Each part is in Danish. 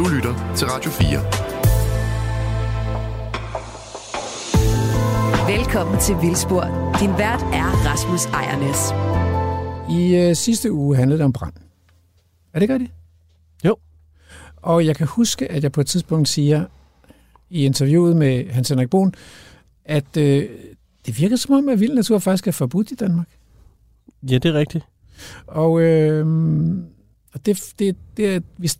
Du lytter til Radio 4. Velkommen til Vildspor. Din vært er Rasmus Ejernes. I øh, sidste uge handlede det om brand. Er det ikke rigtigt? Jo. Og jeg kan huske, at jeg på et tidspunkt siger i interviewet med Hans Henrik Bohn, at øh, det virker som om, at vild natur faktisk er forbudt i Danmark. Ja, det er rigtigt. Og, øh, og det, det, det, vi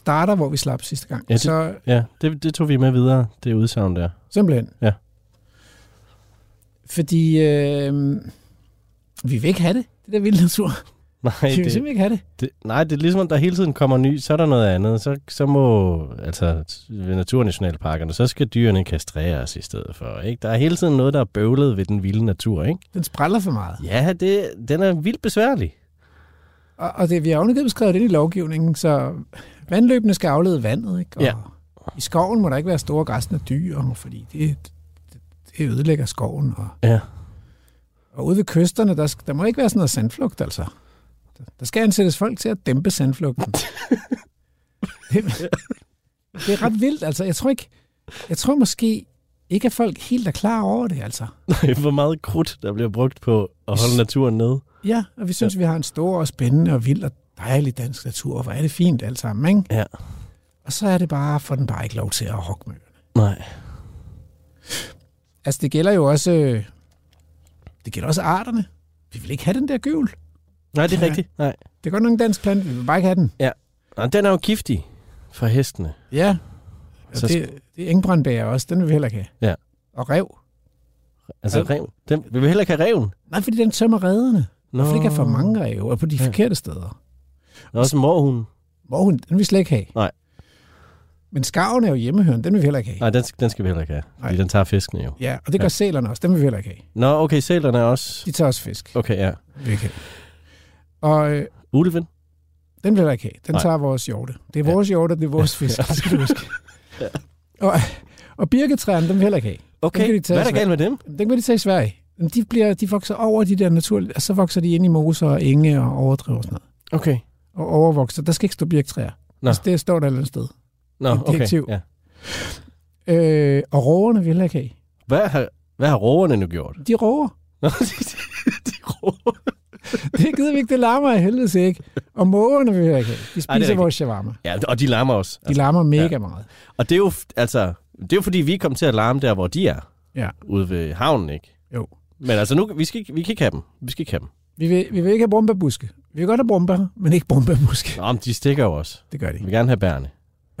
starter, hvor vi slap sidste gang. Ja, det- Så Ja, det, det tog vi med videre, det udsagn der. simpelthen. Ja. Fordi øh, vi vil ikke have det, det der vilde natur. Nej, Vi vil det, simpelthen ikke have det. det, nej, det er ligesom, der hele tiden kommer ny, så er der noget andet. Så, så må, altså ved naturnationalparkerne, så skal dyrene kastreres i stedet for. Ikke? Der er hele tiden noget, der er bøvlet ved den vilde natur. Ikke? Den spræller for meget. Ja, det, den er vildt besværlig. Og, og det, vi har ovenikøbet skrevet det i lovgivningen, så vandløbene skal aflede vandet, ikke? Og Ja. i skoven må der ikke være store græsne dyr, fordi det, det, det ødelægger skoven. Og, Ja. og ude ved kysterne, der, der må ikke være sådan noget sandflugt, altså. Der- skal ansættes folk til at dæmpe sandflugten. det, det er ret vildt, altså. Jeg tror ikke, jeg tror måske ikke, at folk helt er klar over det, altså. Hvor meget krudt, der bliver brugt på at holde naturen nede. Ja, og vi synes, ja. vi har en stor og spændende og vild og dejlig dansk natur. Hvor er det fint alt sammen, ikke? Ja. Og så er det bare, for den bare ikke lov til at hugge med. Nej. Altså, det gælder jo også... øh, Det gælder også arterne. Vi vil ikke have den der gøvl. Nej, det er Ja. rigtigt. Nej. Det er godt nok en dansk plante, vi vil bare ikke have den. Og den er jo giftig for hestene. Ja. Og Så det, det er engbrandbær også, den vil vi heller ikke have. Ja. Og rev. Altså, Ja. rev, den, vi vil heller ikke have reven. Nej, fordi den tømmer rederne. Nå. Hvorfor ikke have for mange rev, og på de Ja. forkerte steder. Der er også en morhund. Hvor hun, den vil vi slet ikke have. Nej. Men skarven er jo hjemmehørende, den vil vi heller ikke have. Nej, den, den skal vi heller ikke have. Fordi Nej. den tager fiskene jo. Ja, og det gør Ja. sælerne også, den vil vi heller ikke have. Nå, okay, sælerne er også... De tager også fisk. Okay, ja. vi have. Og øh, Ulven? Den vil jeg ikke have. Den Nej. tager vores hjorte. Det er Ja. vores hjorte, det er vores fisk. Det skal du huske. Og, og birketræerne, dem vil heller ikke have. Okay, kan de tage hvad er der galt med dem? Den kan de tage i Sverige. De, bliver, de vokser over de der naturlige, og så vokser de ind i moser og enge og overdriver og sådan noget. Okay. Og overvokser. Der skal ikke stå birketræer. Nå. Altså, det står der et eller andet sted. Nå, Et okay. Ja. Øh, og rågerne vil heller ikke have. Hvad har, hvad har roverne nu gjort? De råger. Nå, de, de, de roer. Det gider vi ikke. Det larmer af helvede ikke. Og mågerne vil ikke. De Ej, er spiser rigtigt. vores shawarma. Ja, og de larmer også. De larmer mega ja. meget. Og det er jo, altså, det er jo fordi, vi kom til at larme der, hvor de er. Ja. Ude ved havnen, ikke? Jo. Men altså, nu, vi, skal, vi kan ikke have dem. Vi skal ikke have dem. Vi vil, vi vil ikke have brumbærbuske. Vi vil godt have brumbær, men ikke brumbærbuske. Nå, men de stikker jo også. Det gør de Vi vil gerne have bærne.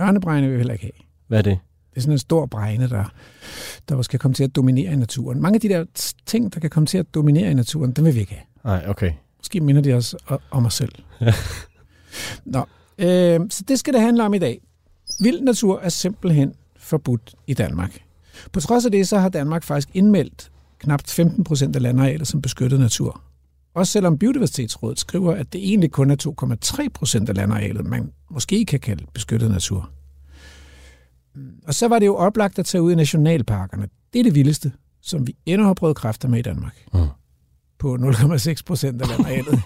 Ørnebregne vil vi heller ikke have. Hvad er det? Det er sådan en stor bregne, der, der skal komme til at dominere i naturen. Mange af de der ting, der kan komme til at dominere i naturen, dem vil vi ikke have. Nej, okay. Måske minder de os om os selv. Nå, øh, så det skal det handle om i dag. Vild natur er simpelthen forbudt i Danmark. På trods af det, så har Danmark faktisk indmeldt knap 15 procent af landarealet som beskyttet natur. Også selvom Biodiversitetsrådet skriver, at det egentlig kun er 2,3 procent af landarealet, man måske kan kalde beskyttet natur. Og så var det jo oplagt at tage ud i nationalparkerne. Det er det vildeste, som vi endnu har prøvet kræfter med i Danmark. Mm. På 0,6 procent af landarealet.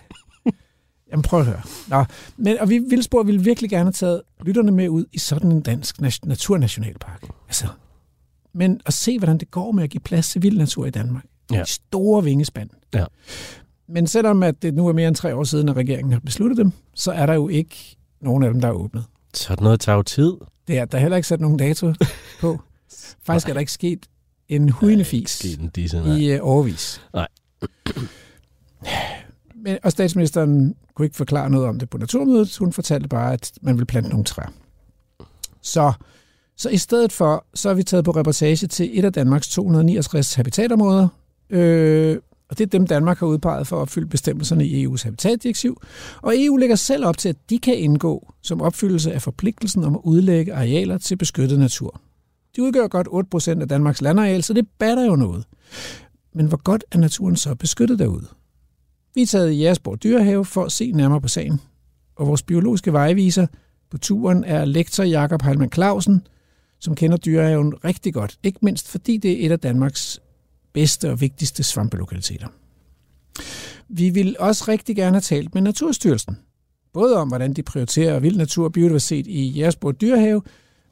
Jamen prøv at høre. Nå, men, og vi Vildsborg ville virkelig gerne have taget lytterne med ud i sådan en dansk nat- naturnationalpark. Altså, men at se, hvordan det går med at give plads til vild natur i Danmark. Ja. De store vingespand. Ja. Men selvom at det nu er mere end tre år siden, at regeringen har besluttet dem, så er der jo ikke nogen af dem, der er åbnet. Sådan noget tager jo tid. Det er der er heller ikke sat nogen dato på. Faktisk er der ikke sket en hujende fis Sket en disse, nej. i uh, overvis. Nej. Men, og statsministeren kunne ikke forklare noget om det på naturmødet. Hun fortalte bare, at man vil plante nogle træer. Så, så i stedet for, så er vi taget på reportage til et af Danmarks 269 habitatområder. Øh, og det er dem, Danmark har udpeget for at opfylde bestemmelserne i EU's habitatdirektiv. Og EU lægger selv op til, at de kan indgå som opfyldelse af forpligtelsen om at udlægge arealer til beskyttet natur. De udgør godt 8% af Danmarks landareal, så det batter jo noget. Men hvor godt er naturen så beskyttet derude? Vi er taget i Jægersborg Dyrehave for at se nærmere på sagen. Og vores biologiske vejviser på turen er lektor Jakob Heilmann Clausen, som kender dyrehaven rigtig godt. Ikke mindst fordi det er et af Danmarks bedste og vigtigste svampelokaliteter. Vi vil også rigtig gerne have talt med Naturstyrelsen. både om, hvordan de prioriterer vild natur og biodiversitet i Jægersborg Dyrehave,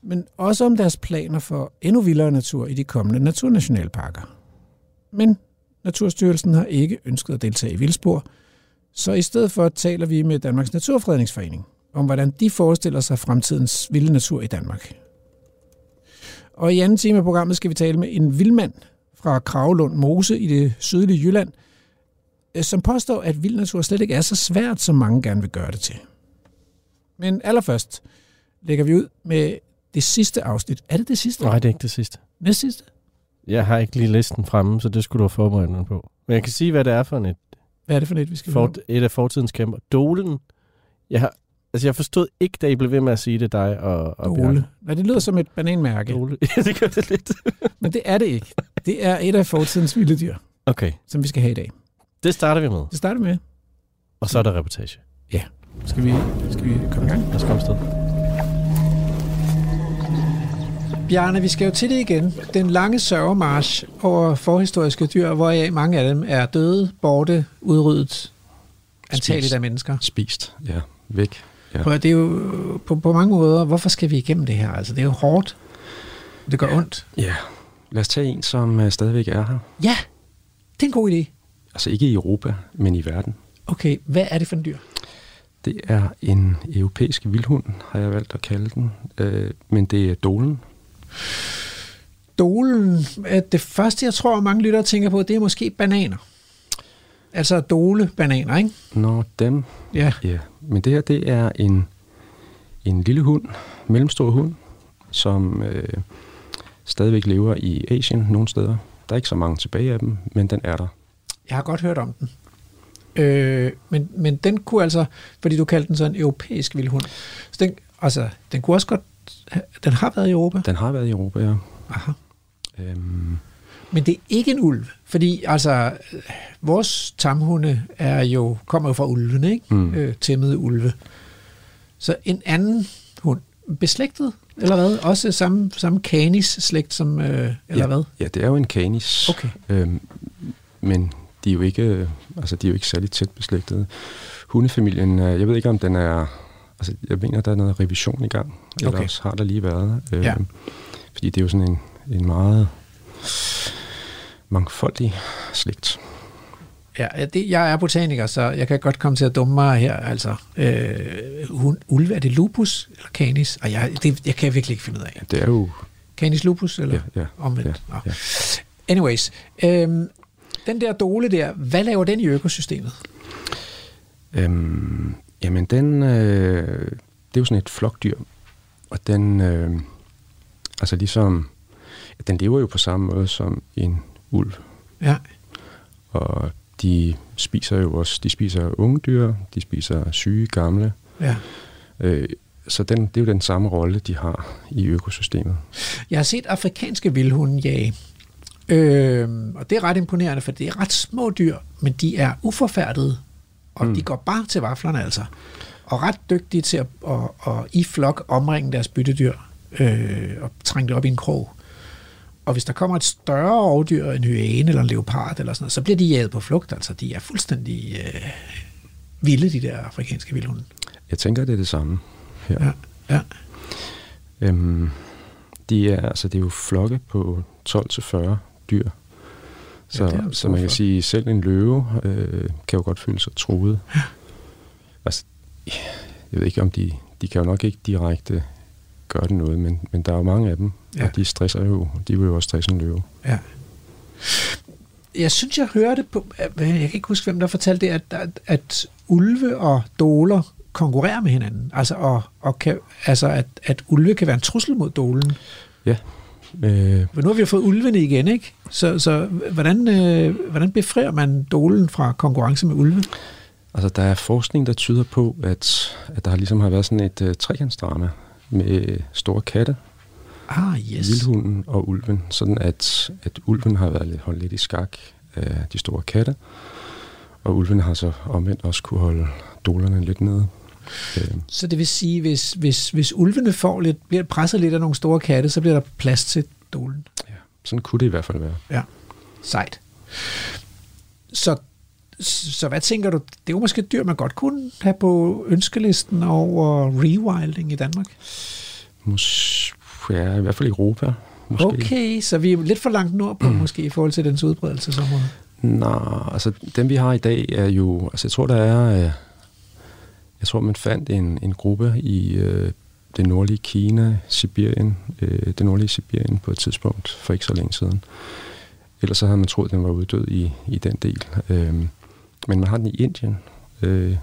men også om deres planer for endnu vildere natur i de kommende naturnationalparker. Men Naturstyrelsen har ikke ønsket at deltage i Vildspor, så i stedet for taler vi med Danmarks Naturfredningsforening om, hvordan de forestiller sig fremtidens vilde natur i Danmark. Og i anden time af programmet skal vi tale med en vildmand fra Kravlund Mose i det sydlige Jylland, øh, som påstår, at vild natur slet ikke er så svært, som mange gerne vil gøre det til. Men allerførst lægger vi ud med det sidste afsnit. Er det det sidste? Nej, det er ikke det sidste. Næst sidste? Jeg har ikke lige listen fremme, så det skulle du have forberedt mig på. Men jeg kan sige, hvad det er for et, Hvad er det for et, vi skal for, høre? et af fortidens kæmper. Dolen. Jeg har, altså jeg forstod ikke, da I blev ved med at sige det, dig og, og. Dole. Nej, det lyder som et bananmærke, Dole. Ja, det gør det lidt. men det er det ikke. Det er et af fortidens vilde dyr, Okay, som vi skal have i dag. det starter vi med. Det starter med. Og så er der reportage. Skal vi, skal vi komme i gang? Lad os komme afsted. Bjarne, vi skal jo til det igen. Den lange sørgemarsch over forhistoriske dyr, hvoraf mange af dem er døde, borte, udryddet, antageligt af mennesker. Spist, ja. Væk. Ja. Prøv, at- det er jo på, på mange måder, hvorfor skal vi igennem det her? Altså, det er jo hårdt. Det gør ondt. ja. Lad os tage en, som uh, stadigvæk er her. Ja, det er en god idé. Altså ikke i Europa, men i verden. Okay, hvad er det for en dyr? Det er en europæisk vildhund, har jeg valgt at kalde den. Uh, men det er dolen. Dolen, det første, jeg tror, mange lyttere tænker på, det er måske bananer. Altså dole bananer, ikke? Nå, dem. Ja. Ja. Men det her, det er en, en lille hund, mellemstor hund, som øh, stadigvæk lever i Asien nogle steder. Der er ikke så mange tilbage af dem, men den er der. Jeg har godt hørt om den. Øh, men, men den kunne altså, fordi du kaldte den så en europæisk vildhund, så den, altså, den kunne også godt, den har været i Europa. Den har været i Europa, ja. Aha. Øhm, Men det er ikke en ulv, fordi altså, vores tamhunde er jo, kommer jo fra ulvene, ikke? Mm. Øh, tæmmede ulve. Så en anden hund, beslægtet, eller hvad? Også samme, samme canis-slægt som, øh, eller ja, hvad? Ja, det er jo en canis. Okay. Øhm, men de er jo ikke, øh, altså de er jo ikke særlig tæt beslægtede. Hundefamilien, øh, jeg ved ikke om den er, altså jeg mener, der er noget revision i gang. Okay. har der lige været. Øh, Ja. Fordi det er jo sådan en, en meget mangfoldig slægt. Ja, det, jeg er botaniker, så jeg kan godt komme til at dumme mig her. Altså, øh, hund, ulve, er det lupus eller canis? Og jeg, det, jeg kan virkelig ikke finde ud af. Ja, det er jo, Canis lupus, eller ja, ja, omvendt? ja, ja. Anyways, øhm, den der dole der, hvad laver den i økosystemet? Øhm, jamen, den, øh, det er jo sådan et flokdyr, og den, øh, altså ligesom, den lever jo på samme måde som en ulv, Ja, og de spiser jo også, de spiser unge dyr, de spiser syge, gamle, ja. øh, så den, det er jo den samme rolle, de har i økosystemet. Jeg har set afrikanske vildhunde jage. Øhm, og det er ret imponerende, for det er ret små dyr, men de er uforfærdede, og. Mm. de går bare til vaflerne altså. Og ret dygtige til at, at, at, at i flok omringe deres byttedyr øh, og trænge det op i en krog. Og hvis der kommer et større rovdyr, en hyæne eller en leopard eller sådan noget, så bliver de jaget på flugt. Altså, de er fuldstændig øh, vilde, de der afrikanske vildhunde. Jeg tænker, det er det samme her. Ja, ja. Øhm, de er, altså, det er jo flokke på 12-40 dyr. Så, Ja, ja, så man kan sige, selv en løve øh, kan jo godt føle sig truet. Altså, jeg ved ikke, om de, de kan jo nok ikke direkte gøre det noget, men, men der er jo mange af dem, Ja. ja. og de stresser jo, de vil jo også stresse en løve. Ja. Jeg synes, jeg hørte på, jeg kan ikke huske, hvem der fortalte det, at, at, at ulve og doler konkurrerer med hinanden. Altså, og, og kan, altså at, at ulve kan være en trussel mod dolen. Øh, Men nu har vi jo fået ulvene igen, ikke? Så, så hvordan, øh, hvordan befrier man dolen fra konkurrence med ulve? altså, der er forskning, der tyder på, at, at der ligesom har været sådan et uh, trekantsdrama med store katte, Ah, yes. vildhunden og ulven, sådan at, at ulven har været lidt, holdt lidt i skak af de store katte, og ulven har så omvendt også kunne holde dolerne lidt nede. Øh, Så det vil sige, hvis, hvis, hvis ulvene får lidt, bliver presset lidt af nogle store katte, så bliver der plads til dolen. ja, sådan kunne det i hvert fald være. Ja, sejt. Så, Så hvad tænker du? Det er jo måske et dyr, man godt kunne have på ønskelisten over rewilding i Danmark. Mås- ja, i hvert fald i Europa. Måske. Okay, så vi er lidt for langt nordpå mm. måske i forhold til dens udbredelsesområde. Nej, altså dem vi har i dag er jo, altså jeg tror der er, øh, jeg tror man fandt en, en gruppe i øh, det nordlige Kina, Sibirien, øh, det nordlige Sibirien på et tidspunkt for ikke så længe siden. Ellers så havde man troet, at den var uddød i, i den del. Øh, men man har den i Indien, øh,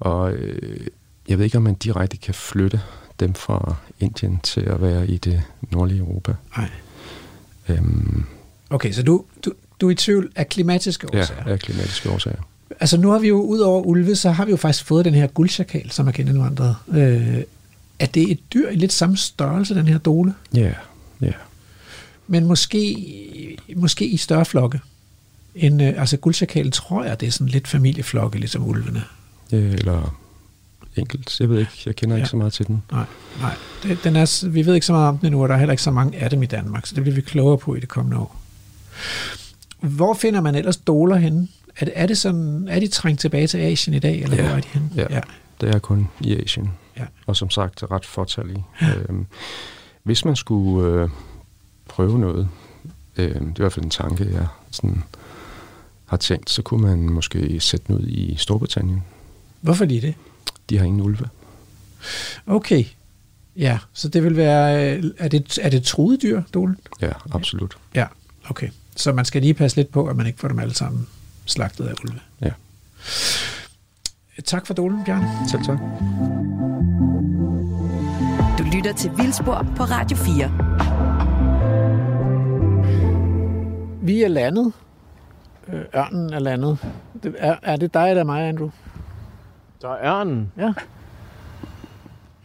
og øh, jeg ved ikke, om man direkte kan flytte dem fra Indien til at være i det nordlige Europa. Nej. Øhm, Okay, så du, du, du er i tvivl af klimatiske ja, årsager. af klimatiske årsager. Altså nu har vi jo, ud over ulve, så har vi jo faktisk fået den her guldchakal, som er genindvandret. Øh, er det et dyr i lidt samme størrelse, den her dole? Ja, ja. Men måske, måske i større flokke. En, øh, altså guldchakalen tror jeg, det er sådan lidt familieflokke, ligesom ulvene. Øh, Eller enkelt. Jeg ved ikke, jeg kender ja. Ikke så meget til den. Nej, nej. Det, den er, vi ved ikke så meget om den endnu, og der er heller ikke så mange af dem i Danmark, så det bliver vi klogere på i det kommende år. Hvor finder man ellers doler henne? Er det, er det sådan, er de trængt tilbage til Asien i dag, eller Ja, hvor er de henne? ja. ja. Det er kun i Asien. Ja. Og som sagt, ret fortalige. Ja. Øhm, hvis man skulle øh, prøve noget, øh, det er i hvert fald en tanke, jeg sådan har tænkt, så kunne man måske sætte den ud i Storbritannien. Hvorfor lige det? De har ingen ulve. Okay. Ja, så det vil være, øh, er det, er det truet dyr, dolen? Ja, absolut. Ja, okay. Så man skal lige passe lidt på, at man ikke får dem alle sammen slagtet af ulve. Ja. Tak for dolen, Bjørn. Selv tak. Du lytter til Vildspor på Radio 4. Vi er landet. Øh, Ørnen er landet. Det er, er det dig eller mig, Andrew? Så er ørnen. Ja.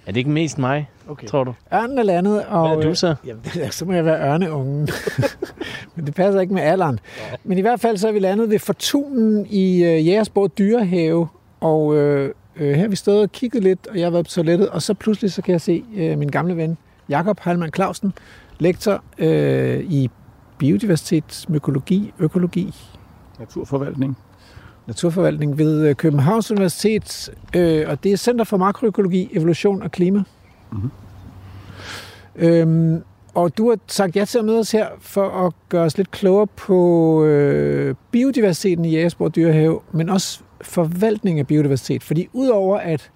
Er det ikke mest mig, Okay. tror du? Ørnen er landet, og... Hvad er du øh, så? Jamen, det så må jeg være ørneungen. Men det passer ikke med alderen. Men i hvert fald så er vi landet ved Fortunen i øh, Jægersborg Dyrehave, og øh, øh, her har vi stået og kigget lidt, og jeg har været på toilettet, og så pludselig så kan jeg se øh, min gamle ven, Jakob Heilmann Clausen, lektor øh, i biodiversitet, mykologi, økologi, Naturforvaltning. naturforvaltning ved øh, Københavns Universitet, øh, og det er Center for Makroøkologi, Evolution og Klima. Mhm. Øhm, og du har sagt ja til at møde os her for at gøre os lidt klogere på øh, biodiversiteten i Jægersborg Dyrehave, men også forvaltning af biodiversitet. Fordi udover at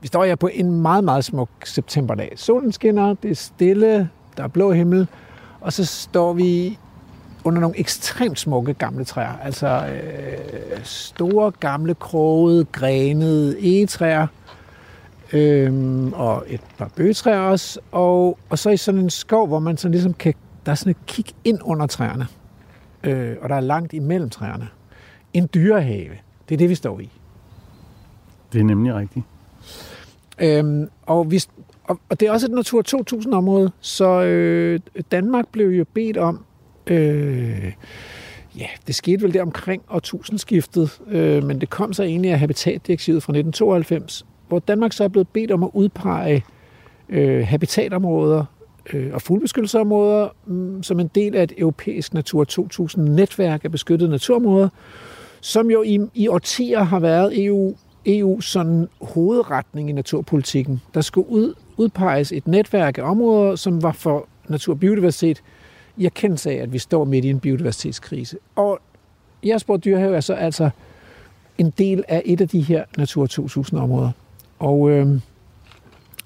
vi står her på en meget, meget smuk septemberdag. Solen skinner, det er stille, der er blå himmel, og så står vi under nogle ekstremt smukke gamle træer. Altså øh, store, gamle, krogede, grenede egetræer. Øhm, og et par bøgetræer også. Og, og så i sådan en skov, hvor man sådan ligesom kan... Der er sådan et kig ind under træerne. Øh, og der er langt imellem træerne. En dyrehave. Det er det, vi står i. Det er nemlig rigtigt. Øhm, og, vi, og, og det er også et Natur 2000-område, så øh, Danmark blev jo bedt om, øh, ja, det skete vel der omkring årtusindskiftet, øh, men det kom så egentlig af Habitatdirektivet fra 1992, hvor Danmark så er blevet bedt om at udpege øh, habitatområder øh, og fuglebeskyttelsesområder mm, som en del af et europæisk Natur 2000-netværk af beskyttede naturområder, som jo i, i årtier har været EU EU's sådan hovedretning i naturpolitikken. Der skulle ud, udpeges et netværk af områder, som var for natur og biodiversitet, i erkendelse af, at vi står midt i en biodiversitetskrise. Og Jægersborg Dyrehave er så altså en del af et af de her Natur 2000-områder. Og, øh,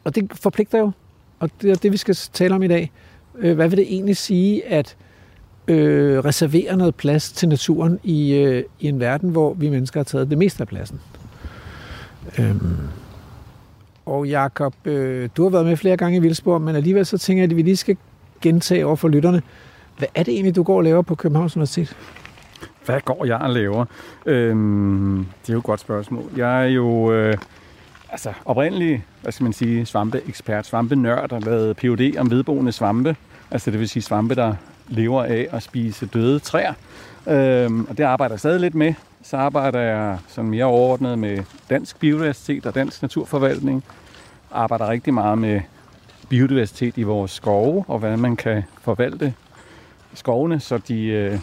og det forpligter jo, og det er det, vi skal tale om i dag. Øh, hvad vil det egentlig sige, at øh, reservere noget plads til naturen i, øh, i en verden, hvor vi mennesker har taget det meste af pladsen? Øhm. Og Jakob, øh, du har været med flere gange i Vildsborg, men alligevel så tænker jeg, at vi lige skal gentage over for lytterne. Hvad er det egentlig, du går og laver på Københavns Universitet? Hvad går jeg og laver? Øhm, det er jo et godt spørgsmål. Jeg er jo øh, altså oprindelig, hvad skal man sige, svampeekspert, svampenørd, har lavet Ph.D. om vedboende svampe. Altså det vil sige svampe, der lever af at spise døde træer. Øhm, og det arbejder jeg stadig lidt med. Så arbejder jeg sådan mere overordnet med dansk biodiversitet og dansk naturforvaltning. Arbejder rigtig meget med biodiversitet i vores skove, og hvordan man kan forvalte skovene, så de øh,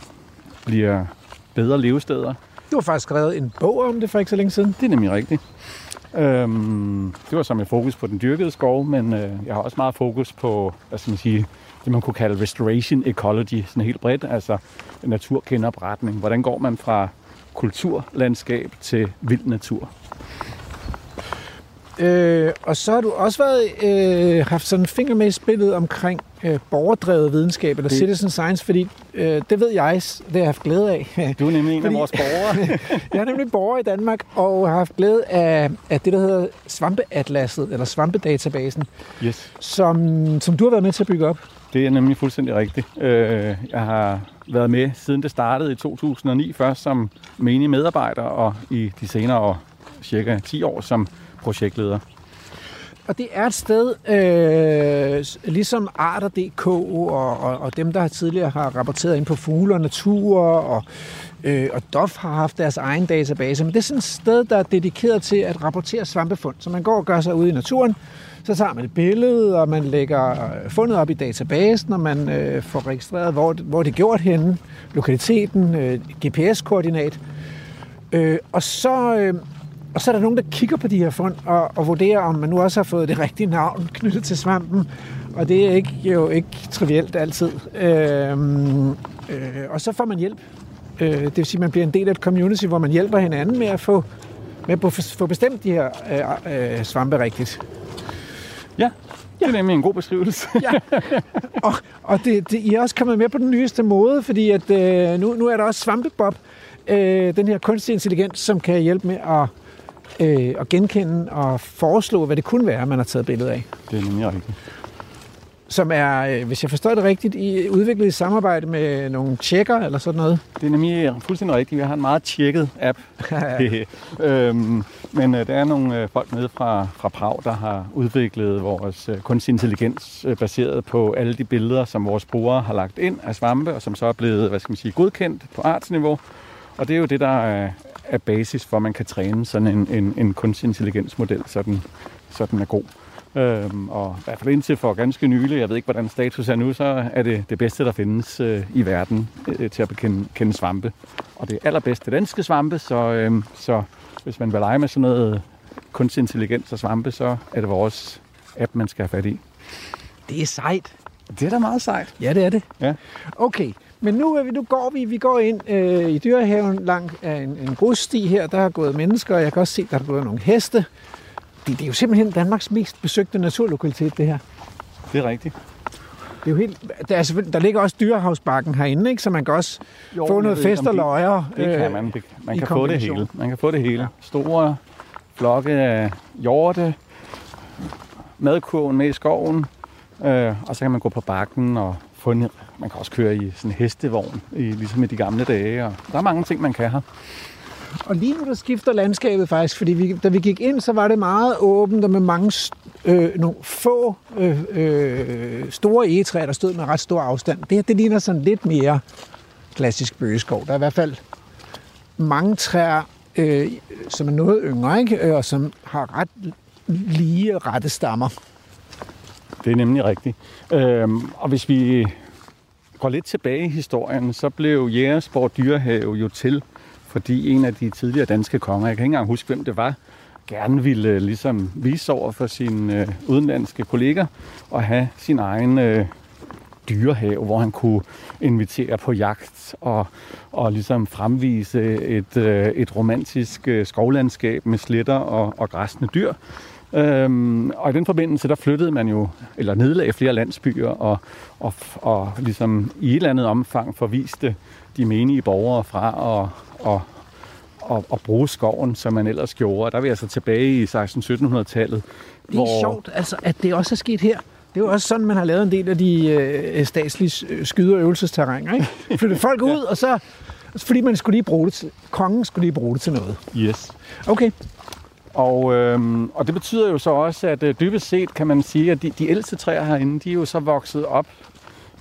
bliver bedre levesteder. Du har faktisk skrevet en bog om det for ikke så længe siden. Det er nemlig rigtigt. Øhm, det var som med fokus på den dyrkede skov, men øh, jeg har også meget fokus på, hvad skal man sige, det man kunne kalde restoration ecology, sådan helt bredt, altså naturgenopretning. Hvordan går man fra kulturlandskab til vild natur? Øh, og så har du også været, øh, haft sådan en finger med i spillet omkring øh, borgerdrevet videnskab, eller Det- citizen science, fordi øh, det ved jeg, det har jeg haft glæde af. Du er nemlig en Fordi- af vores borgere. jeg er nemlig borger i Danmark, og har haft glæde af, af det, der hedder svampeatlasset, eller svampedatabasen, yes. som, som du har været med til at bygge op. Det er nemlig fuldstændig rigtigt. Øh, jeg har været med siden det startede i 2009, først som menig medarbejder, og i de senere cirka 10 år som projektleder. Og det er et sted, øh, ligesom Arter.dk og, og, og dem, der tidligere har rapporteret ind på fugle og natur, og, øh, og DOF har haft deres egen database, men det er sådan et sted, der er dedikeret til at rapportere svampefund. Så man går og gør sig ude i naturen, så tager man et billede, og man lægger øh, fundet op i databasen, og man øh, får registreret, hvor, hvor det er gjort henne, lokaliteten, øh, GPS-koordinat. Øh, og så... Øh, og så er der nogen, der kigger på de her fund og, og vurderer, om man nu også har fået det rigtige navn knyttet til svampen. Og det er ikke, jo ikke trivielt altid. Øhm, øh, og så får man hjælp. Øh, det vil sige, at man bliver en del af et community, hvor man hjælper hinanden med at få, med at få bestemt de her øh, øh, svampe rigtigt. Ja, det er nemlig en god beskrivelse. Ja. og og det, det, I er også kommet med på den nyeste måde, fordi at, øh, nu, nu er der også Svampebob, øh, den her kunstig intelligens, som kan hjælpe med at, øh, at genkende og foreslå, hvad det kunne være, man har taget billede af. Det er nemlig rigtigt. Som er, øh, hvis jeg forstår det rigtigt, i, udviklet i samarbejde med nogle tjekker eller sådan noget. Det er nemlig fuldstændig rigtigt. Vi har en meget tjekket app. øhm, men øh, der er nogle øh, folk nede fra, fra Prag, der har udviklet vores kunstig intelligens baseret på alle de billeder, som vores brugere har lagt ind af svampe, og som så er blevet hvad skal man sige, godkendt på artsniveau. Og det er jo det, der er, basis for, at man kan træne sådan en, en, en kunstig intelligensmodel, så den, så den er god. Øhm, og i hvert fald indtil for ganske nylig, jeg ved ikke, hvordan status er nu, så er det det bedste, der findes øh, i verden øh, til at bekende kende svampe. Og det er allerbedste danske svampe, så, øhm, så hvis man vil lege med sådan noget kunstig intelligens og svampe, så er det vores app, man skal have fat i. Det er sejt. Det er da meget sejt. Ja, det er det. Ja. Okay, men nu, er vi, nu går vi, vi går ind øh, i dyrehaven langt af en, en grussti her. Der har gået mennesker, og jeg kan også se, der er gået nogle heste. Det, det er jo simpelthen Danmarks mest besøgte naturlokalitet, det her. Det er rigtigt. Det er jo helt, der, er der ligger også dyrehavsbakken herinde, ikke? så man kan også Jo, få noget fest og løjer. Det kan øh, man. Det- Man i kan få det hele. Man kan få det hele. Store flokke af hjorte, madkurven med i skoven, øh, og så kan man gå på bakken og få en, man kan også køre i sådan en hestevogn, i, ligesom i de gamle dage. Og der er mange ting, man kan her. Og lige nu der skifter landskabet faktisk, fordi vi, da vi gik ind, så var det meget åbent og med mange øh, nogle få øh, øh, store egetræer, der stod med ret stor afstand. Det her, det ligner sådan lidt mere klassisk bøgeskov. Der er i hvert fald mange træer, øh, som er noget yngre, ikke? Øh, og som har ret lige rette stammer. Det er nemlig rigtigt. Øhm, og hvis vi går lidt tilbage i historien, så blev Jægersborg Dyrehave jo til, fordi en af de tidligere danske konger, jeg kan ikke engang huske, hvem det var, gerne ville øh, ligesom vise over for sine øh, udenlandske kolleger og have sin egen øh, dyrehave, hvor han kunne invitere på jagt og, og ligesom fremvise et, øh, et romantisk øh, skovlandskab med sletter og, og græsne dyr. Øhm, og i den forbindelse, der flyttede man jo, eller nedlagde flere landsbyer, og, og, og ligesom i et eller andet omfang forviste de menige borgere fra og, og, og, og bruge skoven, som man ellers gjorde. Og der er vi altså tilbage i 1600-1700-tallet. Det er sjovt, altså, at det også er sket her. Det er jo også sådan, man har lavet en del af de øh, statslige øh, skyde- og øvelsesterrænger. Ikke? Flytte folk ud, og så... Fordi man skulle lige bruge det til... Kongen skulle lige bruge det til noget. Yes. Okay. Og, øhm, og det betyder jo så også, at øh, dybest set kan man sige, at de, de ældste træer herinde, de er jo så vokset op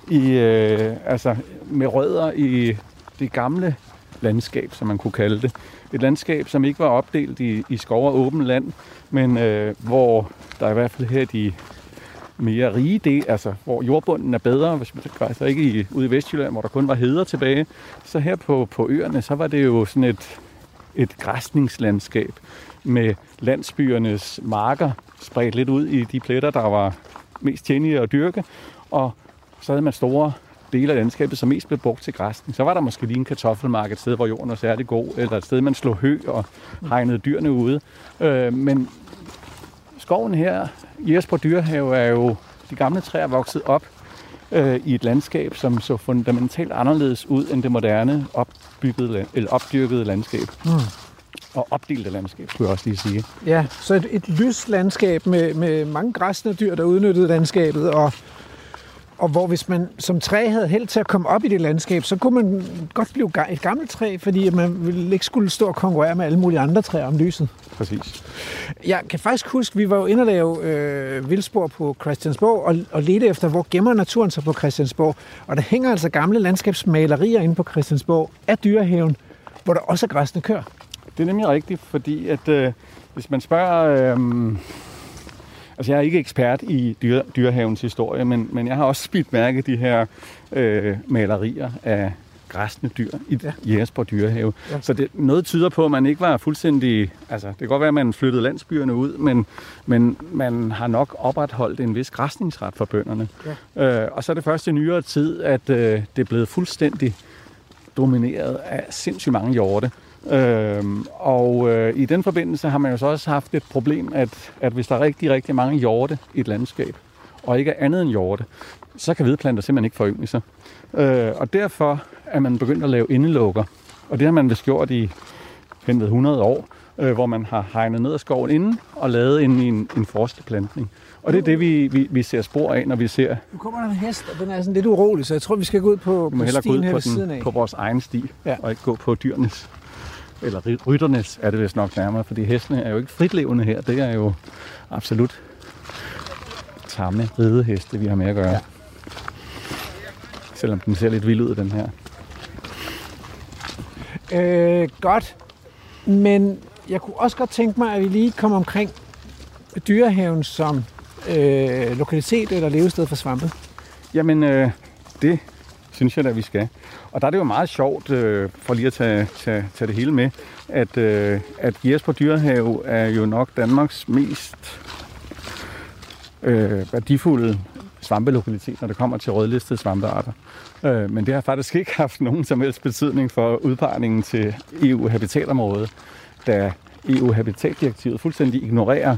i, øh, altså med rødder i det gamle landskab, som man kunne kalde det. Et landskab, som ikke var opdelt i, i skov og åben land, men øh, hvor der i hvert fald her de mere rige del, altså hvor jordbunden er bedre, hvis man altså ikke i, ude i Vestjylland, hvor der kun var heder tilbage. Så her på, på øerne, så var det jo sådan et et græsningslandskab med landsbyernes marker spredt lidt ud i de pletter, der var mest tjenige at dyrke, og så havde man store dele af landskabet, som mest blev brugt til græsning. Så var der måske lige en kartoffelmark et sted, hvor jorden var særlig god, eller et sted, man slog hø og hegnede dyrene ude. Øh, men skoven her, Jesper Dyrehave, er jo de gamle træer vokset op øh, i et landskab, som så fundamentalt anderledes ud end det moderne opbyggede, eller opdyrkede landskab. Mm. Og opdelte landskab, skulle jeg også lige sige. Ja, så et, et lyst landskab med, med mange græsne dyr, der udnyttede landskabet, og og hvor hvis man som træ havde held til at komme op i det landskab, så kunne man godt blive et gammelt træ, fordi man ville ikke skulle stå og konkurrere med alle mulige andre træer om lyset. Præcis. Jeg kan faktisk huske, vi var jo inde og lave øh, vildspor på Christiansborg, og, og lede efter, hvor gemmer naturen sig på Christiansborg. Og der hænger altså gamle landskabsmalerier inde på Christiansborg af dyrehaven, hvor der også er græsne kør. Det er nemlig rigtigt, fordi at øh, hvis man spørger... Øh, Altså, jeg er ikke ekspert i dyre, dyrehavens historie, men, men jeg har også spidt mærke de her øh, malerier af græsne dyr i ja. Jesper Dyrehave. Ja. Så det, noget tyder på, at man ikke var fuldstændig... Altså, det kan godt være, at man flyttede landsbyerne ud, men, men man har nok opretholdt en vis græsningsret for bønderne. Ja. Øh, og så er det først i nyere tid, at øh, det er blevet fuldstændig domineret af sindssygt mange hjorte. Øhm, og øh, i den forbindelse har man jo så også haft et problem, at, at hvis der er rigtig, rigtig mange hjorte i et landskab, og ikke er andet end hjorte, så kan hvidplanter simpelthen ikke forynge sig. Øh, og derfor er man begyndt at lave indelukker. Og det har man vist gjort i hen ved 100 år, øh, hvor man har hegnet ned af skoven inden og lavet ind i en, en forsteplantning. Og det er det, vi, vi, vi ser spor af, når vi ser... Nu kommer der en hest, og den er sådan lidt urolig, så jeg tror, vi skal gå ud på, på stien her ved siden af. på vores egen sti, ja. og ikke gå på dyrenes eller rytternes er det vist nok nærmere, fordi hestene er jo ikke fritlevende her. Det er jo absolut tamme rideheste, vi har med at gøre. Ja. Selvom den ser lidt vild ud, den her. Øh, godt. Men jeg kunne også godt tænke mig, at vi lige kommer omkring dyrehaven som øh, lokalitet eller levested for svampe. Jamen, øh, det synes jeg da, vi skal. Og der er det jo meget sjovt, øh, for lige at tage, tage, tage det hele med, at, øh, at Jesper Dyrehave er jo nok Danmarks mest øh, værdifulde svampelokalitet, når det kommer til rødlistede svampearter. Øh, men det har faktisk ikke haft nogen som helst betydning for udpegningen til EU-habitatområdet, da EU-habitatdirektivet fuldstændig ignorerer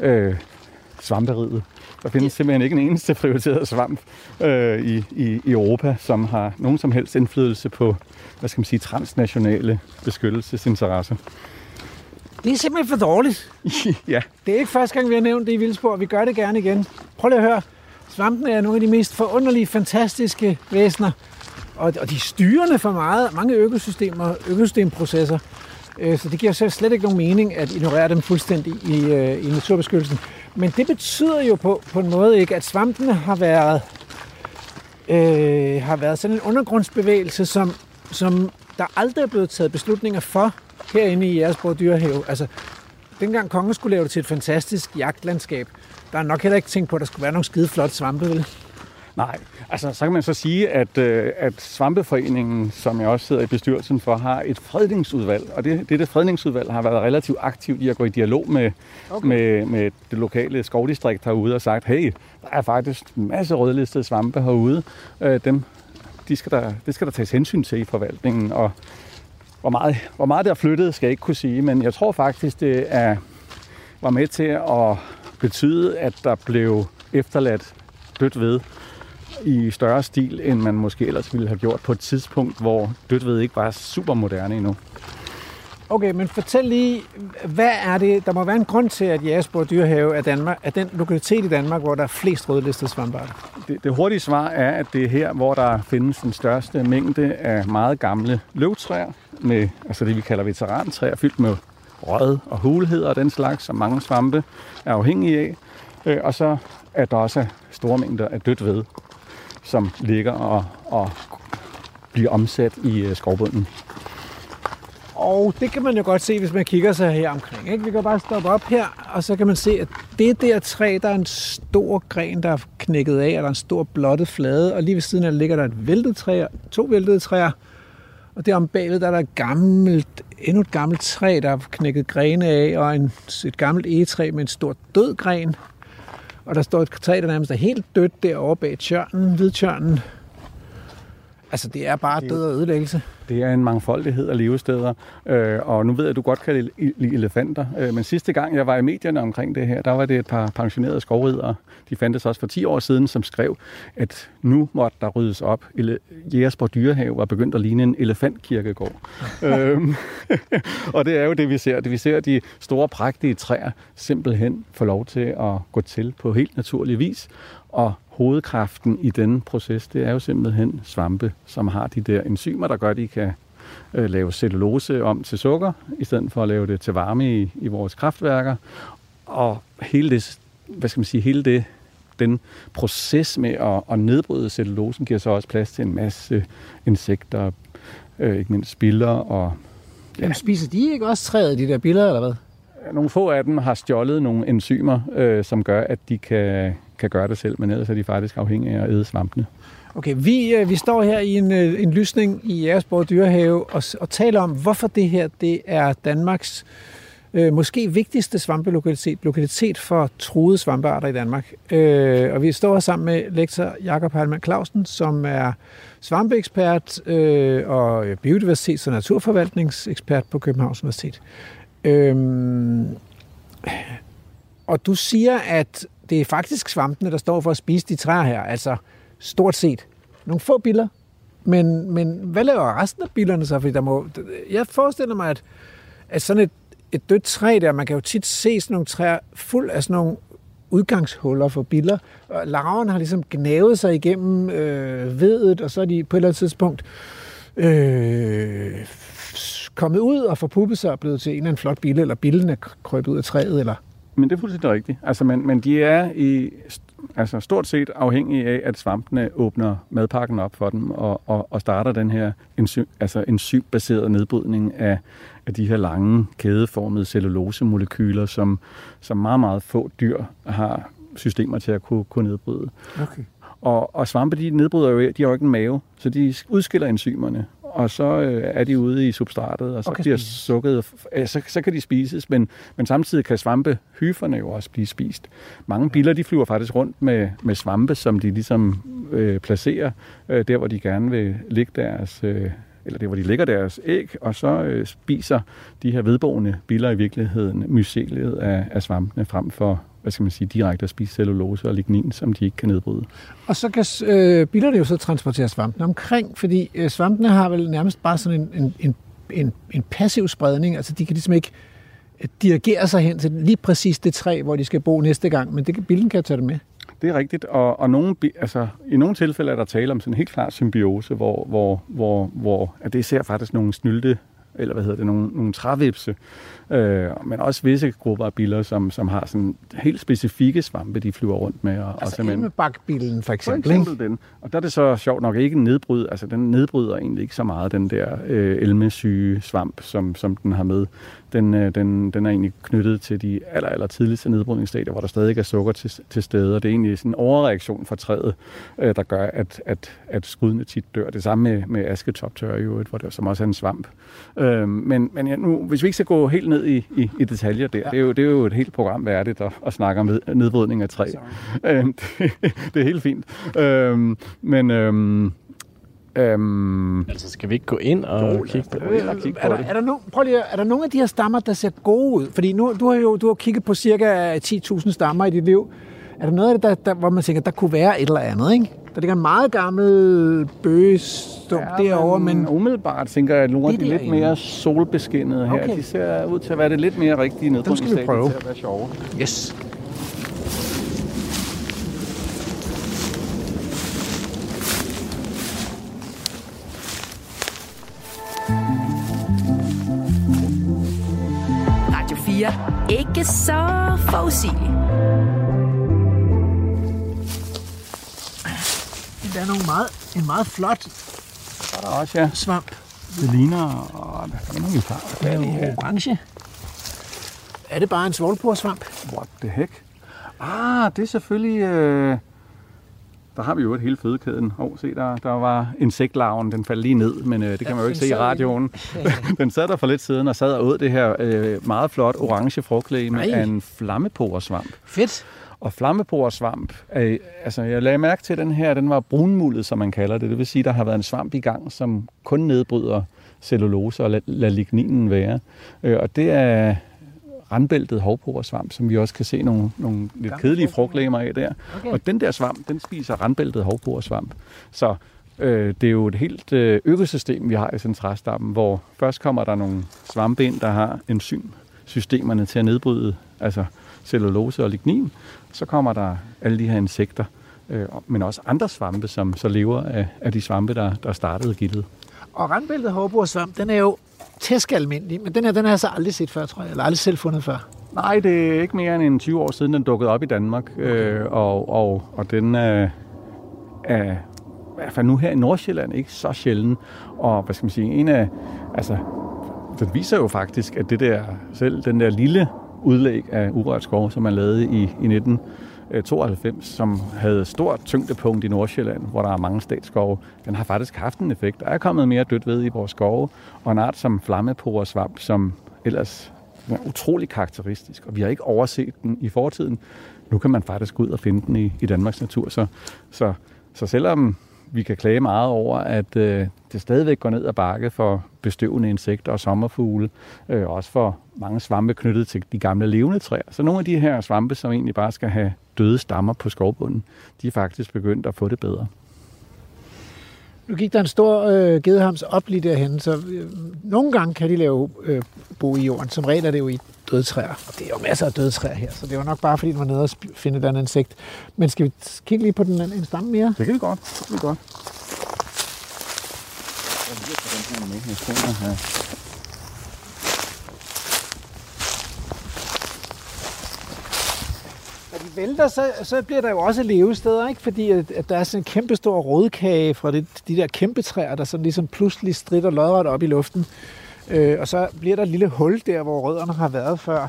øh, svamperiget. Der findes simpelthen ikke en eneste prioriteret svamp øh, i, i, i Europa, som har nogen som helst indflydelse på, hvad skal man sige, transnationale beskyttelsesinteresser. Det er simpelthen for dårligt. ja. Det er ikke første gang, vi har nævnt det i Vildsborg. Vi gør det gerne igen. Prøv lige at høre. Svampen er nogle af de mest forunderlige, fantastiske væsener. Og, og de styrende for meget, mange økosystemer, økosystemprocesser. Øh, så det giver slet ikke nogen mening at ignorere dem fuldstændig i, øh, i naturbeskyttelsen. Men det betyder jo på, på en måde ikke, at svampene har været, øh, har været sådan en undergrundsbevægelse, som, som der aldrig er blevet taget beslutninger for herinde i Jægersborg Dyrehave. Altså, dengang kongen skulle lave det til et fantastisk jagtlandskab, der er nok heller ikke tænkt på, at der skulle være nogle skide flotte svampe, vel? Nej, altså så kan man så sige, at, øh, at Svampeforeningen, som jeg også sidder i bestyrelsen for, har et fredningsudvalg. Og det, det, det fredningsudvalg har været relativt aktivt i at gå i dialog med, okay. med, med det lokale skovdistrikt herude og sagt, hey, der er faktisk en masse rødlistede svampe herude. Øh, dem, de skal der, det skal der tages hensyn til i forvaltningen. Og hvor meget, hvor meget der er flyttet, skal jeg ikke kunne sige, men jeg tror faktisk, det er, var med til at betyde, at der blev efterladt dødt ved i større stil, end man måske ellers ville have gjort på et tidspunkt, hvor dødved ikke var super moderne endnu. Okay, men fortæl lige, hvad er det? Der må være en grund til, at Jægersborg Dyrehave er, Danmark, er den lokalitet i Danmark, hvor der er flest rødlistede svampearter. Det, det hurtige svar er, at det er her, hvor der findes den største mængde af meget gamle løvtræer, med altså det, vi kalder veterantræer, fyldt med rød og hulheder og den slags, som mange svampe er afhængige af. Øh, og så er der også store mængder af dødt ved, som ligger og, og bliver omsat i øh, skovbunden. Og det kan man jo godt se, hvis man kigger sig her omkring. Ikke? Vi kan bare stoppe op her, og så kan man se, at det der træ, der er en stor gren, der er knækket af, og der er en stor blottet flade, og lige ved siden af ligger der et væltet træ, to væltede træer, Og derom bagved, der er der et gammelt, endnu et gammelt træ, der er knækket grene af, og en, et gammelt egetræ med en stor død gren. Og der står et træ, der nærmest er helt dødt derovre bag tjørnen, hvidtjørnen. Altså, det er bare død og ødelæggelse. Det er en mangfoldighed af levesteder, øh, og nu ved jeg, at du godt kan lide elefanter, øh, men sidste gang jeg var i medierne omkring det her, der var det et par pensionerede skovridere, de fandtes også for 10 år siden, som skrev, at nu måtte der ryddes op. Jægersborg Dyrehave var begyndt at ligne en elefantkirkegård. øhm, og det er jo det, vi ser. Det vi ser de store, prægtige træer simpelthen få lov til at gå til på helt naturlig vis, og hovedkraften i den proces, det er jo simpelthen svampe, som har de der enzymer, der gør, at de kan øh, lave cellulose om til sukker, i stedet for at lave det til varme i, i vores kraftværker. Og hele det, hvad skal man sige, hele det, den proces med at, at nedbryde cellulosen giver så også plads til en masse insekter, øh, ikke mindst spiller og... Ja. Jamen, spiser de ikke også træet, de der biller, eller hvad? Nogle få af dem har stjålet nogle enzymer, øh, som gør, at de kan, kan gøre det selv, men ellers er de faktisk afhængige af at æde svampene. Okay, vi, øh, vi står her i en, øh, en lysning i Jægersborg Dyrehave og, og taler om, hvorfor det her det er Danmarks øh, måske vigtigste svampelokalitet, lokalitet for truede svampearter i Danmark. Øh, og vi står her sammen med lektor Jakob Heilmann Clausen, som er svampeekspert øh, og biodiversitets- og naturforvaltningsekspert på Københavns Universitet. Øh, og du siger, at det er faktisk svampene, der står for at spise de træer her. Altså stort set. Nogle få biller. Men, men hvad laver resten af billerne så? Fordi der må, jeg forestiller mig, at, at sådan et, et dødt træ der, man kan jo tit se sådan nogle træer fuld af sådan nogle udgangshuller for biller. Og larven har ligesom gnavet sig igennem øh, vedet, og så er de på et eller andet tidspunkt øh, kommet ud og forpuppet sig og blevet til en eller anden flot bille, eller billen er krøbet ud af træet, eller men det er fuldstændig rigtigt. Altså, men, men de er i altså stort set afhængige af, at svampene åbner madpakken op for dem og, og, og starter den her enzym, altså enzymbaseret nedbrydning af, af de her lange kædeformede cellulosemolekyler, som, som meget, meget få dyr har systemer til at kunne, kunne nedbryde. Okay. Og, og svampe, de nedbryder jo, de har jo ikke en mave, så de udskiller enzymerne og så øh, er de ude i substratet, og så okay, bliver sukket, øh, så, så kan de spises, men, men samtidig kan svampehyferne jo også blive spist. Mange biller, de flyver faktisk rundt med, med svampe, som de ligesom øh, placerer øh, der, hvor de gerne vil ligge deres... Øh, eller det, hvor de lægger deres æg, og så øh, spiser de her vedboende biller i virkeligheden myceliet af, af svampene frem for hvad skal man sige, direkte at spise cellulose og lignin, som de ikke kan nedbryde. Og så kan øh, billerne jo så transportere svampene omkring, fordi øh, svampene har vel nærmest bare sådan en, en, en, en, en passiv spredning, altså de kan ligesom ikke øh, dirigere sig hen til lige præcis det træ, hvor de skal bo næste gang, men det kan, billen kan tage det med. Det er rigtigt, og, og nogle, altså, i nogle tilfælde er der tale om sådan en helt klar symbiose, hvor, hvor, hvor, hvor at det ser faktisk nogle snylte eller hvad hedder det, nogle, nogle trævipse, øh, men også visse grupper af biller, som, som har sådan helt specifikke svampe, de flyver rundt med. Og, altså og elmebakbillen for eksempel, for eksempel den. Og der er det så sjovt nok ikke en nedbryd, altså den nedbryder egentlig ikke så meget den der øh, elmesyge svamp, som, som den har med den, øh, den, den er egentlig knyttet til de aller, aller tidligste nedbrydningsstadier, hvor der stadig er sukker til, til stede, og det er egentlig sådan en overreaktion fra træet, øh, der gør, at, at, at skudene tit dør. Det samme med, med asketoptør i øvrigt, hvor det som også er en svamp. Øh, men men ja, nu, hvis vi ikke skal gå helt ned i, i, i detaljer der, ja. det, er jo, det er jo et helt program værdigt at, at snakke om nedbrydning af træ. Øh, det, det er helt fint. Øh, men... Øh, Øhm, altså, skal vi ikke gå ind og jo, kigge på, ind og kigge er, der, det? Er der, no, prøv lige, er der nogle af de her stammer, der ser gode ud? Fordi nu, du har jo du har kigget på cirka 10.000 stammer i dit liv. Er der noget af det, der, der, hvor man tænker, der kunne være et eller andet, ikke? Der ligger en meget gammel bøgestump ja, derovre, men... men umiddelbart tænker jeg, at nogle af de lidt mere solbeskinnede her, okay. de ser ud til at være det lidt mere rigtige nedbrydningsstadier. Dem skal vi prøve. Til at være sjove. Yes. Ikke så forudsigelig. Det er nogle meget, en meget flot Så er der også, ja. svamp. Det ligner, og hvad fanden er vi fra? Hvad er det orange? Er det bare en svovlporsvamp? What the heck? Ah, det er selvfølgelig... Øh... der har vi jo et hele fødekæden. Åh, oh, se, der, der var insektlarven, den faldt lige ned, men øh, det kan Ja, man jo ikke se i radioen. den sad der for lidt siden og sad og åd det her øh, meget flot orange frugtlæme Ej. af en flammeporesvamp. Fedt. Og flammeporesvamp, er, altså jeg lagde mærke til, den her, den var brunmuldet, som man kalder det. Det vil sige, der har været en svamp i gang, som kun nedbryder cellulose og lader lad ligninen være. Øh, og det er randbæltet hovporesvamp, som vi også kan se nogle, nogle lidt kedelige frugtlemer af der. Okay. Og den der svamp, den spiser randbæltet hovporesvamp. Så øh, det er jo et helt øh, økosystem, vi har i centralstammen, hvor først kommer der nogle svampe ind, der har enzymsystemerne til at nedbryde altså cellulose og lignin. Så kommer der alle de her insekter, øh, men også andre svampe, som så lever af, af de svampe, der, der startede gildet. Og randbæltet hårborsvamp, den er jo tæskalmindelig, men den her, den har jeg så aldrig set før, tror jeg, eller aldrig selv fundet før. Nej, det er ikke mere end en 20 år siden, den dukkede op i Danmark. Okay. Øh, og, og, og den er, er i hvert fald nu her i Nordsjælland ikke så sjælden. Og hvad skal man sige, en af, altså, den viser jo faktisk, at det der, selv den der lille udlæg af urørt skov, som man lavede i, i 1992, som havde stort tyngdepunkt i Nordsjælland, hvor der er mange statsskove, den har faktisk haft en effekt. Der er kommet mere dødt ved i vores skove, og en art som flammeporesvamp, som ellers er utrolig karakteristisk, og vi har ikke overset den i fortiden. Nu kan man faktisk gå ud og finde den i, i Danmarks natur. Så, så, så selvom vi kan klage meget over, at øh, det stadigvæk går ned ad bakke for bestøvende insekter og sommerfugle, øh, også for mange svampe knyttet til de gamle levende træer. Så nogle af de her svampe, som egentlig bare skal have døde stammer på skovbunden, de er faktisk begyndt at få det bedre. Nu gik der en stor øh, gedehams op lige derhen, så øh, nogle gange kan de lave øh, bo i jorden. Som regel er det jo i døde træer. Og det er jo masser af døde træer her, så det var nok bare fordi, den var nede og finde et andet insekt. Men skal vi kigge lige på den anden en stamme mere? Det kan vi godt. Det kan vi godt. Jeg lige tage den her med. Her. Når de vælter, så, så bliver der jo også levesteder, ikke? Fordi at, at der er sådan en kæmpe stor rådkage fra det, de der kæmpe træer, der sådan ligesom pludselig strider lodret op i luften. Øh, og så bliver der et lille hul der, hvor rødderne har været før,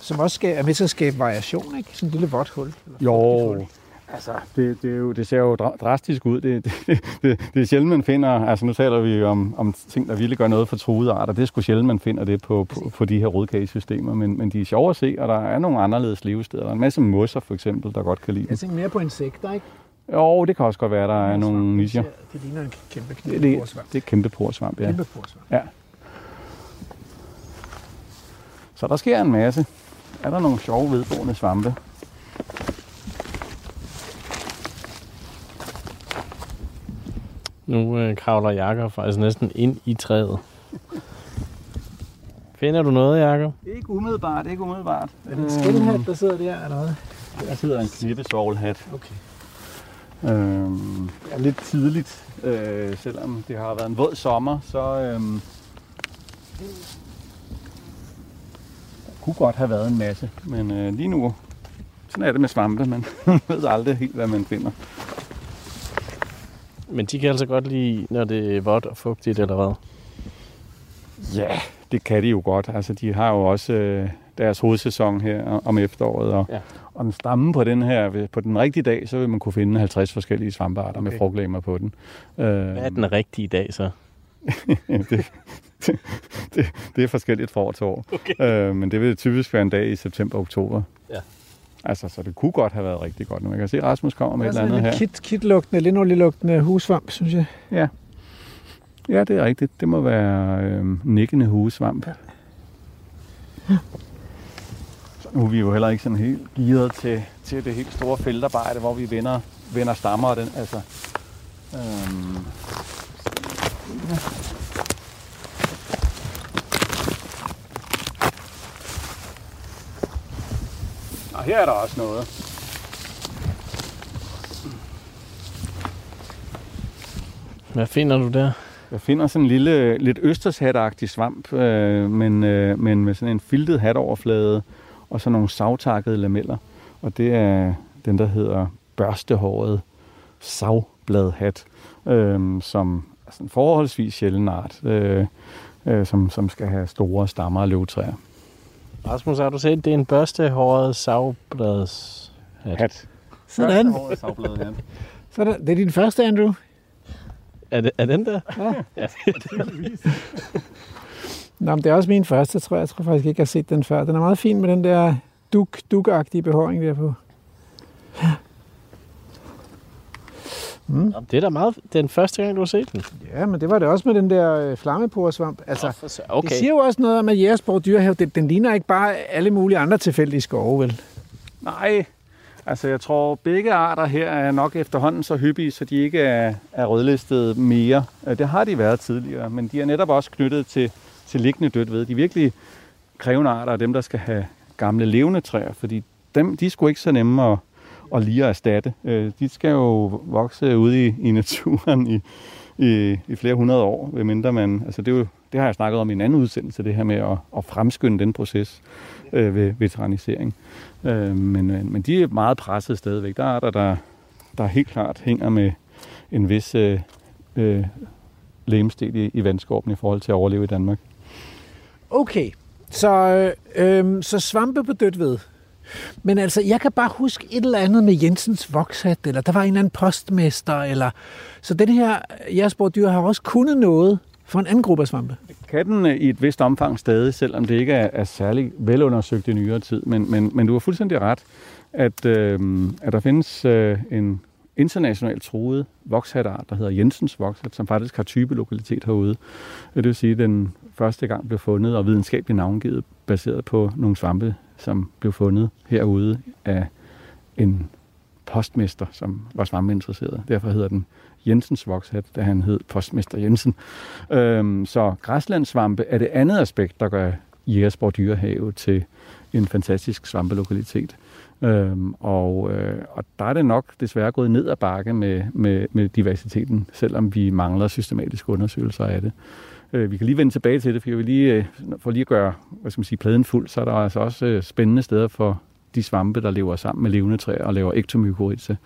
som også skal, er med til at skabe variation, ikke? Sådan et lille vådt hul. Eller Jo, altså, det, det, er jo, det ser jo dra- drastisk ud. Det, det, det, det er sjældent, man finder, altså nu taler vi om, om ting, der virkelig gør noget for truede arter. Det er sgu sjældent, man finder det på, på, på de her rodkagesystemer, men, men de er sjove at se, og der er nogle anderledes levesteder. Der er en masse mosser for eksempel, der godt kan lide dem. Jeg tænker mere på insekter, ikke? Jo, det kan også godt være, der er nogle nicher. Det ligner en kæmpe Det, det, det er kæmpe porsvamp, ja. Kæmpe porsvamp. ja. Så der sker en masse. Er der nogle sjove vedboende svampe? Nu øh, kravler Jakob faktisk næsten ind i træet. Finder du noget, Jakob? Ikke umiddelbart, ikke umiddelbart. Er det en skættehat, der sidder der, eller hvad? Der sidder en knippesvoglehat. Okay. Øhm, det er lidt tidligt, øh, selvom det har været en våd sommer, så øhm, der kunne godt have været en masse. Men øh, lige nu, sådan er det med svampe, man ved aldrig helt, hvad man finder. Men de kan altså godt lide, når det er vådt og fugtigt eller hvad? Ja, det kan de jo godt. Altså, de har jo også øh, deres hovedsæson her om efteråret. Og, Ja. og den stamme på den her, på den rigtige dag, så vil man kunne finde 50 forskellige svampearter okay. med Okay. frugtlæmer på den. Øh, Hvad er den rigtige dag så? det, det, det, det er forskelligt fra år til år. Okay. Øh, men det vil typisk være en dag i september-oktober. Ja. Altså, så det kunne godt have været rigtig godt nu. Jeg kan se, at Rasmus kommer med et er eller sådan andet her. kit, kitlugtende, linoljelugtende husvamp, synes jeg. Ja. ja, det er rigtigt. Det må være øh, nikkende hugesvamp. Så nu er vi jo heller ikke sådan helt gearet til, til det helt store feltarbejde, hvor vi vender, vender stammer. og Den, altså, øhm, Og her er der også noget. Hvad finder du der? Jeg finder sådan en lille, lidt østershatagtig svamp, øh, men, øh, men med sådan en filtet hatoverflade og så nogle savtakkede lameller. Og det er den, der hedder børstehåret savbladhat, øh, som er sådan en forholdsvis sjælden art, øh, øh, som, som skal have store stammer og løvtræer. Rasmus, har du set, det er en børstehåret savblads hat. Hat. Sådan. Børstehåret savbladhat. Så der, det er din første, Andrew. Er, det, er den der? Ja. Nå, men det er også min første, tror jeg. Jeg tror faktisk ikke, jeg har set den før. Den er meget fin med den der duk, dukagtige behåring der på. Mm. Det er da meget den første gang, du har set den. Ja, men det var det også med den der øh, flammeporesvamp. Altså, okay. Det siger jo også noget om, at Jægersborg Dyrehave, den, den ligner ikke bare alle mulige andre tilfældige skove, vel? Nej, altså jeg tror, begge arter her er nok efterhånden så hyppige, så de ikke er, er rødlistet mere. Øh, det har de været tidligere, men de er netop også knyttet til, til liggende dødt ved. De virkelig krævende arter er dem, der skal have gamle levende træer, fordi dem, de er sgu ikke så nemme at, og lige at erstatte. Øh, de skal jo vokse ude i, i naturen i, i, i flere hundrede år, mindre man, altså det, er jo, det har jeg snakket om i en anden udsendelse, det her med at, at fremskynde den proces øh, ved veteranisering. Øh, men, øh, men de er meget presset stadigvæk. Der er der, der, der helt klart hænger med en vis øh, øh, lemstil i, i vandskorpen i forhold til at overleve i Danmark. Okay, så, øh, øhm, så svampe på dødt ved. Men altså, jeg kan bare huske et eller andet med Jensens vokshat, eller der var en eller anden postmester, eller... Så den her Jægersborg dyr har også kunnet noget for en anden gruppe af svampe. Kan den øh, i et vist omfang stadig, selvom det ikke er, er særlig velundersøgt i nyere tid. Men, men, men du har fuldstændig ret, at, øh, at der findes øh, en internationalt truet vokshatart, der hedder Jensens vokshat, som faktisk har typelokalitet herude. Det vil sige, at den første gang blev fundet og videnskabeligt navngivet baseret på nogle svampe, som blev fundet herude af en postmester, som var svampeinteresseret. Derfor hedder den Jensens vokshat, da han hed postmester Jensen. Øhm, så græslandsvampe er det andet aspekt, der gør Jægersborg Dyrehave til en fantastisk svampelokalitet. Øhm, og, øh, og der er det nok desværre gået ned ad bakke med, med, med diversiteten, selvom vi mangler systematiske undersøgelser af det. Øh, vi kan lige vende tilbage til det, for, jeg vil lige, øh, for lige at gøre hvad skal man sige, pladen fuld, så er der altså også øh, spændende steder for de svampe, der lever sammen med levende træer og laver ektomykorrhiza.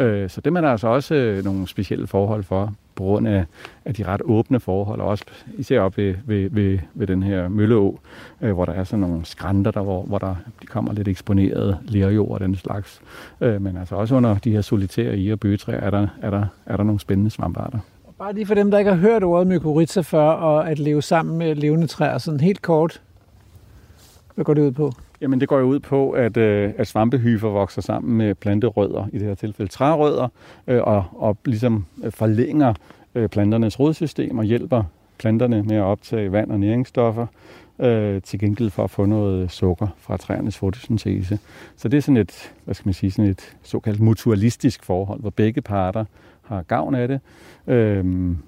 Øh, så det er der altså også nogle specielle forhold for, på grund af, af de ret åbne forhold, og også især op ved, ved, ved, ved den her Mølleå, øh, hvor der er sådan nogle skrænter, der, hvor, hvor der de kommer lidt eksponeret lerjord og den slags. Øh, men altså også under de her solitære i- og bøgetræer er der, er, der, er der nogle spændende svamparter. Bare lige for dem, der ikke har hørt ordet mykorrhiza før, og at leve sammen med levende træer, sådan helt kort. Hvad går det ud på? Jamen det går jo ud på, at, øh, at svampehyfer vokser sammen med planterødder, i det her tilfælde trærødder, øh, og, og ligesom øh, forlænger øh, planternes rodsystem og hjælper planterne med at optage vand og næringsstoffer, øh, til gengæld for at få noget sukker fra træernes fotosyntese. Så det er sådan et, hvad skal man sige, sådan et såkaldt mutualistisk forhold, hvor begge parter har gavn af det. Øhm,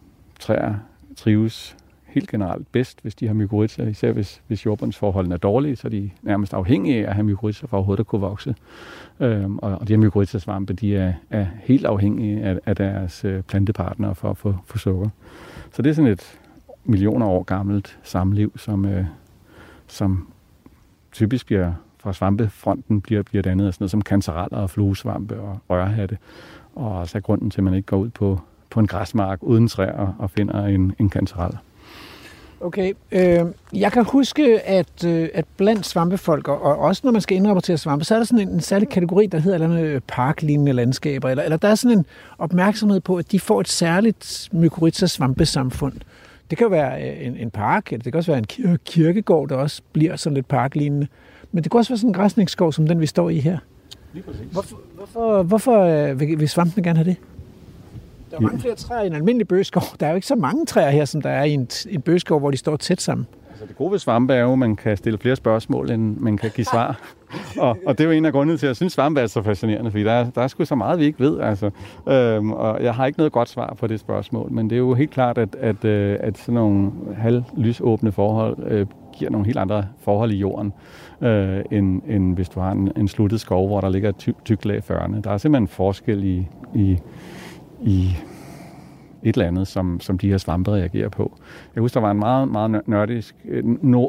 træer trives helt generelt bedst, hvis de har mykorrhiza, især hvis, hvis jordbundsforholdene er dårlige, så er de nærmest afhængige af at have mykorrhiza for overhovedet at kunne vokse. Øhm, og, og de her mykorrhiza-svampe, de er, er helt afhængige af, af deres øh, plantepartnere for at få, for sukker. Så det er sådan et millioner år gammelt samliv, som, øh, som typisk bliver fra svampefronten bliver, bliver dannet af sådan noget som kancereller og fluesvampe og rørhatte. Og også er grunden til, at man ikke går ud på, på en græsmark uden træer og, finder en, en kantarel. Okay, øh, jeg kan huske, at, øh, at blandt svampefolk, og, og også når man skal indrapportere svampe, så er der sådan en, en særlig kategori, der hedder eller andet øh, parklignende landskaber, eller, eller der er sådan en opmærksomhed på, at de får et særligt mykorrhiza-svampesamfund. Det kan jo være øh, en, en park, eller det kan også være en øh, kirkegård, der også bliver sådan lidt parklignende. Men det kan også være sådan en græsningsskov, som den vi står i her. Lige præcis. Hvorfor, hvorfor, hvorfor øh, vil, vil svampene gerne have det? Der er mange flere træer i en almindelig bøgeskov. Der er jo ikke så mange træer her, som der er i en, en bøgeskov, hvor de står tæt sammen. Altså det gode ved svampe er jo, at man kan stille flere spørgsmål, end man kan give svar. og, og det er jo en af grundene til, at jeg synes, svampe er så fascinerende, fordi der er, der er sgu så meget, vi ikke ved. Altså. Øhm, og jeg har ikke noget godt svar på det spørgsmål, men det er jo helt klart, at, at, øh, at sådan nogle halvlysåbne forhold øh, giver nogle helt andre forhold i jorden, øh, end, end hvis du har en, en sluttet skov, hvor der ligger et ty- tykt lag førne. Der er simpelthen forskel i, i, i et eller andet, som, som de her svampe reagerer på. Jeg husker, der var en meget, meget nørdisk, øh,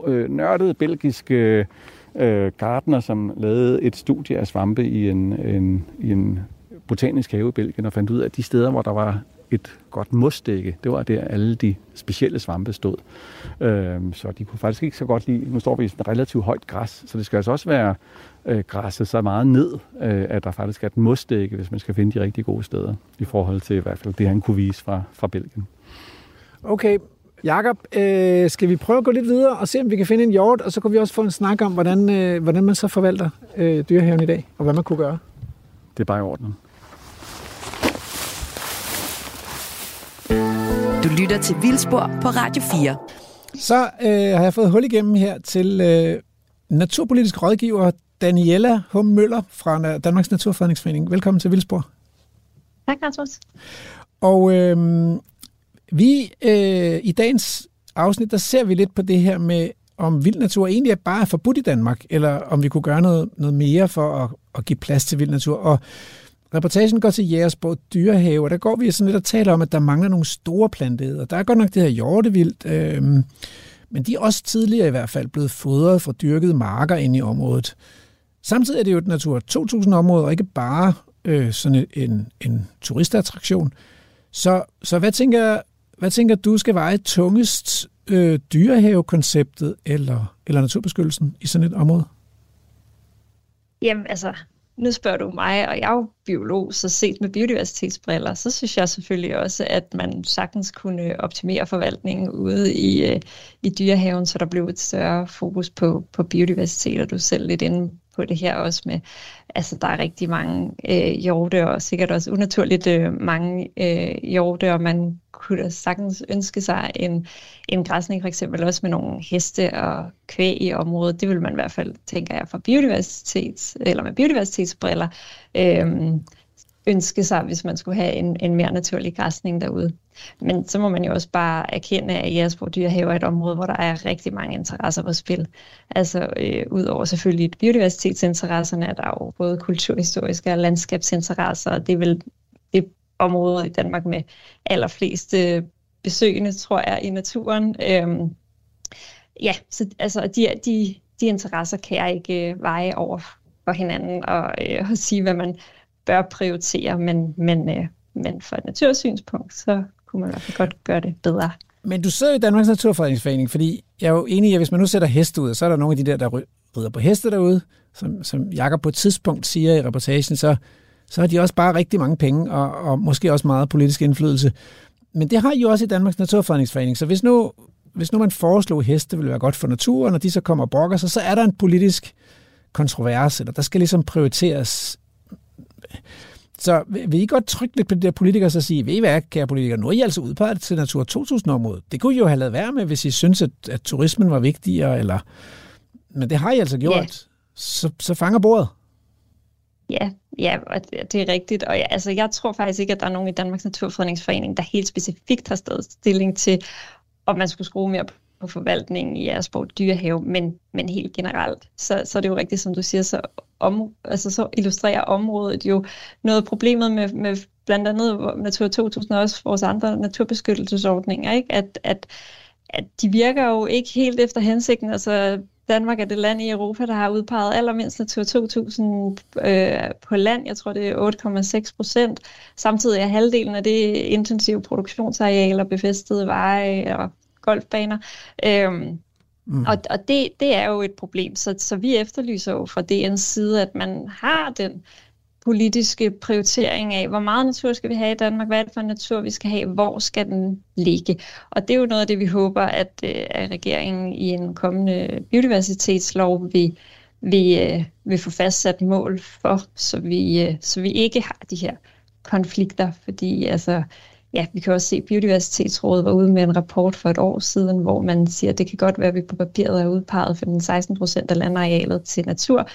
øh, nørdet belgisk øh, øh gardner, som lavede et studie af svampe i en, en, i en botanisk have i Belgien, og fandt ud af, at de steder, hvor der var et godt mosdække. Det var der, alle de specielle svampe stod. Øh, så de kunne faktisk ikke så godt lide, nu står vi i et relativt højt græs, så det skal altså også være øh, græsset så meget ned, øh, at der faktisk er et mosdække, hvis man skal finde de rigtig gode steder, i forhold til i hvert fald det, han kunne vise fra, fra Belgien. Okay, Jakob, øh, skal vi prøve at gå lidt videre og se, om vi kan finde en hjort, og så kan vi også få en snak om, hvordan, øh, hvordan man så forvalter øh, dyrehaven i dag, og hvad man kunne gøre. Det er bare i orden. Du lytter til Vildspor på Radio 4. Så øh, har jeg fået hul igennem her til øh, naturpolitisk rådgiver Daniela Hum Møller fra Danmarks Naturfredningsforening. Velkommen til Vildspor. Tak, Rasmus. Og øh, vi øh, i dagens afsnit, der ser vi lidt på det her med, om vild natur egentlig er bare forbudt i Danmark, eller om vi kunne gøre noget, noget mere for at, at give plads til vild natur. Og reportagen går til Jægersborg Dyrehave, og der går vi sådan lidt og taler om, at der mangler nogle store planteæder. Der er godt nok det her hjortevildt, øh, men de er også tidligere i hvert fald blevet fodret fra dyrkede marker ind i området. Samtidig er det jo et Natur 2000-område, og ikke bare øh, sådan en, en turistattraktion. Så, så hvad, tænker, hvad tænker du skal veje tungest? Øh, dyrehavekonceptet eller, eller naturbeskyttelsen i sådan et område? Jamen altså, nu spørger du mig, og jeg er jo biolog, så set med biodiversitetsbriller, så synes jeg selvfølgelig også, at man sagtens kunne optimere forvaltningen ude i, øh, i dyrehaven, så der blev et større fokus på, på biodiversitet, og du er selv lidt inde på det her også med, altså der er rigtig mange øh, hjorte, og sikkert også unaturligt øh, mange øh, hjorte, og man kunne da sagtens ønske sig en, en græsning for eksempel også med nogle heste og kvæg i området. Det vil man i hvert fald, tænker jeg, fra biodiversitets, eller med biodiversitetsbriller, øh, ønske sig, hvis man skulle have en, en mere naturlig græsning derude. Men så må man jo også bare erkende, at Jægersborg Dyrehave er et område, hvor der er rigtig mange interesser på spil. Altså øh, udover selvfølgelig biodiversitetsinteresserne, er der jo både kulturhistoriske og landskabsinteresser, og det er vel det område i Danmark med allerflest øh, besøgende, tror jeg, i naturen. Øhm, ja, så altså, de, de, de interesser kan jeg ikke øh, veje over for hinanden og, øh, og sige, hvad man bør prioritere, men, men, øh, men fra et natursynspunkt, så kunne man i hvert fald godt gøre det bedre. Men du sidder i Danmarks Naturfredningsforening, fordi jeg er jo enig i, at hvis man nu sætter heste ud, så er der nogle af de der, der rider på heste derude, som, som Jakob på et tidspunkt siger i reportagen, så, så har de også bare rigtig mange penge, og, og måske også meget politisk indflydelse. Men det har I jo også i Danmarks Naturfredningsforening, så hvis nu, hvis nu man foreslog, at heste ville være godt for naturen, og de så kommer og brokker sig, så er der en politisk kontrovers, eller der skal ligesom prioriteres så vil I godt trykke lidt på de der politikere og sige, ved I hvad, kære politikere, nu er I altså udpeget til Natur 2000-området. Det kunne I jo have lavet være med, hvis I synes, at, at turismen var vigtigere, eller... men det har I altså gjort. Ja. Så, så fanger bordet. Ja, ja, og det er rigtigt. Og ja, altså, jeg tror faktisk ikke, at der er nogen i Danmarks Naturfredningsforening, der helt specifikt har stået stilling til, om man skulle skrue mere på forvaltningen i Jægersborg Dyrehave, men, men helt generelt, så, så er det jo rigtigt, som du siger, så, om, altså, så illustrerer området jo noget problemet med, med blandt andet Natur 2000 og også vores andre naturbeskyttelsesordninger, ikke? At, at, at de virker jo ikke helt efter hensigten. Altså, Danmark er det land i Europa, der har udpeget allermindst Natur 2000 øh, på land. Jeg tror, det er 8,6 procent. Samtidig er halvdelen af det intensive produktionsarealer, befæstede veje og golfbaner. Øhm, mm. Og, og det, det er jo et problem. Så, så vi efterlyser jo fra DN's side, at man har den politiske prioritering af, hvor meget natur skal vi have i Danmark, hvad er det for natur, vi skal have, hvor skal den ligge. Og det er jo noget af det, vi håber, at, øh, at regeringen i en kommende biodiversitetslov vil, vil, øh, vil få fastsat mål for, så vi, øh, så vi ikke har de her konflikter, fordi altså, ja, vi kan også se, at Biodiversitetsrådet var ude med en rapport for et år siden, hvor man siger, at det kan godt være, at vi på papiret er udpeget for den 16 procent af landarealet til natur,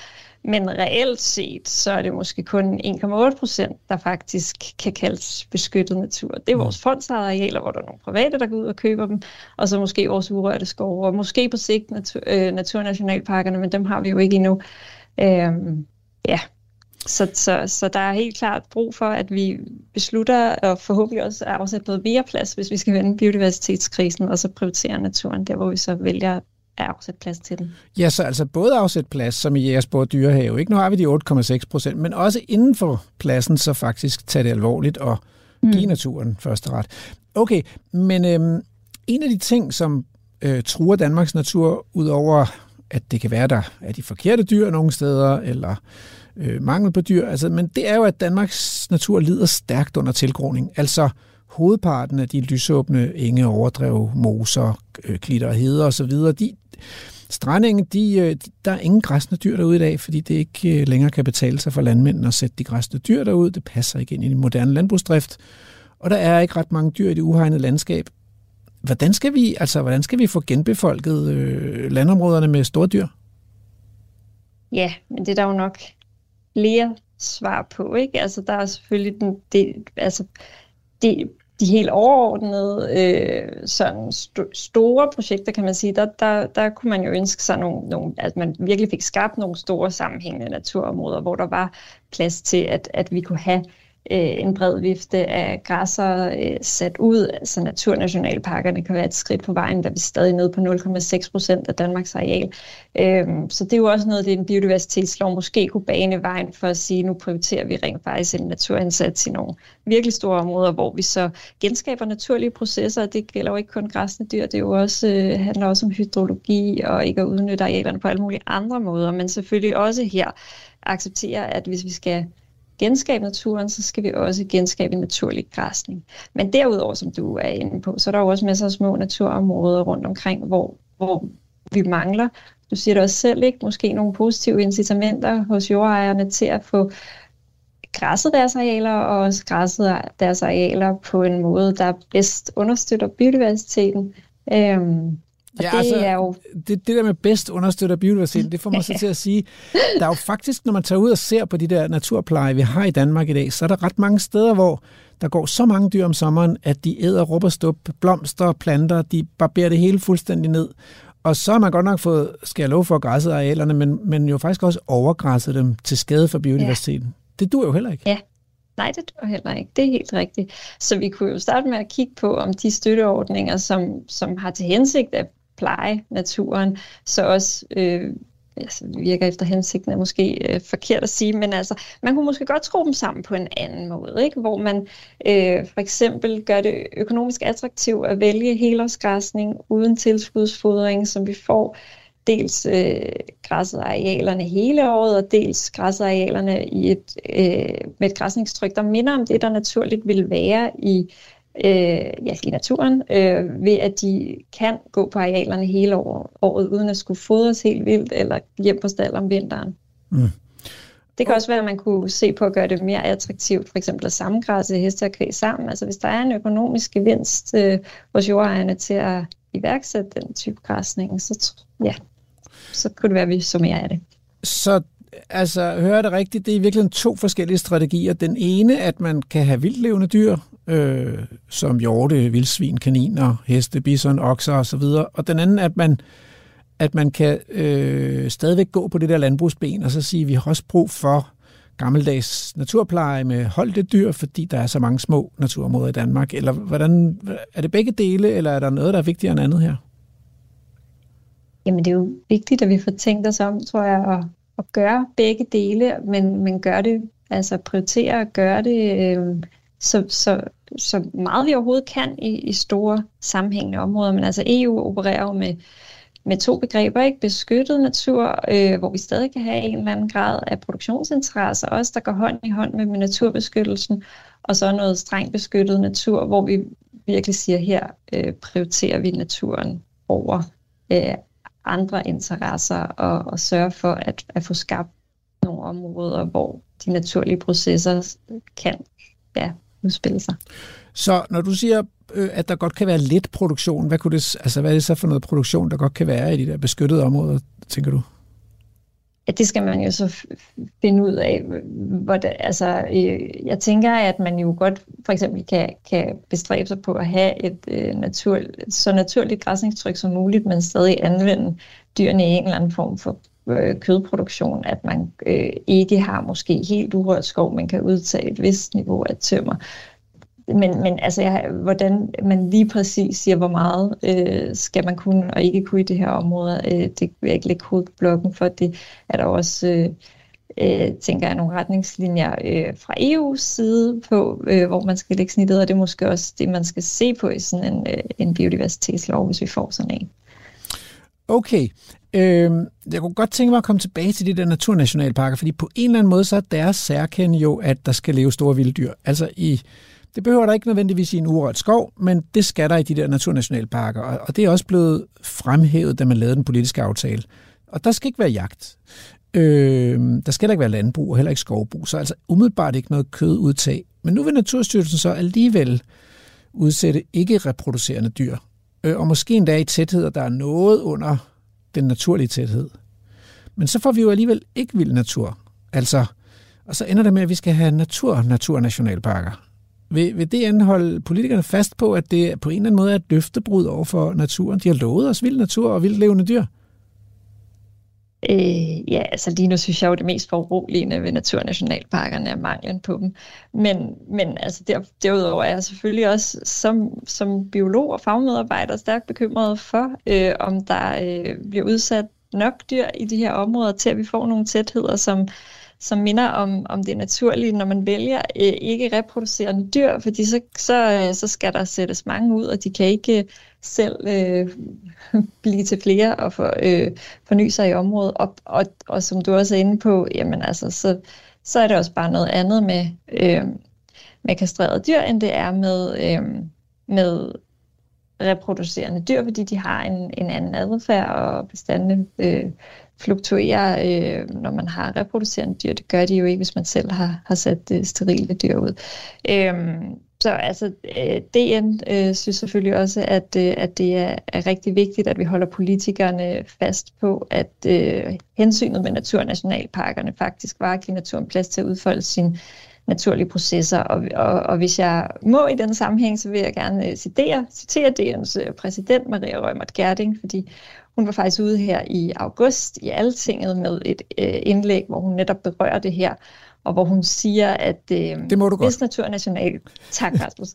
men reelt set, så er det måske kun 1,8 procent, der faktisk kan kaldes beskyttet natur. Det er mm. vores fondsarealer, hvor der er nogle private, der går ud og køber dem, og så måske vores urørte skove, og måske på sigt natur, øh, naturnationalparkerne, men dem har vi jo ikke endnu. Øhm, ja, så, så, så der er helt klart brug for, at vi beslutter og forhåbentlig også afsætte noget mere plads, hvis vi skal vende biodiversitetskrisen, og så prioritere naturen der, hvor vi så vælger at afsætte plads til den. Ja, så altså både afsætte plads, som i Jægersborg Dyrehave. Ikke? Nu har vi de 8,6 procent, men også inden for pladsen, så faktisk tage det alvorligt og, Mm. Giv naturen første ret. Okay, men øhm, en af de ting, som øh, truer Danmarks natur, udover at det kan være, der er de forkerte dyr nogle steder, eller øh, mangel på dyr, altså, men det er jo, at Danmarks natur lider stærkt under tilgroning. Altså hovedparten af de lysåbne enge, overdrev, moser, øh, klitter og heder osv., de, Strandenge, de, øh, de, der er ingen græsne dyr derude i dag, fordi det ikke øh, længere kan betale sig for landmændene at sætte de græsne dyr derud. Det passer ikke ind i den moderne landbrugsdrift. Og der er ikke ret mange dyr i det uhegnede landskab. Hvordan skal vi, altså, hvordan skal vi få genbefolket øh, landområderne med store dyr? Ja, men det er der jo nok flere svar på, ikke? Altså, der er selvfølgelig den, det, altså, det, de helt overordnede øh, sådan st- store projekter, kan man sige, der, der, der kunne man jo ønske sig nogle, nogle, at man virkelig fik skabt nogle store sammenhængende naturområder, hvor der var plads til, at, at vi kunne have Øh, en bred vifte af græsser øh, sat ud. Altså naturnationalparkerne kan være et skridt på vejen, da vi er stadig nede på 0,6 procent af Danmarks areal. Øhm, så det er jo også noget, det en biodiversitetslov måske kunne bane vejen for at sige, nu prioriterer vi rent faktisk en naturindsats i nogle virkelig store områder, hvor vi så genskaber naturlige processer, det gælder jo ikke kun græsne dyr, det er jo også, øh, handler også om hydrologi og ikke at udnytte arealerne på alle mulige andre måder, men selvfølgelig også her acceptere, at hvis vi skal genskabe naturen, så skal vi også genskabe naturlig græsning. Men derudover, som du er inde på, så er der jo også masser af små naturområder rundt omkring, hvor, hvor vi mangler, du siger det også selv, ikke? måske nogle positive incitamenter hos jordejerne til at få græsset deres arealer og også græsset deres arealer på en måde, der bedst understøtter biodiversiteten. Øhm, og ja, det altså, er jo... Det, det der med bedst understøtter biodiversiteten, det får mig så til at sige, der er jo faktisk, når man tager ud og ser på de der naturpleje, vi har i Danmark i dag, så er der ret mange steder, hvor der går så mange dyr om sommeren, at de æder rubberstup, blomster, planter, de barberer det hele fuldstændig ned. Og så har man godt nok fået, skal jeg love for, græsset arealerne, men, men jo faktisk også overgræsset dem til skade for biodiversiteten. Ja. Det dur jo heller ikke. Ja, Nej, det tror heller ikke. Det er helt rigtigt. Så vi kunne jo starte med at kigge på, om de støtteordninger, som, som har til hensigt at pleje naturen, så også øh, altså, virker efter hensigten er måske øh, forkert at sige, men altså, man kunne måske godt skrue dem sammen på en anden måde, ikke? hvor man øh, for eksempel gør det økonomisk attraktivt at vælge helårsgræsning uden tilskudsfodring, som vi får dels øh, græsset arealerne hele året, og dels græsset arealerne i et, øh, med et græsningstryk, der minder om det, der naturligt vil være i øh, ja, i naturen, øh, ved at de kan gå på arealerne hele år, året, uden at skulle fodres helt vildt, eller hjem på stald om vinteren. Mm. Det kan også være, at man kunne se på at gøre det mere attraktivt, for eksempel at samgræsse heste og kvæg sammen. Altså hvis der er en økonomisk gevinst øh, hos jordejerne til at iværksætte den type græsning, så, ja, så kunne det være, at vi summerer af det. Så altså, hører det rigtigt, det er i virkeligheden to forskellige strategier. Den ene, at man kan have vildlevende dyr, øh, som hjorte, vildsvin, kaniner, heste, bison, okser osv. Og den anden, at man, at man kan øh, stadigvæk gå på det der landbrugsben, og så sige, at vi har også brug for gammeldags naturpleje med holdte dyr, fordi der er så mange små naturområder i Danmark. Eller hvordan, er det begge dele, eller er der noget, der er vigtigere end andet her? Jamen det er jo vigtigt, at vi får tænkt os om, tror jeg, og at gøre begge dele, men, men gør det, altså prioritere at gøre det øh, så, så, så meget vi overhovedet kan i, i store sammenhængende områder. Men altså EU opererer jo med, med to begreber, ikke? Beskyttet natur, øh, hvor vi stadig kan have en eller anden grad af produktionsinteresser, også der går hånd i hånd med, med naturbeskyttelsen, og så noget strengt beskyttet natur, hvor vi virkelig siger, her øh, prioriterer vi naturen over øh, andre interesser, og, og sørge for at, at få skabt nogle områder, hvor de naturlige processer kan ja, udspille sig. Så når du siger, øh, at der godt kan være lidt produktion, hvad, kunne det, altså, hvad er det så for noget produktion, der godt kan være i de der beskyttede områder, tænker du? At det skal man jo så finde ud af. Hvor det, altså, øh, jeg tænker, at man jo godt for eksempel kan, kan bestræbe sig på at have et øh, natur, så naturligt græsningstryk som muligt, men stadig anvende dyrene i en eller anden form for øh, kødproduktion, at man øh, ikke har måske helt urørt skov, man kan udtage et vist niveau af tømmer. Men, men altså, jeg, hvordan man lige præcis siger, hvor meget øh, skal man kunne og ikke kunne i det her område, øh, det vil jeg ikke lægge hovedet på blokken for. Det er der også øh, øh, tænker jeg, nogle retningslinjer øh, fra EU's side på, øh, hvor man skal lægge snittet, og det er måske også det, man skal se på i sådan en, øh, en biodiversitetslov, hvis vi får sådan en. Okay. Øh, jeg kunne godt tænke mig at komme tilbage til de der naturnationalparker, fordi på en eller anden måde, så er deres særkende jo, at der skal leve store vilde dyr. Altså i, det behøver der ikke nødvendigvis i en urørt skov, men det skal der i de der naturnationalparker, og, det er også blevet fremhævet, da man lavede den politiske aftale. Og der skal ikke være jagt. Øh, der skal ikke være landbrug og heller ikke skovbrug, så altså umiddelbart ikke noget kødudtag. Men nu vil Naturstyrelsen så alligevel udsætte ikke reproducerende dyr, øh, og måske endda i tætheder, der er noget under den naturlige tæthed. Men så får vi jo alligevel ikke vild natur. Altså, og så ender det med, at vi skal have natur-naturnationalparker. Vil, vil det anholde politikerne fast på, at det på en eller anden måde er et løftebrud over for naturen? De har lovet os vild natur og vildt levende dyr. Øh, ja, altså lige nu synes jeg jo, det mest foruroligende ved naturnationalparkerne er manglen på dem. Men, men altså der, derudover er jeg selvfølgelig også som, som biolog og fagmedarbejder stærkt bekymret for, øh, om der øh, bliver udsat nok dyr i de her områder til, at vi får nogle tætheder, som, som minder om, om det naturlige, når man vælger øh, ikke reproducerende dyr, fordi så, så, øh, så skal der sættes mange ud, og de kan ikke øh, selv øh, blive til flere og for, øh, forny sig i området. Og, og, og som du også er inde på, jamen altså, så, så er det også bare noget andet med, øh, med kastrerede dyr, end det er med, øh, med reproducerende dyr, fordi de har en, en anden adfærd, og bestandene øh, fluktuerer, øh, når man har reproducerende dyr. Det gør de jo ikke, hvis man selv har, har sat øh, sterile dyr ud. Øh, så altså, øh, DN øh, synes selvfølgelig også, at, øh, at det er, er rigtig vigtigt, at vi holder politikerne fast på, at øh, hensynet med naturnationalparkerne faktisk var at give naturen plads til at udfolde sine naturlige processer. Og, og, og hvis jeg må i den sammenhæng, så vil jeg gerne øh, citere, citere DN's øh, præsident, Maria Rømert Gerding, fordi hun var faktisk ude her i august i Altinget med et øh, indlæg, hvor hun netop berører det her, og hvor hun siger, at øh, det må du hvis Naturnational... Tak, Rasmus.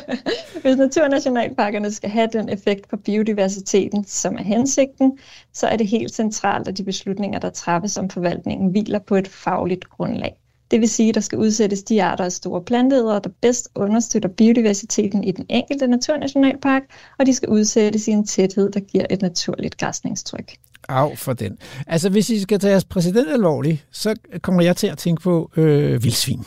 hvis Naturnationalparkerne skal have den effekt på biodiversiteten, som er hensigten, så er det helt centralt, at de beslutninger, der træffes om forvaltningen, hviler på et fagligt grundlag. Det vil sige, at der skal udsættes de arter af store planteædere, der bedst understøtter biodiversiteten i den enkelte naturnationalpark, og de skal udsættes i en tæthed, der giver et naturligt græsningstryk. Af for den. Altså, hvis I skal tage jeres præsident alvorligt, så kommer jeg til at tænke på øh, vildsvin.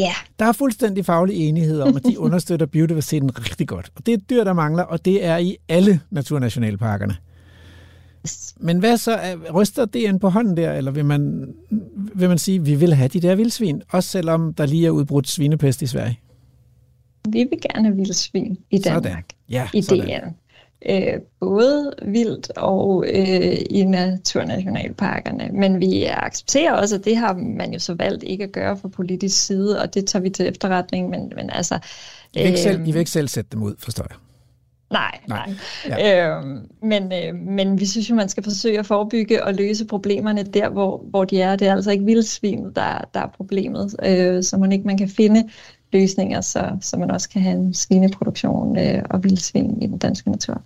Ja. Der er fuldstændig faglig enighed om, at de understøtter biodiversiteten rigtig godt. Og det er dyr, der mangler, og det er i alle naturnationalparkerne. Men hvad så? Ryster ind på hånden der, eller vil man, vil man sige, at vi vil have de der vildsvin, også selvom der lige er udbrudt svinepest i Sverige? Vi vil gerne have vildsvin i Danmark. Sådan. Ja, i sådan. Øh, både vildt og øh, i naturnationalparkerne. Men vi accepterer også, at det har man jo så valgt ikke at gøre fra politisk side, og det tager vi til efterretning. Men, men altså, I, vil ikke selv, I vil ikke selv sætte dem ud, forstår jeg? Nej, nej. nej. Ja. Øh, men, øh, men vi synes jo, man skal forsøge at forebygge og løse problemerne der, hvor, hvor de er. Det er altså ikke vildsvinet, der, der er problemet, øh, så man ikke man kan finde løsninger, så, så man også kan have en svineproduktion øh, og vildsvin i den danske natur.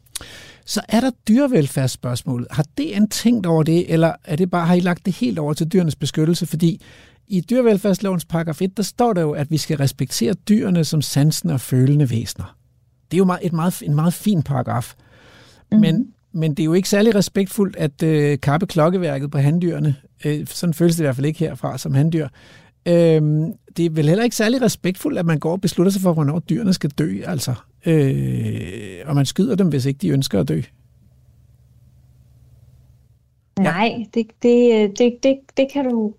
Så er der dyrevelfærdsspørgsmål. Har det en tænkt over det, eller er det bare, har I lagt det helt over til dyrenes beskyttelse? Fordi i dyrevelfærdslovens paragraf 1, der står der jo, at vi skal respektere dyrene som sansende og følende væsener. Det er jo meget, et meget, en meget fin paragraf. Mm. Men, men det er jo ikke særlig respektfuldt at øh, kappe klokkeværket på handdyrene. Øh, sådan føles det i hvert fald ikke herfra som handdyr. Øh, det er vel heller ikke særlig respektfuldt, at man går og beslutter sig for, hvornår dyrene skal dø, altså. Øh, og man skyder dem, hvis ikke de ønsker at dø. Nej, det, det, det, det, det, kan du,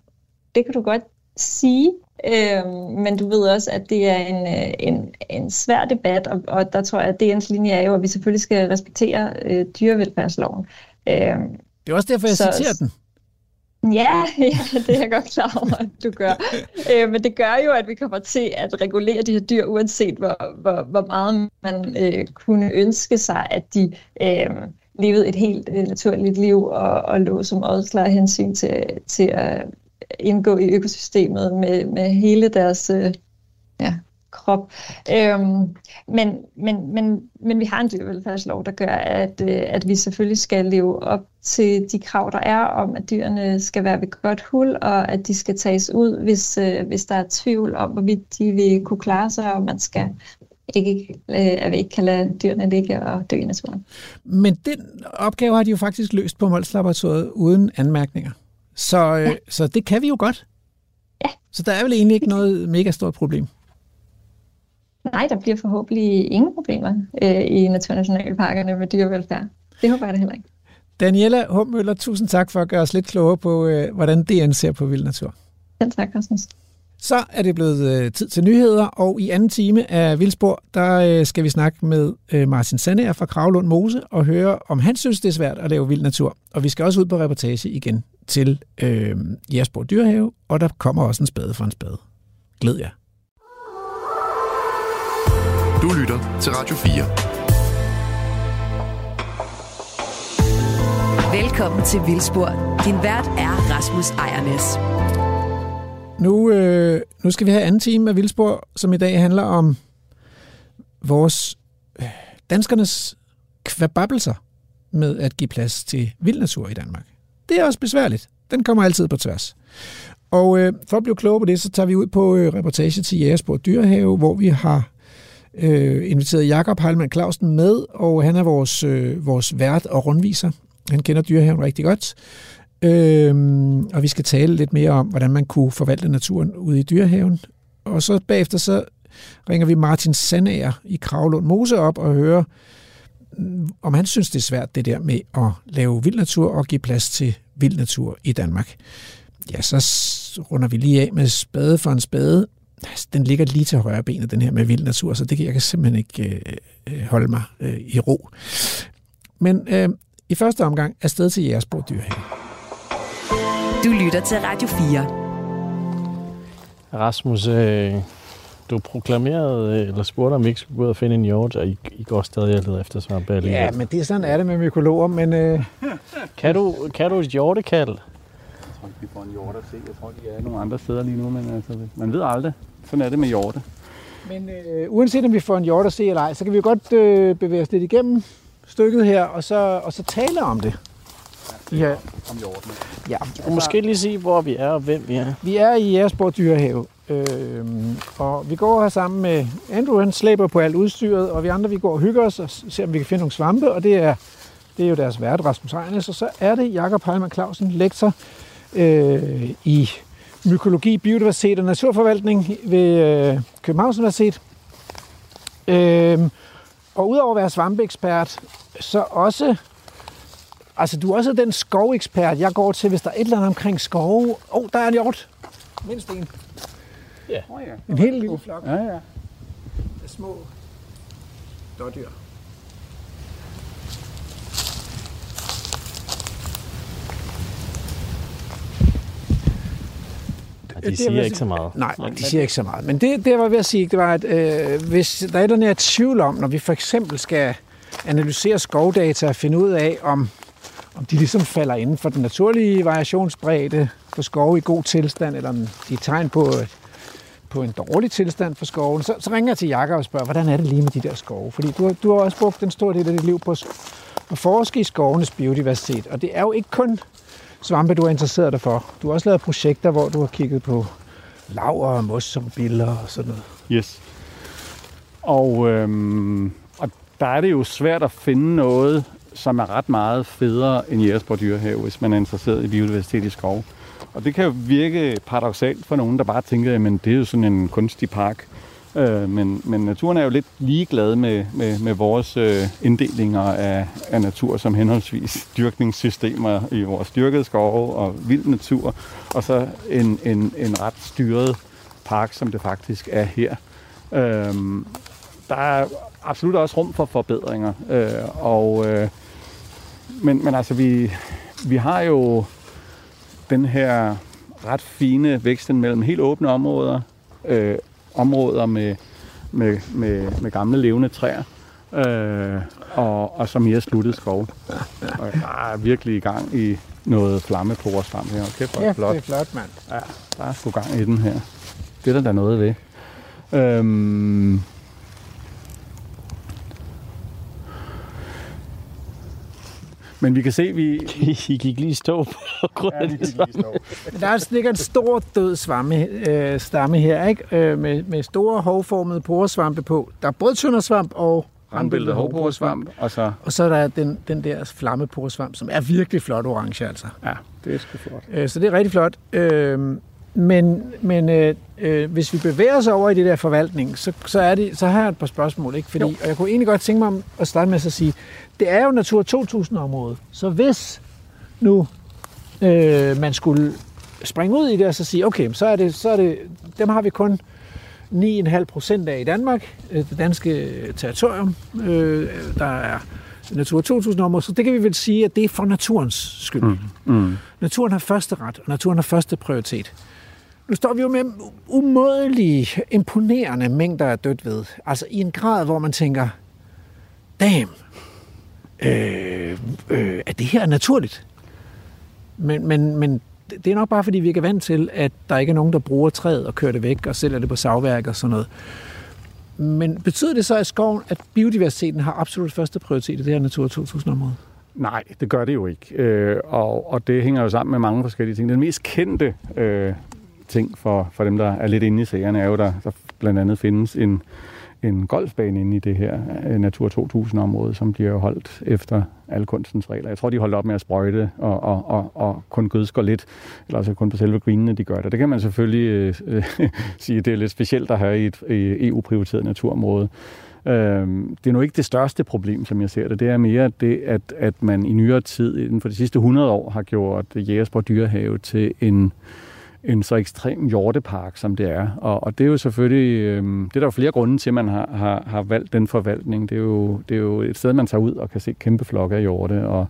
det kan du godt sige. Øh, men du ved også, at det er en, øh, en, en svær debat, og, og der tror jeg, at DN's linje er jo, at vi selvfølgelig skal respektere øh, dyrevelfærdsloven. Øh, det er også derfor, jeg så, citerer den. Ja, ja, det er jeg godt klar over, at du gør. øh, men det gør jo, at vi kommer til at regulere de her dyr, uanset hvor, hvor, hvor meget man øh, kunne ønske sig, at de øh, levede et helt øh, naturligt liv og, og lå som ådsklar hensyn til, til at indgå i økosystemet med, med hele deres øh, ja, krop. Øhm, men, men, men, men vi har en dyrevelfærdslov, der gør, at, øh, at vi selvfølgelig skal leve op til de krav, der er om, at dyrene skal være ved godt hul, og at de skal tages ud, hvis, øh, hvis der er tvivl om, hvorvidt de vil kunne klare sig, og man skal ikke, øh, at vi ikke kan lade dyrene ligge og dø i naturen. Men den opgave har de jo faktisk løst på Mols Laboratoriet uden anmærkninger. Så, øh, ja. så det kan vi jo godt. Ja. Så der er vel egentlig ikke noget mega stort problem. Nej, der bliver forhåbentlig ingen problemer øh, i naturnationalparkerne med dyrevelfærd. Det håber jeg da heller ikke. Daniela Hummøller, tusind tak for at gøre os lidt klogere på, øh, hvordan DN ser på vild natur. Selv tak, Rasmus. Så er det blevet øh, tid til nyheder, og i anden time af Vildspor, der øh, skal vi snakke med øh, Martin Sandager fra Kravlund Mose og høre, om han synes, det er svært at lave vild natur. Og vi skal også ud på reportage igen til øh, Jægersborg Dyrehave, og der kommer også en spade for en spade. Glæd jer. Du lytter til Radio 4. Velkommen til Vildspor. Din vært er Rasmus Ejernes. Nu, øh, nu skal vi have anden time af Vildspor, som i dag handler om vores øh, danskernes kvababelser med at give plads til vild natur i Danmark. Det er også besværligt. Den kommer altid på tværs. Og øh, for at blive klogere på det, så tager vi ud på øh, reportage til Jægersborg Dyrehave, hvor vi har øh, inviteret Jakob Heilmann Clausen med, og han er vores, øh, vores vært og rundviser. Han kender dyrehaven rigtig godt. Øhm, og vi skal tale lidt mere om, hvordan man kunne forvalte naturen ude i dyrehaven. Og så bagefter så ringer vi Martin Sandager i Kravlund Mose op og hører, mm, om han synes, det er svært det der med at lave vild natur og give plads til vild natur i Danmark. Ja, så runder vi lige af med spade for en spade. Altså, den ligger lige til højre benet, den her med vild natur, så det kan jeg kan simpelthen ikke øh, øh holde mig øh, i ro. Men øh, i første omgang er sted til Jægersborg dyrehaven. Du lytter til Radio 4. Rasmus, øh, du proklamerede, øh, eller spurgte, om vi ikke skulle gå ud og finde en hjort, og I, I går stadig og leder efter svampe alligevel. Ja, men det er sådan er det med mykologer, men øh, Kan du, kan du et hjortekald? Jeg tror ikke, vi får en hjort at se. Jeg tror, de er nogle andre steder lige nu, men altså, man ved aldrig. Sådan er det med hjorte. Men øh, uanset om vi får en hjort at se eller ej, så kan vi jo godt øh, bevæge os lidt igennem stykket her, og så, og så tale om det. Ja, Om hjorten. ja. Du kan måske lige sige, hvor vi er og hvem vi er. Vi er i Jægersborg Dyrehave, øh, og vi går her sammen med Andrew, han slæber på alt udstyret, og vi andre vi går og hygger os og ser, om vi kan finde nogle svampe, og det er, det er jo deres vært, Rasmus Ejnes, og så er det Jakob Heilmann Clausen, lektor øh, i mykologi, biodiversitet og naturforvaltning ved øh, Københavns Universitet. Øh, og udover at være svampeekspert, så også Altså, du er også den skovekspert, jeg går til, hvis der er et eller andet omkring skove. Åh, oh, der er en hjort. Mindst en. Oh, ja. En helt lille flok Ja, ja. af små dårdyr. Ja, det er de siger vel- ikke så meget. Nej, de siger ikke så meget. Men det, det jeg var ved at sige, det var, at øh, hvis der er et eller andet, jeg er tvivl om, når vi for eksempel skal analysere skovdata og finde ud af, om, om de ligesom falder inden for den naturlige variationsbredde for skove i god tilstand, eller om de er tegn på, på en dårlig tilstand for skoven, så, så ringer jeg til Jakob og spørger, hvordan er det lige med de der skove? Fordi du, du har også brugt en stor del af dit liv på at forske i skovenes biodiversitet, og det er jo ikke kun svampe, du er interesseret dig for. Du har også lavet projekter, hvor du har kigget på laver og mos og biller og sådan noget. Yes. Og, øhm, og der er det jo svært at finde noget, som er ret meget federe end Jægersborg Dyrehave, hvis man er interesseret i biodiversitet i skov. Og det kan jo virke paradoxalt for nogen, der bare tænker, at det er jo sådan en kunstig park. Øh, men, men naturen er jo lidt ligeglad med, med, med vores øh, inddelinger af, af natur som henholdsvis dyrkningssystemer i vores dyrkede skove og vild natur, og så en, en, en ret styret park, som det faktisk er her. Øh, der er absolut også rum for forbedringer, øh, og, øh, men, men altså vi, vi har jo den her ret fine væksten mellem helt åbne områder, øh, områder med, med, med, med gamle levende træer, øh, og, og så mere sluttet skov. Og der er virkelig i gang i noget flamme på vores her. Kæft, hvor det flot. det er flot, mand. Ja, der er sgu gang i den her. Det er der da noget ved. Øhm, men vi kan se, vi... I gik lige stå på grund af de svampene. Men Der er ligger en stor død svamme, øh, stamme her, ikke? Øh, med, med store hovformede poresvampe på. Der er både tøndersvamp og Randbæltet hovporesvamp, og så... Og så er der den, den der flammeporesvamp, som er virkelig flot orange, altså. Ja, det er sgu flot. Øh, så det er rigtig flot. Øh, men men øh, øh, hvis vi bevæger os over i det der forvaltning, så, så, er det, så har jeg et par spørgsmål. Ikke? Fordi, og jeg kunne egentlig godt tænke mig om at starte med at sige, det er jo Natur 2000-område. Så hvis nu øh, man skulle springe ud i det og så sige, okay, så er det, så er det, dem har vi kun 9,5 procent af i Danmark, øh, det danske territorium. Øh, der er Natur 2000 område, så det kan vi vel sige, at det er for naturens skyld. Mm. Mm. Naturen har første ret, og naturen har første prioritet. Nu står vi jo med umådelige, imponerende mængder af dødt ved. Altså i en grad, hvor man tænker, damn, øh, øh, er det her naturligt? Men, men, men det er nok bare, fordi vi ikke er vant til, at der ikke er nogen, der bruger træet og kører det væk og sælger det på savværk og sådan noget. Men betyder det så, at skoven, at biodiversiteten har absolut første prioritet i det her Natur 2000-område? Nej, det gør det jo ikke. Øh, og, og det hænger jo sammen med mange forskellige ting. Den mest kendte øh, ting for, for dem, der er lidt inde i sagerne, er jo, der, der blandt andet findes en, en golfbane inde i det her øh, Natur 2000-område, som bliver holdt efter alle kunstens regler. Jeg tror, de holdt op med at sprøjte og, og, og, og kun gødsker lidt, eller altså kun på selve greenene, de gør det. Det kan man selvfølgelig øh, øh, sige, det er lidt specielt at have i et EU-prioriteret naturområde. Øh, det er nu ikke det største problem, som jeg ser det. Det er mere det, at, at man i nyere tid, inden for de sidste 100 år, har gjort Jægersborg Dyrehave til en en så ekstrem hjortepark, som det er. Og, og det er jo selvfølgelig, øh, det er der jo flere grunde til, at man har, har, har valgt den forvaltning. Det er, jo, det er jo et sted, man tager ud og kan se kæmpe flokke af hjorte, og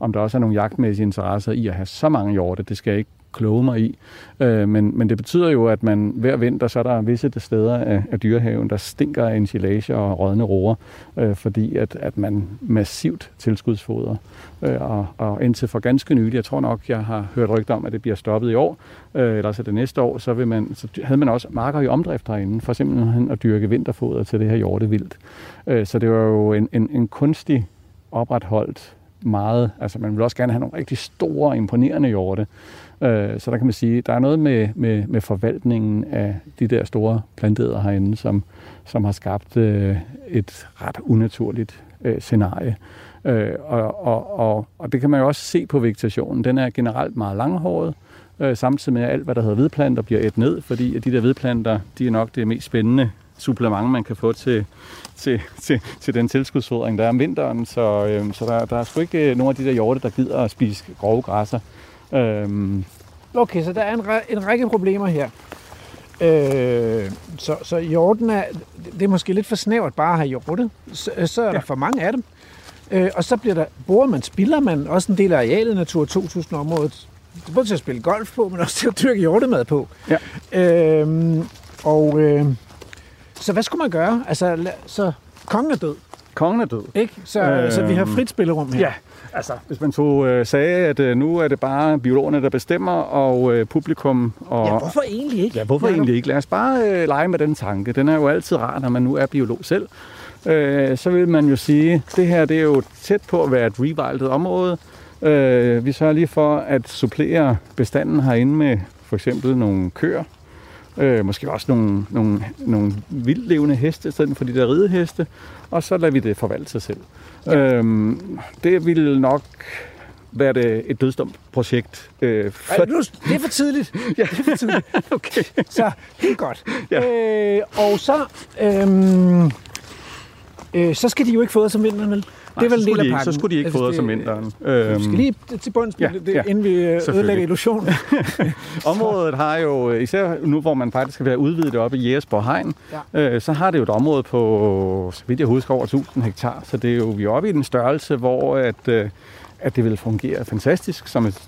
om der også er nogle jagtmæssige interesser i at have så mange hjorte, det skal jeg ikke kloge mig i. Øh, men, men det betyder jo, at man hver vinter, så er der visse steder af, af dyrehaven, der stinker af ensilage og rådne roer, øh, fordi at, at man massivt tilskudsfoder. Øh, og, og indtil for ganske nylig, jeg tror nok, jeg har hørt rygter om, at det bliver stoppet i år, øh, eller så det næste år, så, vil man, så havde man også marker i omdrift herinde, for simpelthen at dyrke vinterfoder til det her hjortevildt. Øh, så det var jo en, en, en kunstig opretholdt meget, altså man vil også gerne have nogle rigtig store, imponerende hjorte. Øh, så der kan man sige, der er noget med, med, med forvaltningen af de der store planteder herinde, som, som har skabt øh, et ret unaturligt øh, scenarie. Øh, og, og, og, og det kan man jo også se på vegetationen. Den er generelt meget langhåret, øh, samtidig med at alt, hvad der hedder vedplanter, bliver et ned, fordi de der vedplanter, de er nok det mest spændende supplement, man kan få til, til, til, til den tilskudsfodring, der er om vinteren. Så, øh, så der, der er sgu ikke øh, nogen af de der hjorte, der gider at spise grove græsser. Øhm. Okay, så der er en, en række problemer her. Øh, så, så hjorten er, det er måske lidt for snævert bare at have hjorte. Så, så er der ja. for mange af dem. Øh, og så bliver der, bruger man, spiller man også en del af arealet Natur 2000-området. Både til at spille golf på, men også til at dyrke hjortemad på. Ja. Øh, og øh, så hvad skulle man gøre? Altså, så kongen er død. Kongen er død. Ikke? Så, øh, så vi har frit spillerum her. Ja, altså hvis man tog øh, sagde, at øh, nu er det bare biologerne, der bestemmer, og øh, publikum... Og, ja, hvorfor egentlig ikke? Ja, hvorfor ja, egentlig ikke? Lad os bare øh, lege med den tanke. Den er jo altid rar, når man nu er biolog selv. Øh, så vil man jo sige, det her det er jo tæt på at være et rewildet område. Øh, vi sørger lige for at supplere bestanden herinde med for eksempel nogle køer, Øh, måske også nogle, nogle, nogle vildlevende heste, i stedet for de der rideheste. Og så lader vi det forvalte sig selv. Ja. Øhm, det vil nok være det et dødstomt projekt. Øh, for... Ej, nu, det er for tidligt. ja. Det er for tidligt. okay. Så helt godt. Ja. Øh, og så, øhm, øh, så skal de jo ikke fodre som vinteren, vel? det er vel så, skulle de så skulle de ikke altså, fodre som vinteren. Vi skal øhm, lige til bunds, ja, det, ja, inden vi øh, ødelægger illusionen. Området har jo, især nu hvor man faktisk skal være udvidet op i Jægersborg Hegn, ja. øh, så har det jo et område på, så vidt jeg husker, over 1000 hektar. Så det er jo, vi er oppe i en størrelse, hvor at, øh, at det vil fungere fantastisk som et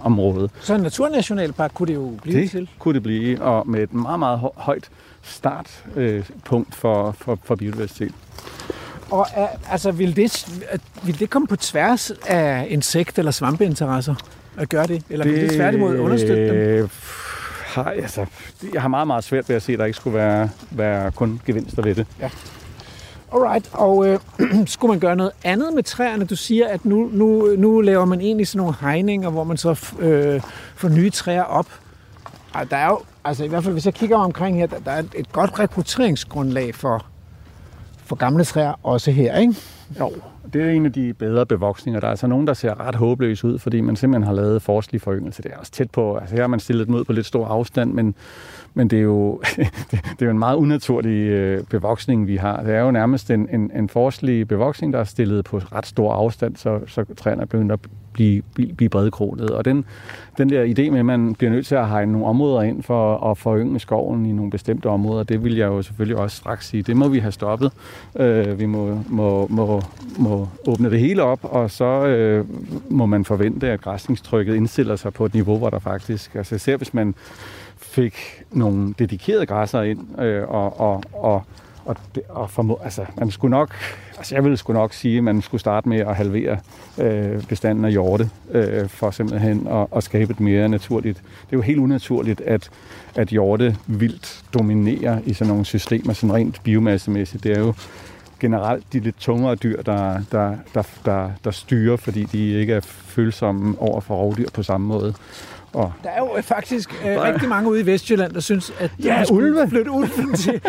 område. Så en naturnationalpark kunne det jo blive det til? kunne det blive, og med et meget, meget højt startpunkt for, for, for biodiversitet. Og er, altså, vil det, vil det komme på tværs af insekt- eller svampeinteresser at gøre det? Eller det, vil det tværtimod understøtte dem? har, altså, jeg har meget, meget svært ved at se, at der ikke skulle være, være kun gevinster ved det. Alright, og øh, skulle man gøre noget andet med træerne? Du siger, at nu, nu, nu laver man egentlig sådan nogle hegninger, hvor man så øh, får nye træer op. Og der er jo, altså i hvert fald hvis jeg kigger omkring her, der, der er et, godt rekrutteringsgrundlag for, for gamle træer også her, ikke? Jo, det er en af de bedre bevoksninger. Der er altså nogen, der ser ret håbløs ud, fordi man simpelthen har lavet forskelig foryngelse. Det er også tæt på, altså her har man stillet dem ud på lidt stor afstand, men, men det er jo, det er jo en meget unaturlig øh, bevoksning, vi har. Det er jo nærmest en, en, en forskelig bevoksning, der er stillet på ret stor afstand, så, så træerne er begyndt at blive, blive, blive bredkronet. Og den, den der idé med, at man bliver nødt til at hegne nogle områder ind for at forynge skoven i nogle bestemte områder, det vil jeg jo selvfølgelig også straks sige. Det må vi have stoppet. Øh, vi må, må, må, må åbne det hele op, og så øh, må man forvente, at græsningstrykket indstiller sig på et niveau, hvor der faktisk, altså især hvis man fik nogle dedikerede græsser ind, øh, og, og, og, og, det, og formod, altså, man skulle nok, altså jeg ville sgu nok sige, at man skulle starte med at halvere øh, bestanden af hjorte, øh, for simpelthen at, at skabe et mere naturligt. Det er jo helt unaturligt, at, at hjorte vildt dominerer i sådan nogle systemer, sådan rent biomassemæssigt. Det er jo generelt de lidt tungere dyr, der, der, der, der, der styrer, fordi de ikke er følsomme over for rovdyr på samme måde. Og Der er jo øh, faktisk øh, rigtig mange ude i Vestjylland, der synes, at Ja, ulve. flytte ulven til.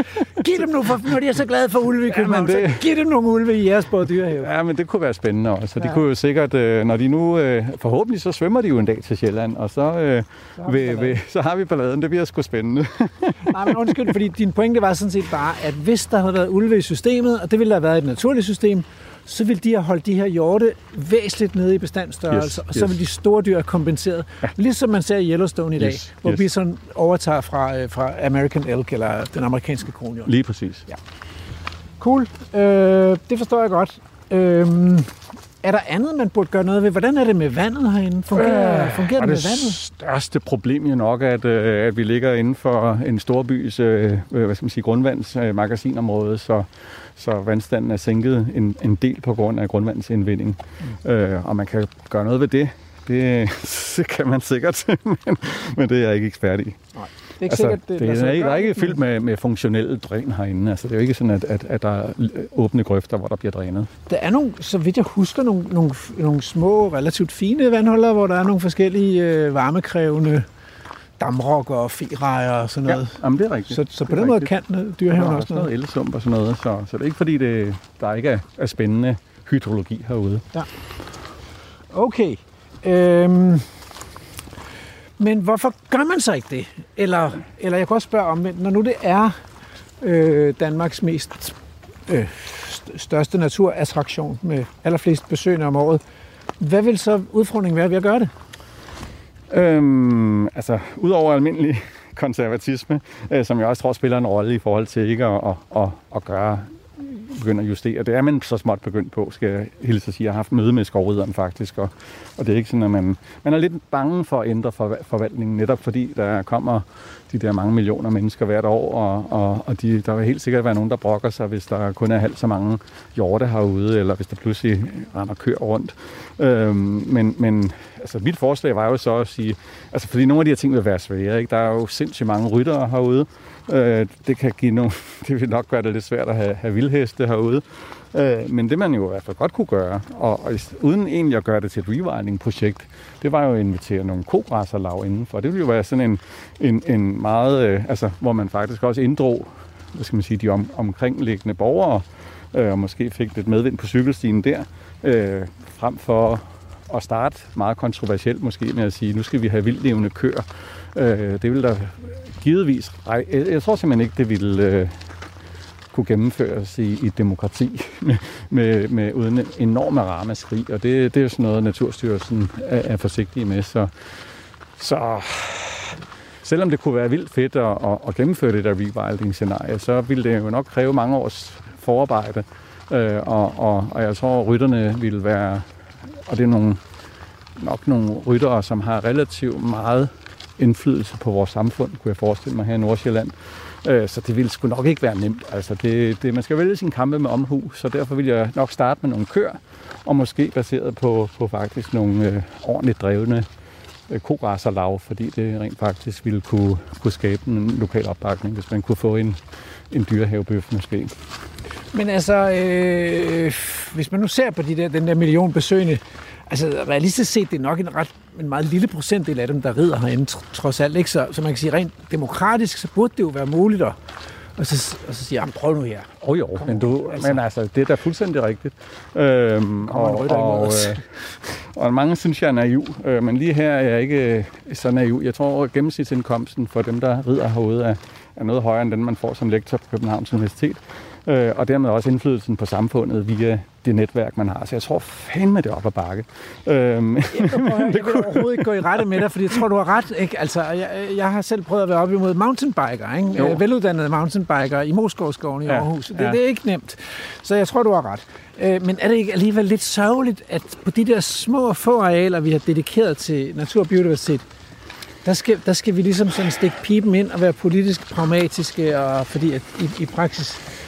Giv dem nu, for nu er de så glade for ulve i København, det- så giv dem nogle ulve i Jægersborg Dyrehave. Ja, men det kunne være spændende også. De Ja. kunne jo sikkert, øh, når de nu, øh, forhåbentlig så svømmer de jo en dag til Sjælland, og så, øh, har vi vil, balladen. vil, så har vi balladen. Det bliver sgu spændende. Nej, men undskyld, fordi din pointe var sådan set bare, at hvis der havde været ulve i systemet, og det ville der have været et naturligt system, så ville de have holdt de her hjorte væsentligt nede i bestandsstørrelse, Yes, og så yes. ville de store dyr have kompenseret. Ligesom man ser i Yellowstone i dag, Yes, hvor yes. bison overtager fra, øh, fra American elk, eller den amerikanske kronhjort. Lige præcis. Ja. Cool. Øh, det forstår jeg godt. Øh, er der andet, man burde gøre noget ved? Hvordan er det med vandet herinde? Fungerer, øh, fungerer det med det vandet? største problem jo nok, at, øh, at vi ligger inden for en storbys øh, hvad skal man sige, grundvandsmagasinområde, så, så vandstanden er sænket en, en del på grund af grundvandsindvinding. Mm. Øh, og man kan gøre noget ved det. Det, det kan man sikkert, men, men det er jeg ikke ekspert i. Det er ikke Altså, sikkert, det, det sig er, ikke, der er ikke fyldt med, med funktionelle dræn herinde. Altså, det er jo ikke sådan, at, at, at der er åbne grøfter, hvor der bliver drænet. Der er nogle, så vidt jeg husker, nogle, nogle, nogle små, relativt fine vandhuller, hvor der er nogle forskellige øh, varmekrævende damrokker og ferejer og sådan noget. Ja, jamen, det er rigtigt. Så, så på er den måde rigtigt. kan øh, Der dyrehaven er også noget noget. elsump og sådan noget, så, så det er ikke fordi, det, der ikke er, er spændende hydrologi herude. Okay. Øhm, men hvorfor gør man så ikke det? Eller, eller jeg kan også spørge om, når nu det er øh, Danmarks mest øh, st- største naturattraktion med allerflest besøgende om året, hvad vil så udfordringen være ved at gøre det? Øhm, altså, udover almindelig konservatisme, øh, som jeg også tror spiller en rolle i forhold til ikke at, at, at, at gøre begynde at justere. Det er man så småt begyndt på, skal jeg hilse at sige. Jeg har haft møde med skovrideren faktisk, og, og det er ikke sådan, at man, man er lidt bange for at ændre for, forvaltningen, netop fordi der kommer de der mange millioner mennesker hvert år, og, og, og de, der vil helt sikkert være nogen, der brokker sig, hvis der kun er halvt så mange hjorte herude, eller hvis der pludselig render køer rundt. Øhm, men, men altså, mit forslag var jo så at sige, altså fordi nogle af de her ting vil være svære, ikke? der er jo sindssygt mange ryttere herude, øh, det kan give nogle, det vil nok gøre det lidt svært at have, have vildheste herude, øh, men det man jo i hvert fald godt kunne gøre, og, og uden egentlig at gøre det til et rewilding-projekt, det var jo at invitere nogle kogræsserlag indenfor. Det ville jo være sådan en, en, en meget, øh, altså hvor man faktisk også inddrog, hvad skal man sige, de om, omkringliggende borgere, øh, og måske fik lidt medvind på cykelstien der, øh, frem for at starte meget kontroversielt måske med at sige, nu skal vi have vildlevende køer. Øh, det vil der givetvis... Ej, jeg, tror simpelthen ikke, det ville øh, kunne gennemføres i, i demokrati med, med, med uden enorme ramaskrig, og det, det er jo sådan noget, Naturstyrelsen er, er forsigtig med, så, så selvom det kunne være vildt fedt at, at, at gennemføre det der rewilding-scenarie, så ville det jo nok kræve mange års forarbejde, øh, og, og, og jeg tror, at rytterne ville være, og det er nogle, nok nogle ryttere, som har relativt meget indflydelse på vores samfund, kunne jeg forestille mig her i Nordsjælland. Øh, Så det ville sgu nok ikke være nemt. Altså det, det, man skal vælge sin kampe med omhu, så derfor vil jeg nok starte med nogle køer, og måske baseret på, på faktisk nogle øh, ordentligt drevne øh, kogræsserlav, fordi det rent faktisk ville kunne, kunne skabe en lokal opbakning, hvis man kunne få en, en dyrehavebøf måske. Men altså, øh, hvis man nu ser på de der, den der million besøgende, altså realistisk set, det er nok en ret en meget lille procentdel af dem, der rider herinde, tr- trods alt. Ikke? Så, så man kan sige, rent demokratisk, så burde det jo være muligt at, og så, og så siger jeg, prøv nu her. Åh oh, jo, men, du, altså. men altså, det er da fuldstændig rigtigt. Øhm, og, og, øh, og mange synes, jeg er naiv, øh, men lige her er jeg ikke øh, så naiv. Jeg tror, at gennemsnitsindkomsten for dem, der rider herude, er, er noget højere end den, man får som lektor på Københavns Universitet. Øh, og dermed også indflydelsen på samfundet via det netværk, man har. Så jeg tror fandme, det er op ad bakke. Øhm. Jeg, jeg vil overhovedet ikke gå i rette med dig, fordi jeg tror, du har ret. Ikke? Altså, jeg, jeg har selv prøvet at være op imod mountainbiker, ikke? Jo. veluddannede mountainbiker i Moskovskoven i ja. Aarhus. Det, ja. det er ikke nemt. Så jeg tror, du har ret. Øh, men er det ikke alligevel lidt sørgeligt, at på de der små få arealer, vi har dedikeret til natur og biodiversitet, der skal, der skal vi ligesom sådan stikke pipen ind og være politisk pragmatiske, og fordi at i, i praksis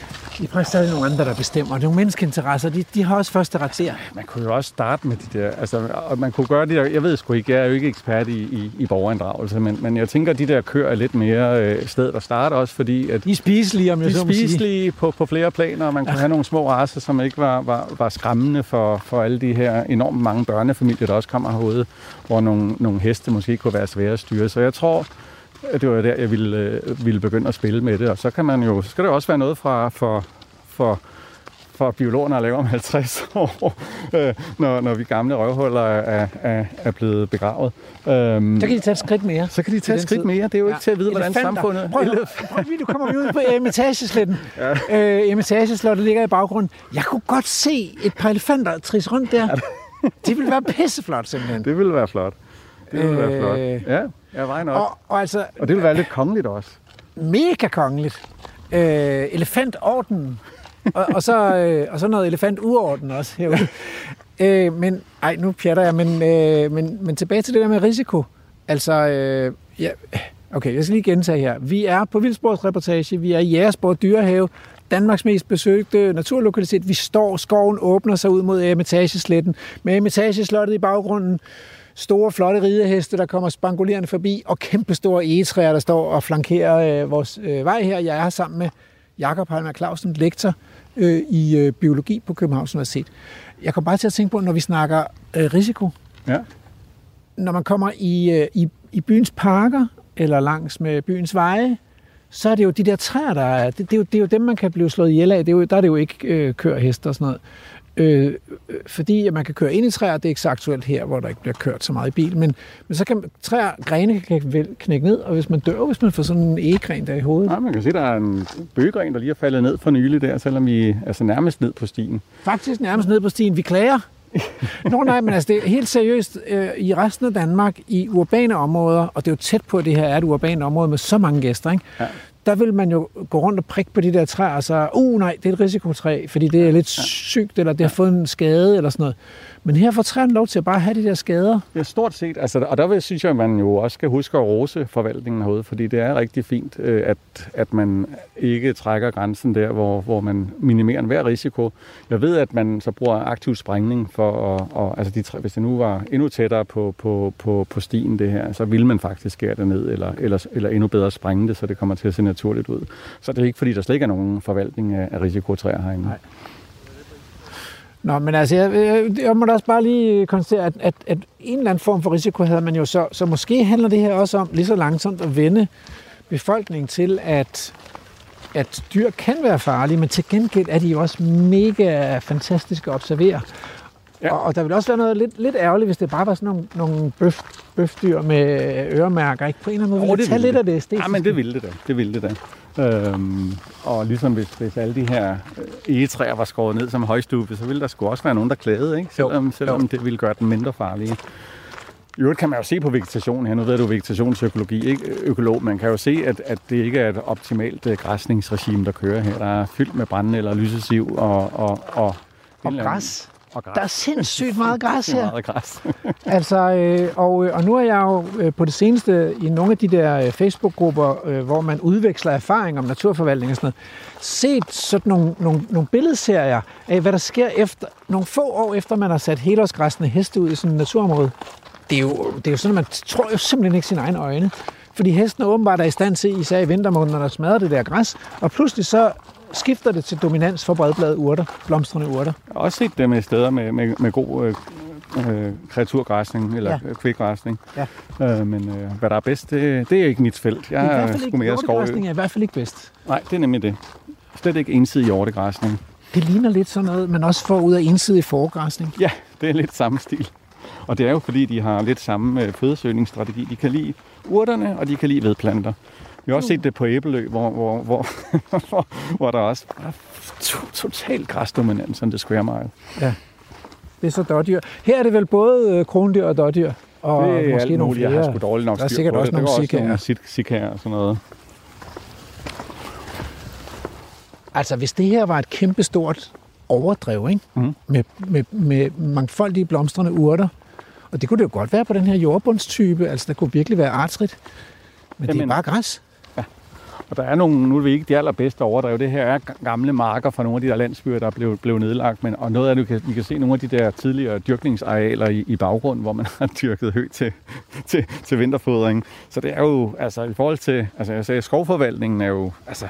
praksis er det nogle andre, der bestemmer. Nogle menneskeinteresser, de, de har også første ret der. Man kunne jo også starte med de der, altså, og man kunne gøre det der, jeg ved sgu ikke, jeg er jo ikke ekspert i, i, i borgerinddragelse, men, men jeg tænker, at de der kører er lidt mere øh, sted at starte også, fordi at... De er spiselige, om jeg de så må sige. spiselige på, på flere planer, og man kunne ja. have nogle små raser, som ikke var, var, var skræmmende for, for alle de her enormt mange børnefamilier, der også kommer herude, hvor nogle, nogle heste måske kunne være svære at styre. Så jeg tror, det var der, jeg ville, øh, ville begynde at spille med det. Og så kan man jo, så skal det også være noget fra, for, for, for biologerne at lave om 50 år, øh, når, når vi gamle røvhuller er, er, er blevet begravet. Øhm, så kan de tage et skridt mere. Så kan de tage et skridt mere. Det er jo ja. ikke til at vide, hvordan samfundet... Prøv, prøv, du kommer vi ud på Emitagesletten. Ja. Øh, Emitageslottet ligger i baggrunden. Jeg kunne godt se et par elefanter tris rundt der. Det ville være pisseflot, simpelthen. Det ville være flot. Det ville øh, være flot. Ja, ja vejen nok. Og, og, altså, og det ville være lidt kongeligt også. Mega kongeligt. Øh, elefantorden. og, og, så, øh, og så noget elefanturorden også herude. øh, men, ej, nu pjatter jeg, men, øh, men, men tilbage til det der med risiko. Altså, øh, ja, okay, jeg skal lige gentage her. Vi er på Vildsportsreportage, vi er i Jægersport Dyrehave, Danmarks mest besøgte naturlokalitet. Vi står, skoven åbner sig ud mod Emitagesletten, med Emitageslottet i baggrunden store, flotte rideheste, der kommer spangulerende forbi, og kæmpe store egetræer, der står og flankerer øh, vores øh, vej her. Jeg er her sammen med Jakob Halmer Clausen, lektor øh, i øh, biologi på Københavns Universitet. Jeg kommer bare til at tænke på, når vi snakker øh, risiko. Ja. Når man kommer i, øh, i, i byens parker, eller langs med byens veje, så er det jo de der træer, der er, det, det, er, jo, det er jo dem, man kan blive slået ihjel af. Det er jo, der er det jo ikke øh, kørhester og sådan noget. Øh, fordi at man kan køre ind i træer, det er ikke så aktuelt her, hvor der ikke bliver kørt så meget i bil, men, men så kan træer, grene kan knække ned, og hvis man dør, hvis man får sådan en egegren der i hovedet. Ja, man kan se, der er en bøgegren, der lige er faldet ned for nylig der, selvom vi er altså nærmest ned på stien. Faktisk nærmest ned på stien. Vi klager. Nå nej, men altså det er helt seriøst øh, i resten af Danmark, i urbane områder, og det er jo tæt på, at det her er et urbane område med så mange gæster, ikke? Ja der vil man jo gå rundt og prikke på de der træer og så, uh nej, det er et risikotræ, fordi det er lidt sygt, eller det har fået en skade, eller sådan noget. Men her får træerne lov til at bare have de der skader. Ja, stort set. Altså, og der vil, synes jeg, at man jo også skal huske at rose forvaltningen herude, fordi det er rigtig fint, øh, at, at man ikke trækker grænsen der, hvor, hvor man minimerer enhver risiko. Jeg ved, at man så bruger aktiv sprængning for at, og, altså de, hvis det nu var endnu tættere på, på, på, på stien det her, så vil man faktisk skære det ned, eller, eller, eller endnu bedre sprænge det, så det kommer til at se naturligt ud. Så det er ikke, fordi der slet ikke er nogen forvaltning af, af risikotræer herinde. Nej. Nå, men altså, jeg, jeg, jeg må da også bare lige konstatere, at, at, at en eller anden form for risiko havde man jo så. Så måske handler det her også om lige så langsomt at vende befolkningen til, at, at dyr kan være farlige, men til gengæld er de jo også mega fantastiske at observere. Ja. Og, og der vil også være noget lidt, lidt ærgerligt, hvis det bare var sådan nogle, nogle bøf, bøfdyr med øremærker. Ikke? På en eller anden måde oh, ville tage lidt det. af det æstetiske. Ja, men det ville det da. Det ville det da. Øhm, og ligesom hvis, hvis alle de her øh, egetræer var skåret ned som højstube, så ville der sgu også være nogen, der klagede, ikke? Selvom, jo. selvom jo. det ville gøre den mindre farlige. I øvrigt kan man jo se på vegetationen her, nu ved du vegetationsøkologi, ikke økolog, man kan jo se, at, at det ikke er et optimalt uh, græsningsregime, der kører her. Der er fyldt med brændende eller lysesiv og... Og, og, og græs? Og græs. Der er sindssygt meget græs her. meget græs. altså, øh, og, øh, og nu er jeg jo øh, på det seneste i nogle af de der øh, Facebook-grupper, øh, hvor man udveksler erfaring om naturforvaltning og sådan noget, set sådan nogle, nogle, nogle billedserier af, hvad der sker efter nogle få år efter, man har sat helårsgræsne heste ud i sådan et naturområde. det er, jo, det er jo sådan, at man tror jo simpelthen ikke sine egne øjne. Fordi hesten åbenbart er i stand til, især i vintermånederne, at smadre det der græs, og pludselig så skifter det til dominans for bredbladede urter, blomstrende urter. Jeg har også set dem i steder med, med, med god øh, øh, kreaturgræsning, eller Ja. kvikgræsning. Ja. Øh, men øh, hvad der er bedst, det, det er ikke mit felt. Jeg I hvert er fald ikke, mere skov. hjortegræsning er i hvert fald ikke bedst. Nej, det er nemlig det. Slet ikke ensidig hjortegræsning. Det ligner lidt sådan noget, man også får ud af ensidig foregræsning. Ja, det er lidt samme stil. Og det er jo fordi, de har lidt samme øh, fødesøgningsstrategi. De kan lide urterne, og de kan lide vedplanter. Vi har også set det på Æbelø, hvor, hvor, hvor, hvor, hvor der også er to, total græsdominans on the square mile. Det er så dårdyr. Her er det vel både øh, krondyr og dårdyr, og det er måske alt nogle muligt. Jeg flere. har sgu dårligt nok Der er styr sikkert på også det. nogle var sikaer. nogle sikaer og sådan noget. Altså, hvis det her var et kæmpestort overdrev, ikke? Mhm. Med, med, med mangfoldige blomstrende urter, og det kunne det jo godt være på den her jordbundstype, altså der kunne virkelig være artsrigt, men det er Jamen. bare græs. Og der er nogle, nu er vi ikke de allerbedste overdrev, det her er ga- gamle marker fra nogle af de der landsbyer, der blev, blev nedlagt, men, og noget af det, kan, vi kan se nogle af de der tidligere dyrkningsarealer i, i baggrunden, hvor man har dyrket hø til, til, til vinterfodring. Så det er jo, altså i forhold til, altså jeg sagde, skovforvaltningen er jo, altså,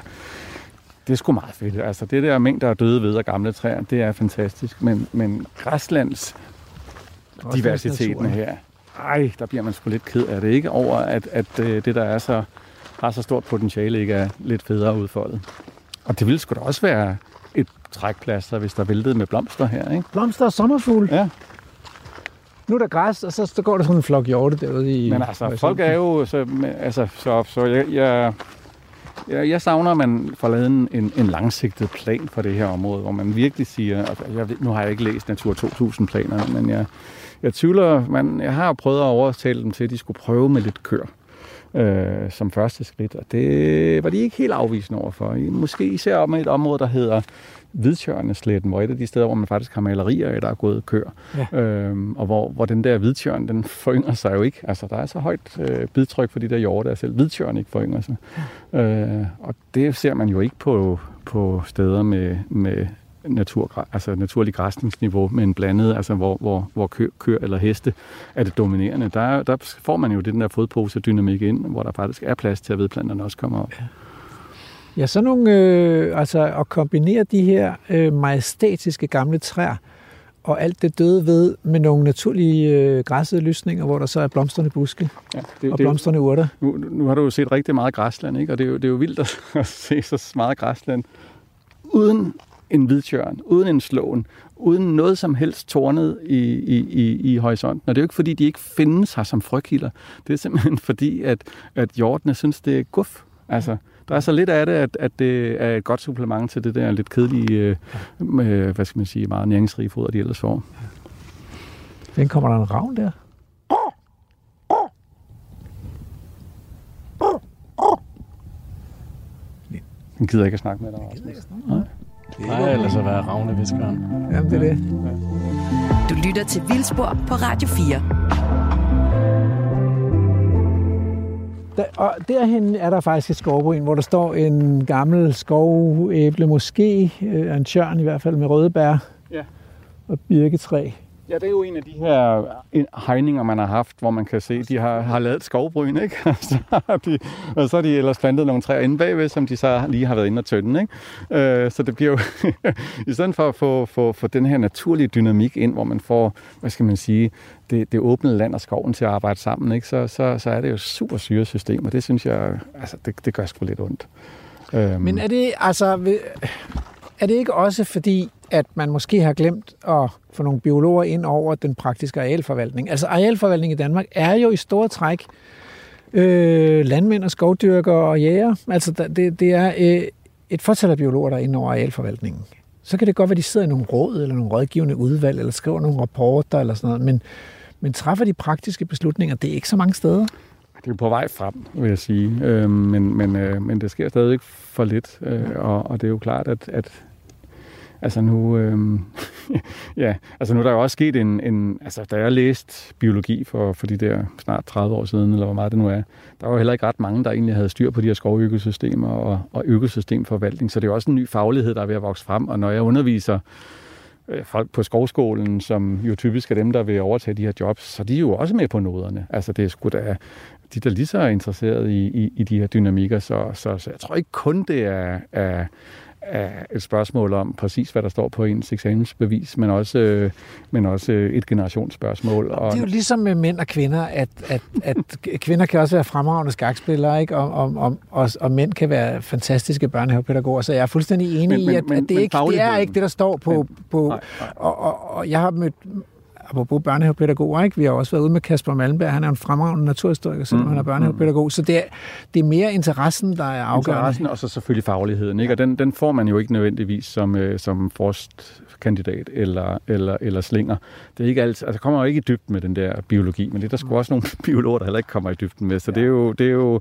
det er sgu meget fedt. Altså det der mængder af døde ved og gamle træer, det er fantastisk, men, men græslands diversiteten her. Ej, der bliver man sgu lidt ked af det, ikke? Over at, at øh, det, der er så, har så stort potentiale, ikke er lidt federe udfoldet. Og det ville sgu da også være et trækplaster, hvis der væltede med blomster her, ikke? Blomster og sommerfugl. Ja. Nu er der græs, og så, så går der sådan en flok hjorte derude i... Men altså, folk er jo... Så, altså, så, så jeg, jeg, jeg, jeg savner, at man får lavet en, en, en langsigtet plan for det her område, hvor man virkelig siger... Altså, jeg, nu har jeg ikke læst Natur 2000-planerne, men jeg, jeg tvivler... Man, jeg har prøvet at overtale dem til, at de skulle prøve med lidt kør øh, som første skridt, og det var de ikke helt afvisende overfor. Måske især om et område, der hedder Hvidtjørnesletten, hvor et af de steder, hvor man faktisk har malerier af, der er gået kør. Ja. Øhm, og hvor, hvor den der hvidtjørn, den forynger sig jo ikke. Altså, der er så højt øh, bidtryk for de der hjorte, at selv hvidtjørn ikke forynger sig. Øh, og det ser man jo ikke på, på steder med, med natur, altså naturlig græsningsniveau, men blandet, altså hvor, hvor, hvor kø, køer eller heste er det dominerende. Der, der får man jo den der fodpose-dynamik ind, hvor der faktisk er plads til, at vedplanterne også kommer op. Ja, sådan nogle, øh, altså at kombinere de her øh, majestætiske gamle træer, og alt det døde ved med nogle naturlige øh, græssede lysninger, hvor der så er blomstrende buske Ja, det, og det, blomstrende urter. Nu, nu har du jo set rigtig meget græsland, ikke? og det er, jo, det er jo vildt at, at se så meget græsland uden en hvidtjørn, uden en slåen, uden noget som helst tårnet i, i, i, i horisonten. Og det er jo ikke, fordi de ikke findes her som frøkilder. Det er simpelthen fordi, at, at hjortene synes, det er guf. Altså, der er så lidt af det, at, at det er et godt supplement til det der lidt kedelige, øh, med, hvad skal man sige, meget næringsrige foder, de ellers får. Den kommer der en ravn der. Den gider ikke at snakke med dig, Rasmus. Nej, ellers at være ravneviskeren. Jamen, det er det. Du lytter til Vildspor på Radio 4. Der, og derhen er der faktisk et skovbryn, hvor der står en gammel skovæble, måske øh, en tjørn i hvert fald, med røde bær Ja. og birketræ. Ja, det er jo en af de her hegninger, man har haft, hvor man kan se, de har, har lavet et skovbryn, ikke? Og så, har de, og så har de ellers plantet nogle træer inde bagved, som de så lige har været inde og tynde, ikke? Øh, så det bliver jo, i stedet for at få, få, få den her naturlige dynamik ind, hvor man får, hvad skal man sige, det, det åbne land og skoven til at arbejde sammen, ikke? Så, så, så er det jo super syresystem, og det synes jeg, altså, det, det gør sgu lidt ondt. Øhm, Men er det, altså, er det ikke også fordi, at man måske har glemt at få nogle biologer ind over den praktiske arealforvaltning? Altså arealforvaltning i Danmark er jo i store træk øh, landmænd og skovdyrkere og jæger. Altså det, det er øh, et fortal af biologer, der er inde over arealforvaltningen. Så kan det godt være, at de sidder i nogle råd eller nogle rådgivende udvalg, eller skriver nogle rapporter eller sådan noget, men, men træffer de praktiske beslutninger, det er ikke så mange steder. Det er på vej frem, vil jeg sige. Øh, men, men, øh, men det sker stadig for lidt. Øh, og, og det er jo klart, at, at altså nu, øh, ja, altså nu er der jo også sket en, en altså da jeg læste biologi for, for de der snart 30 år siden, eller hvor meget det nu er, der var jo heller ikke ret mange, der egentlig havde styr på de her skovøkosystemer og, og økosystemforvaltning, så det er jo også en ny faglighed, der er ved at vokse frem, og når jeg underviser øh, folk på skovskolen, som jo typisk er dem, der vil overtage de her jobs, så de er jo også med på noderne. Altså det er sgu da, de der lige så interesseret i, i, i de her dynamikker, så, så, så jeg tror ikke kun det er, er, er et spørgsmål om præcis, hvad der står på ens eksamensbevis, men også, øh, men også et generationsspørgsmål. Og det er jo ligesom med mænd og kvinder, at, at, at kvinder kan også være fremragende skakspillere, ikke? Og, og, og, og, og mænd kan være fantastiske børnehavepædagoger, så jeg er fuldstændig enig men, i, at, men, at det, ikke, det er ikke det, der står på... Men, på nej, nej. Og, og, og jeg har mødt apropos børnehavepædagoger, ikke? vi har også været ude med Kasper Malmberg, han er en fremragende naturhistoriker, selvom mm, han er børnehavepædagog, så det er, det er mere interessen, der er afgørende. Interessen og så selvfølgelig fagligheden, ikke? og den, den får man jo ikke nødvendigvis som, øh, som forstkandidat eller, eller, eller slinger. Det er ikke alt, altså kommer jo ikke i dybden med den der biologi, men det er der sgu også nogle biologer, der heller ikke kommer i dybden med, så ja. det, er jo, det, er jo,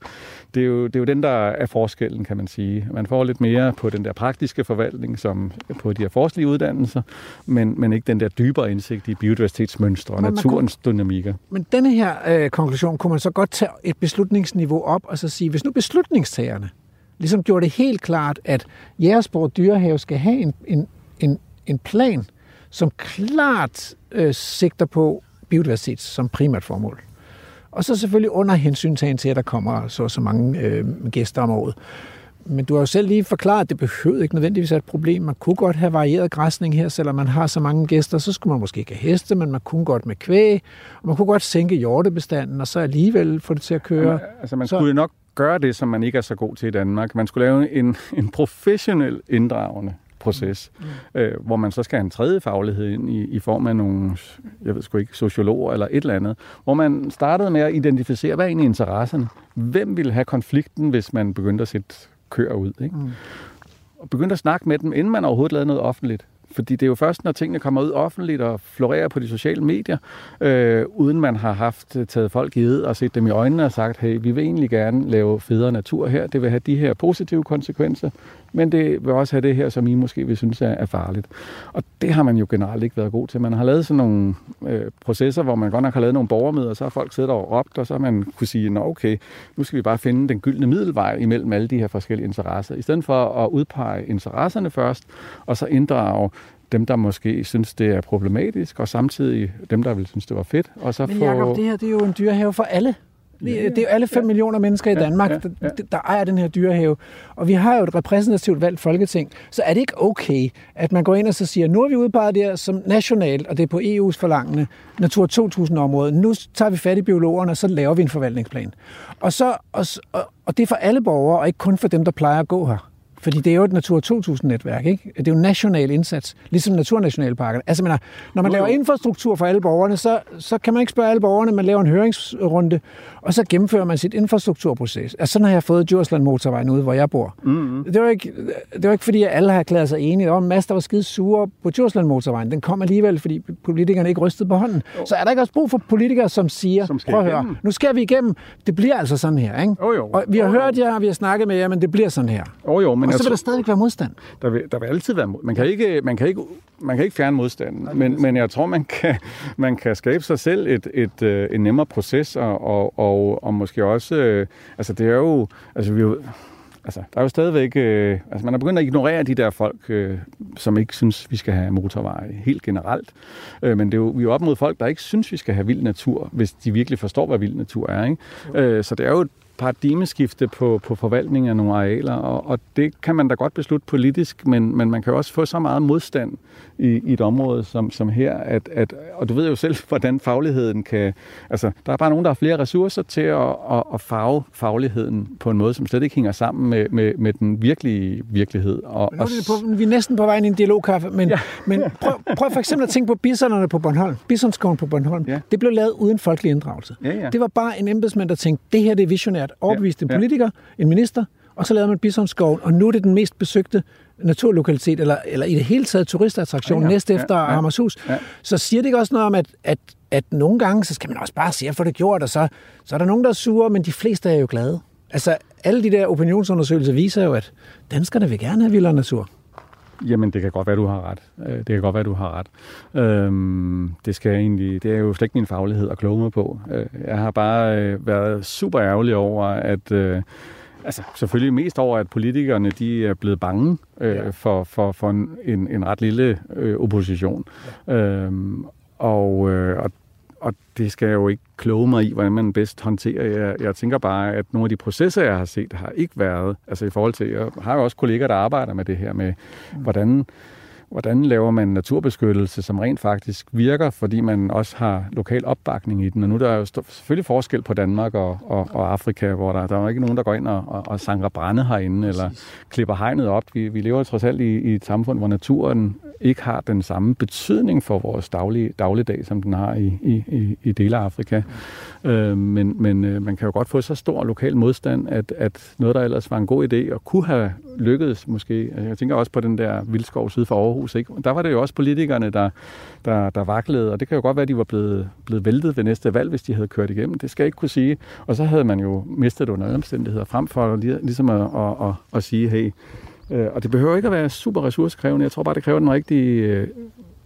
det, er jo, det er jo den, der er forskellen, kan man sige. Man får lidt mere på den der praktiske forvaltning, som på de her forsklige uddannelser, men, men ikke den der dybere indsigt i biodiversitet aktivitetsmønstre og naturens kunne, dynamikker. Men denne her øh, konklusion kunne man så godt tage et beslutningsniveau op og så sige, hvis nu beslutningstagerne ligesom gjorde det helt klart, at Jægersborg Dyrehave skal have en, en, en, en plan, som klart øh, sigter på biodiversitet som primært formål. Og så selvfølgelig under hensyntagen til, at der kommer så så mange øh, gæster om året. Men du har jo selv lige forklaret, at det behøvede ikke nødvendigvis være et problem. Man kunne godt have varieret græsning her, selvom man har så mange gæster. Så skulle man måske ikke have heste, men man kunne godt med kvæg. Og man kunne godt sænke hjortebestanden, og så alligevel få det til at køre. Altså man så... skulle nok gøre det, som man ikke er så god til i Danmark. Man skulle lave en, en professionel inddragende proces, mm. øh, hvor man så skal have en tredje faglighed ind i, i form af nogle, jeg ved sgu ikke, sociologer eller et eller andet, hvor man startede med at identificere, hvad er egentlig interesserne? Hvem vil have konflikten, hvis man begyndte at sætte køer ud. Ikke? Mm. Og begyndte at snakke med dem, inden man overhovedet lavede noget offentligt. Fordi det er jo først, når tingene kommer ud offentligt og florerer på de sociale medier, øh, uden man har haft øh, taget folk i og set dem i øjnene og sagt, hey, vi vil egentlig gerne lave federe natur her. Det vil have de her positive konsekvenser men det vil også have det her, som I måske vil synes er, er farligt. Og det har man jo generelt ikke været god til. Man har lavet sådan nogle øh, processer, hvor man godt nok har lavet nogle borgermøder, og så har folk siddet og råbt, og så har man kunne sige, nå okay, nu skal vi bare finde den gyldne middelvej imellem alle de her forskellige interesser. I stedet for at udpege interesserne først, og så inddrage dem, der måske synes, det er problematisk, og samtidig dem, der vil synes, det var fedt. Og så Men Jacob, få... det her det er jo en dyrehave for alle. Det er jo alle 5 ja. millioner mennesker i Danmark, ja, ja, ja. Der, der ejer den her dyrehave. Og vi har jo et repræsentativt valgt folketing. Så er det ikke okay, at man går ind og så siger, nu har vi udpeget det her som nationalt, og det er på EU's forlangende Natur 2000-område. Nu tager vi fat i biologerne, og så laver vi en forvaltningsplan. Og, så, og, og det er for alle borgere, og ikke kun for dem, der plejer at gå her. Fordi det er jo et Natur 2000-netværk, ikke? Det er jo en national indsats, ligesom naturnationalparkerne. Altså, mener, når man jo, laver infrastruktur for alle borgerne, så, så kan man ikke spørge alle borgerne, man laver en høringsrunde, og så gennemfører man sit infrastrukturproces. Altså, sådan har jeg fået Djursland motorvejen ude, hvor jeg bor. Mm-hmm. Det, var ikke, det var ikke, fordi alle har erklæret sig enige. Der var en masse, der var skide sure på Djursland motorvejen. Den kom alligevel, fordi politikerne ikke rystede på hånden. Jo. Så er der ikke også brug for politikere, som siger, som prøv at høre, nu skal vi igennem. Det bliver altså sådan her, ikke? Jo, jo. Og vi har jo, hørt jer, vi har snakket med jer, men det bliver sådan her. Jo, jo, men og så vil der stadig være modstand. Der vil, der vil altid være modstand. Man kan ikke, man kan ikke, man kan ikke fjerne modstanden, men, men jeg tror, man kan, man kan skabe sig selv et, et, et, øh, en nemmere proces, og, og, og, og måske også, øh, altså det er jo, altså vi jo, altså, der er jo stadigvæk... Øh, altså, man er begyndt at ignorere de der folk, øh, som ikke synes, vi skal have motorveje helt generelt. Øh, men det er jo, vi er jo op mod folk, der ikke synes, vi skal have vild natur, hvis de virkelig forstår, hvad vild natur er. Ikke? Øh, så det er jo paradigmeskifte på, på forvaltning af nogle arealer, og, og det kan man da godt beslutte politisk, men, men man kan også få så meget modstand i, i et område som, som her, at, at, og du ved jo selv, hvordan fagligheden kan... Altså, der er bare nogen, der har flere ressourcer til at, at, at farve fagligheden på en måde, som slet ikke hænger sammen med, med, med den virkelige virkelighed. Og, og, på, vi er næsten på vej ind i en dialogkaffe, men, ja. men prøv, prøv for eksempel at tænke på bisonerne på Bornholm. Bisonskoven på Bornholm. Ja. Det blev lavet uden folkelig inddragelse. Ja, ja. Det var bare en embedsmand, der tænkte, det her det er visionært. Overbevist ja. en politiker, en minister, og så lavede man Bisonskoven, og nu er det den mest besøgte naturlokalitet, eller, eller i det hele taget turistattraktion, ja, ja, næst efter ja, ja, Hammershus. Ja. Så siger det ikke også noget om, at, at, at nogle gange, så skal man også bare se at få det gjort, og så, så er der nogen, der er sure, men de fleste er jo glade. Altså, alle de der opinionsundersøgelser viser jo, at danskerne vil gerne have vildere natur. Jamen, det kan godt være, du har ret. Øh, det kan godt være, du har ret. Øhm, det, skal egentlig, det er jo slet ikke min faglighed at kloge mig på. Øh, jeg har bare øh, været super ærgerlig over, at altså selvfølgelig mest over, at politikerne de er blevet bange øh, ja. for, for, for en, en, ret lille øh, opposition. Ja. Øhm, og, øh, og det skal jeg jo ikke kloge mig i, hvordan man bedst håndterer. Jeg, jeg tænker bare, at nogle af de processer, jeg har set, har ikke været, altså i forhold til, jeg har jo også kolleger, der arbejder med det her med, hvordan hvordan laver man naturbeskyttelse, som rent faktisk virker, fordi man også har lokal opbakning i den. Og nu der er jo selvfølgelig forskel på Danmark og, og, og Afrika, hvor der, der er jo ikke nogen, der går ind og, og, og sanker brænde herinde, eller klipper hegnet op. Vi, vi lever trods alt i, i et samfund, hvor naturen ikke har den samme betydning for vores daglige, dagligdag, som den har i, i, i dele af Afrika. Øh, men men øh, man kan jo godt få så stor lokal modstand, at, at noget, der ellers var en god idé, og kunne have lykkedes måske. Altså, jeg tænker også på den der vildskov syd for Aarhus. Ikke? Der var det jo også politikerne, der, der, der vaklede, og det kan jo godt være, at de var blevet, blevet væltet ved næste valg, hvis de havde kørt igennem. Det skal jeg ikke kunne sige. Og så havde man jo mistet under omstændigheder, frem for ligesom at, at, at, at sige, hey, og det behøver ikke at være super ressourcekrævende. Jeg tror bare, det kræver den rigtige øh,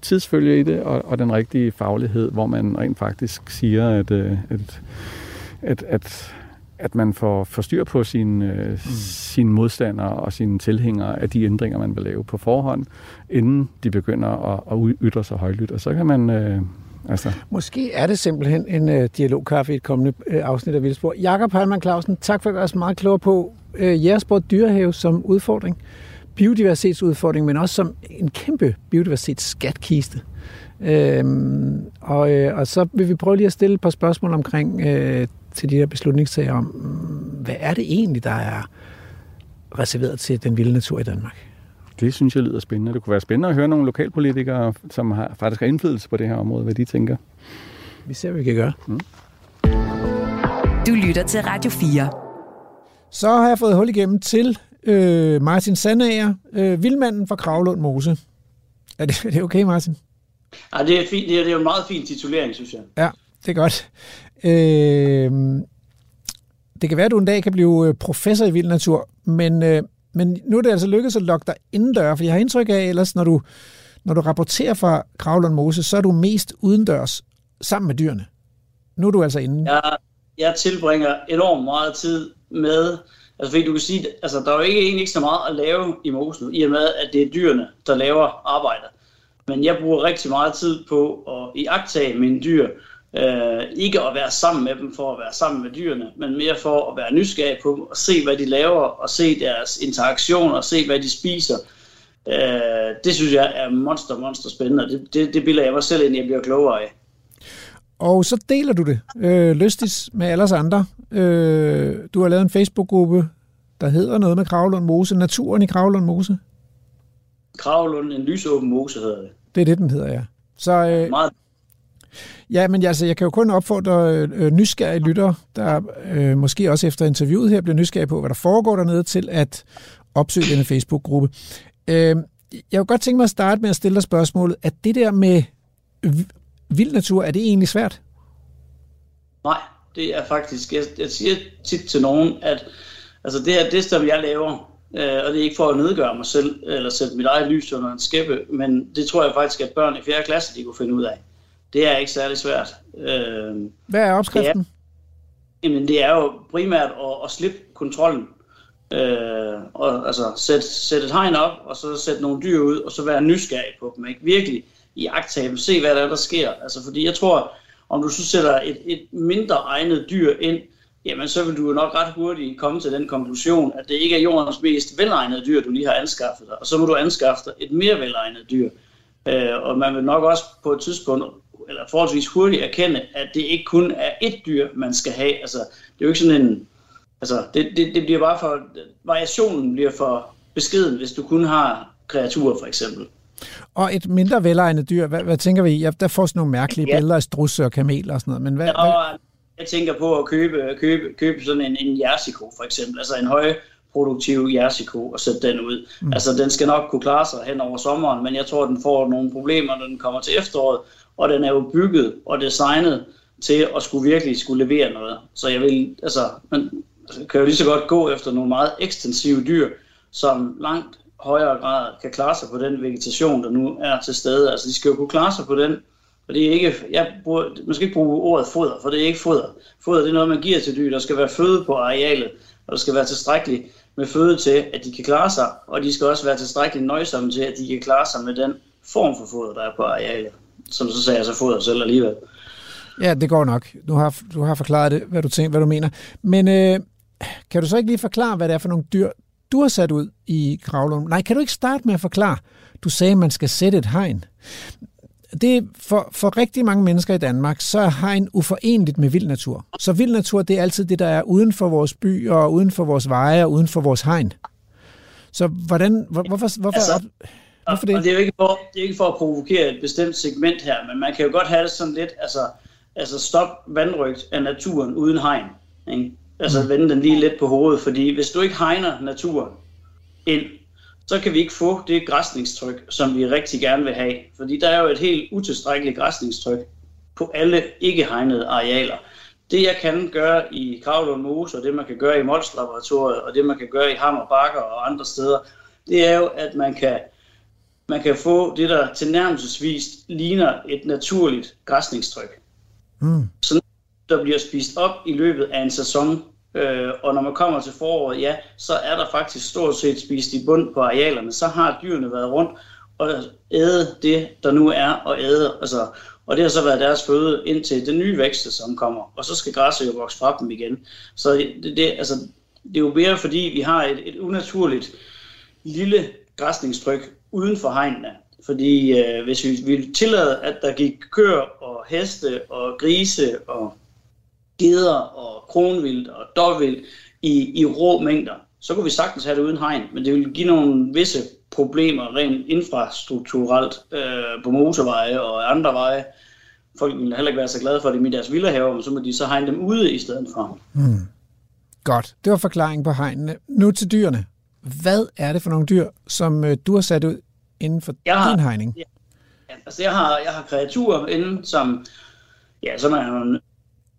tidsfølge i det, og, og den rigtige faglighed, hvor man rent faktisk siger, at, øh, at, at, at at man får, får styr på sine, øh, mm. sine modstandere og sine tilhængere af de ændringer, man vil lave på forhånd, inden de begynder at, at ytre sig højlydt. Og så kan man... Øh, altså... Måske er det simpelthen en øh, dialogkaffe i et kommende øh, afsnit af Vildspor. Jakob Heilmann Clausen, tak for at gøre os meget klogere på øh, Jægersport Dyrehave som udfordring, biodiversitetsudfordring, men også som en kæmpe biodiversitetsskatkiste. Øhm, og, øh, og så vil vi prøve lige at stille et par spørgsmål omkring øh, til de her beslutningstager om, hvad er det egentlig, der er reserveret til den vilde natur i Danmark? Det synes jeg lyder spændende. Det kunne være spændende at høre nogle lokalpolitikere, som har, faktisk har indflydelse på det her område, hvad de tænker. Vi ser, hvad vi kan gøre. Mm. Du lytter til Radio 4. Så har jeg fået hul igennem til øh, Martin Sandager, øh, vildmanden fra Kravlund Mose. Er det, er det okay, Martin? Ja, det er, fint. Det er, det er en meget fin titulering, synes jeg. Ja, det er godt. Øh, det kan være, at du en dag kan blive øh, professor i vild natur, men, øh, men nu er det altså lykkedes at lokke dig indendør, for jeg har indtryk af, ellers når du, når du rapporterer fra Kravlund Mose, så er du mest udendørs sammen med dyrene. Nu er du altså inde. Jeg, jeg tilbringer enormt meget tid med, altså fordi du kan sige, altså der er jo ikke, egentlig ikke så meget at lave i mosen, i og med, at det er dyrene, der laver arbejdet. Men jeg bruger rigtig meget tid på at iagtage mine dyr, Øh, ikke at være sammen med dem for at være sammen med dyrene, men mere for at være nysgerrig på dem og se, hvad de laver, og se deres interaktioner, og se, hvad de spiser. Øh, det synes jeg er monster, monster spændende, det, det, det bilder jeg mig selv ind, jeg bliver klogere af. Og så deler du det øh, lystigt med alle os andre. Øh, du har lavet en Facebook-gruppe, der hedder noget med Kravlund Mose, Naturen i Kravlund Mose. Kravlund, en lysåben mose hedder det. Det er det, den hedder, ja. Så, øh, Meget Ja, men altså, jeg kan jo kun opfordre øh, nysgerrige lyttere, der øh, måske også efter interviewet her bliver nysgerrige på, hvad der foregår dernede, til at opsøge denne Facebook-gruppe. Øh, jeg vil godt tænke mig at starte med at stille dig spørgsmålet, at det der med vild natur, er det egentlig svært? Nej, det er faktisk, jeg, jeg siger tit til nogen, at altså det her, det som jeg laver, øh, og det er ikke for at nedgøre mig selv, eller sætte mit eget lys under en skæppe, men det tror jeg faktisk, at børn i 4. klasse, de kunne finde ud af det er ikke særlig svært. Øh, Hvad er opskriften? Det er, jamen, det er jo primært at, at slippe kontrollen. Øh, og altså sætte sæt et hegn op, og så sætte nogle dyr ud, og så være nysgerrig på dem. Ikke? Virkelig i dem, se hvad der er, der sker. Altså, fordi jeg tror, om du så sætter et, et mindre egnet dyr ind, jamen så vil du jo nok ret hurtigt komme til den konklusion, at det ikke er jordens mest velegnede dyr, du lige har anskaffet dig. Og så må du anskaffe dig et mere velegnet dyr. Øh, og man vil nok også på et tidspunkt eller forholdsvis hurtigt erkende, at det ikke kun er et dyr, man skal have. Altså, det er jo ikke sådan en... Altså, det, det, det bliver bare for... Variationen bliver for beskeden, hvis du kun har kreaturer, for eksempel. Og et mindre velegnet dyr, hvad, hvad tænker vi? Ja, der får sådan nogle mærkelige ja. billeder af strusse og kameler og sådan noget. Men hvad, ja, hvad? Jeg tænker på at købe, købe, købe sådan en, en jersiko, for eksempel. Altså en høj produktiv jersiko og sætte den ud. Mm. Altså den skal nok kunne klare sig hen over sommeren, men jeg tror, den får nogle problemer, når den kommer til efteråret, og den er jo bygget og designet til at skulle virkelig skulle levere noget. Så jeg vil, altså, man kan jo lige så godt gå efter nogle meget ekstensive dyr, som langt højere grad kan klare sig på den vegetation, der nu er til stede. Altså, de skal jo kunne klare sig på den, og det er ikke, jeg bruger, man skal ikke bruge ordet foder, for det er ikke foder. Foder det er noget, man giver til dyr. Der skal være føde på arealet. og der skal være tilstrækkeligt med føde til, at de kan klare sig, og de skal også være tilstrækkeligt nøjsomme til, at de kan klare sig med den form for foder, der er på arealet. Som så sagde jeg, så foder selv alligevel. Ja, det går nok. Du har, du har forklaret det, hvad du, tænker, hvad du mener. Men øh, kan du så ikke lige forklare, hvad det er for nogle dyr, du har sat ud i Kravlund? Nej, kan du ikke starte med at forklare? Du sagde, at man skal sætte et hegn. Det for, for rigtig mange mennesker i Danmark, så er hegn uforenligt med vild natur. Så vild natur, det er altid det, der er uden for vores by, og uden for vores veje, og uden for vores hegn. Så hvordan, hvor, hvorfor, hvorfor, Altså, altså, hvorfor det? Og det er jo ikke for, det er ikke for at provokere et bestemt segment her, men man kan jo godt have det sådan lidt, altså, altså stop vandrygt af naturen uden hegn. Ikke? Altså mm. vende den lige lidt på hovedet, fordi hvis du ikke hegner naturen ind, så kan vi ikke få det græsningstryk, som vi rigtig gerne vil have. Fordi der er jo et helt utilstrækkeligt græsningstryk på alle ikke-hegnede arealer. Det jeg kan gøre i Kravlund Mose, og det man kan gøre i Mols Laboratoriet, og det man kan gøre i Hammer Bakker og andre steder, det er jo, at man kan, man kan få det, der tilnærmelsesvis ligner et naturligt græsningstryk. Mm. Så der bliver spist op i løbet af en sæson, øh, og når man kommer til foråret, ja, så er der faktisk stort set spist i bund på arealerne. Så har dyrene været rundt og æde det, der nu er, og æde, altså, og det har så været deres føde indtil den nye vækst, som kommer, og så skal græsset jo vokse fra dem igen. Så det, det, altså, det er jo mere fordi, vi har et, et unaturligt lille græsningstryk uden for hegnene. Fordi øh, hvis vi ville tillade, at der gik køer og heste og grise og geder og kronvildt og dårvildt i, i rå mængder, så kunne vi sagtens have det uden hegn, men det ville give nogle visse problemer rent infrastrukturelt øh, på motorveje og andre veje. Folk ville heller ikke være så glade for det i deres villahaver, men så må de så hegne dem ude i stedet for. Mm. Godt, det var forklaringen på hegnene. Nu til dyrene. Hvad er det for nogle dyr, som øh, du har sat ud inden for Jeg har- din hegning? Ja, altså jeg har, jeg har kreaturer inden, som, ja, som er en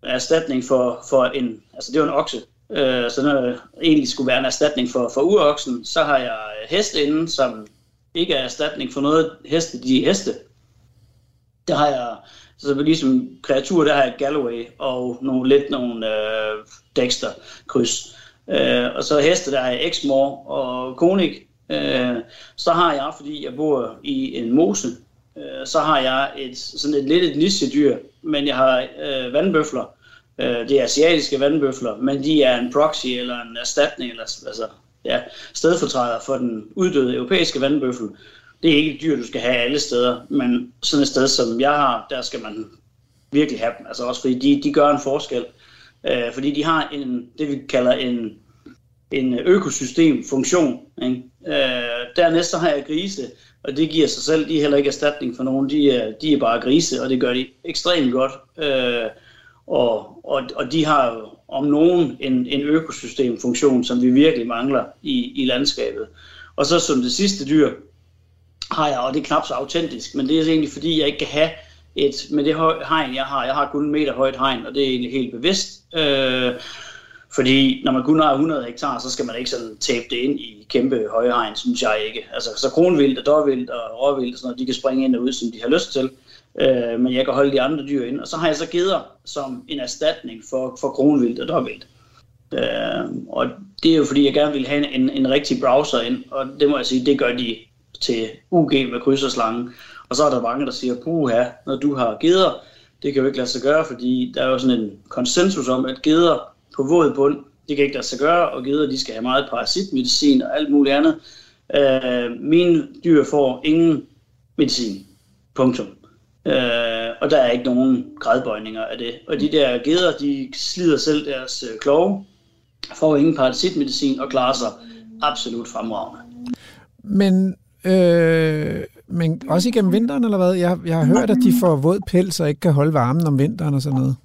erstatning for, for en, altså det var en okse, øh, så når egentlig skulle være en erstatning for, for uroksen, så har jeg øh, heste inden, som ikke er erstatning for noget heste, de er heste. Der har jeg, så ligesom kreatur, der har jeg Galloway og nogle, lidt nogle øh, Dexter kryds. Øh, og så heste, der har jeg Exmoor og Konig. Øh, så har jeg, fordi jeg bor i en mose, øh, så har jeg et, sådan et lidt et nissedyr, men jeg har øh, vandbøfler. Øh, det er asiatiske vandbøfler, men de er en proxy eller en erstatning, eller altså, ja, stedfortræder for den uddøde europæiske vandbøffel. Det er ikke et dyr, du skal have alle steder, men sådan et sted, som jeg har, der skal man virkelig have dem. Altså også fordi de, de gør en forskel. Øh, fordi de har en, det vi kalder en, en økosystemfunktion. Ikke? Øh, dernæst så har jeg grise, og det giver sig selv. De er heller ikke erstatning for nogen. De er, de er bare grise, og det gør de ekstremt godt. Øh, og, og, og de har jo om nogen en, en økosystemfunktion, som vi virkelig mangler i, i landskabet. Og så som det sidste dyr har jeg, og det er knap så autentisk, men det er egentlig fordi, jeg ikke kan have et, med det hegn, jeg har, jeg har kun en meter højt hegn, og det er egentlig helt bevidst. Øh, fordi når man kun har 100 hektar, så skal man ikke sådan tabe det ind i kæmpe høje hegn, synes jeg ikke. Altså, så kronvildt og dårvildt og råvildt og sådan noget, de kan springe ind og ud, som de har lyst til. Øh, men jeg kan holde de andre dyr ind. Og så har jeg så geder som en erstatning for, for kronvildt og dårvildt. Øh, og det er jo fordi, jeg gerne vil have en, en rigtig browser ind, og det må jeg sige, det gør de til UG med kryds og slange. Og så er der mange, der siger, puha, når du har geder, det kan jo ikke lade sig gøre, fordi der er jo sådan en konsensus om, at geder på våd bund, det kan ikke lade sig gøre, og geder, de skal have meget parasitmedicin og alt muligt andet. Øh, mine dyr får ingen medicin. Punktum. Øh, og der er ikke nogen gradbøjninger af det. Og de der geder, de slider selv deres øh, klove, får ingen parasitmedicin og klarer sig absolut fremragende. Men, øh, men også igennem vinteren, eller hvad? Jeg, jeg har hørt, at de får våd pels og ikke kan holde varmen om vinteren og sådan noget.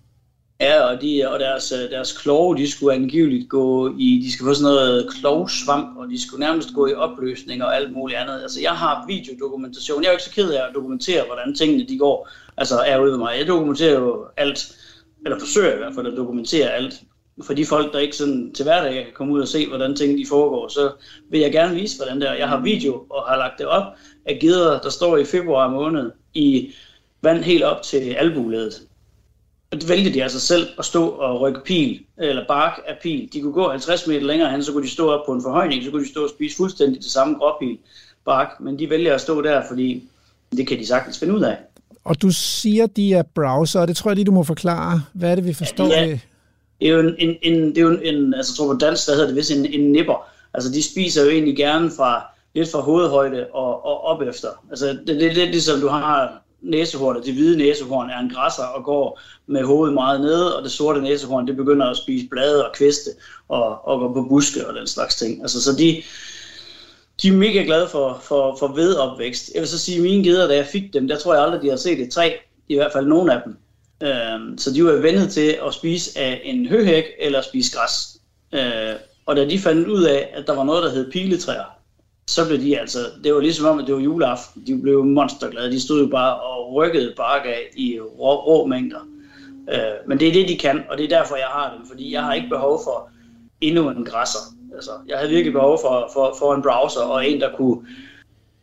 Ja, og, de, og deres, øh, deres kloge, de skulle angiveligt gå i, de skal få sådan noget klovsvamp, og de skulle nærmest gå i opløsning og alt muligt andet. Altså, jeg har videodokumentation. Jeg er jo ikke så ked af at dokumentere, hvordan tingene de går, altså er ude ved mig. Jeg dokumenterer jo alt, eller forsøger i hvert fald at dokumentere alt. For de folk, der ikke sådan til hverdag kan komme ud og se, hvordan tingene de foregår, så vil jeg gerne vise, hvordan det er. Jeg har video og har lagt det op af geder, der står i februar måned i vand helt op til albuledet det vælger de altså selv at stå og rykke pil, eller bark af pil. De kunne gå 50 meter længere hen, så kunne de stå op på en forhøjning, så kunne de stå og spise fuldstændig det samme gråpil bark, men de vælger at stå der, fordi det kan de sagtens finde ud af. Og du siger, de er browser, og det tror jeg lige, du må forklare. Hvad er det, vi forstår? Ja, ved? Det er jo en, en, en, det er jo en altså jeg tror på dansk, der hedder det vist en, en nipper. Altså de spiser jo egentlig gerne fra lidt fra hovedhøjde og, og op efter. Altså det, det er lidt ligesom du har næsehornet. Det hvide næsehorn er en græsser og går med hovedet meget nede, og det sorte næsehorn, det begynder at spise blade og kviste og, og går på buske og den slags ting. Altså så de, de er mega glade for, for, for vedopvækst. Jeg vil så sige, at mine geder, da jeg fik dem, der tror jeg aldrig, de har set et træ. I hvert fald nogen af dem. Øh, så de var vendet til at spise af en høhæk eller spise græs. Øh, og da de fandt ud af, at der var noget, der hed piletræer, så blev de altså, det var ligesom om, at det var juleaften. De blev monsterglade. De stod jo bare og rykkede bark af i rå, rå mængder. Øh, men det er det, de kan, og det er derfor, jeg har dem. Fordi jeg har ikke behov for endnu en græsser. Altså, jeg havde virkelig behov for, for, for en browser og en, der kunne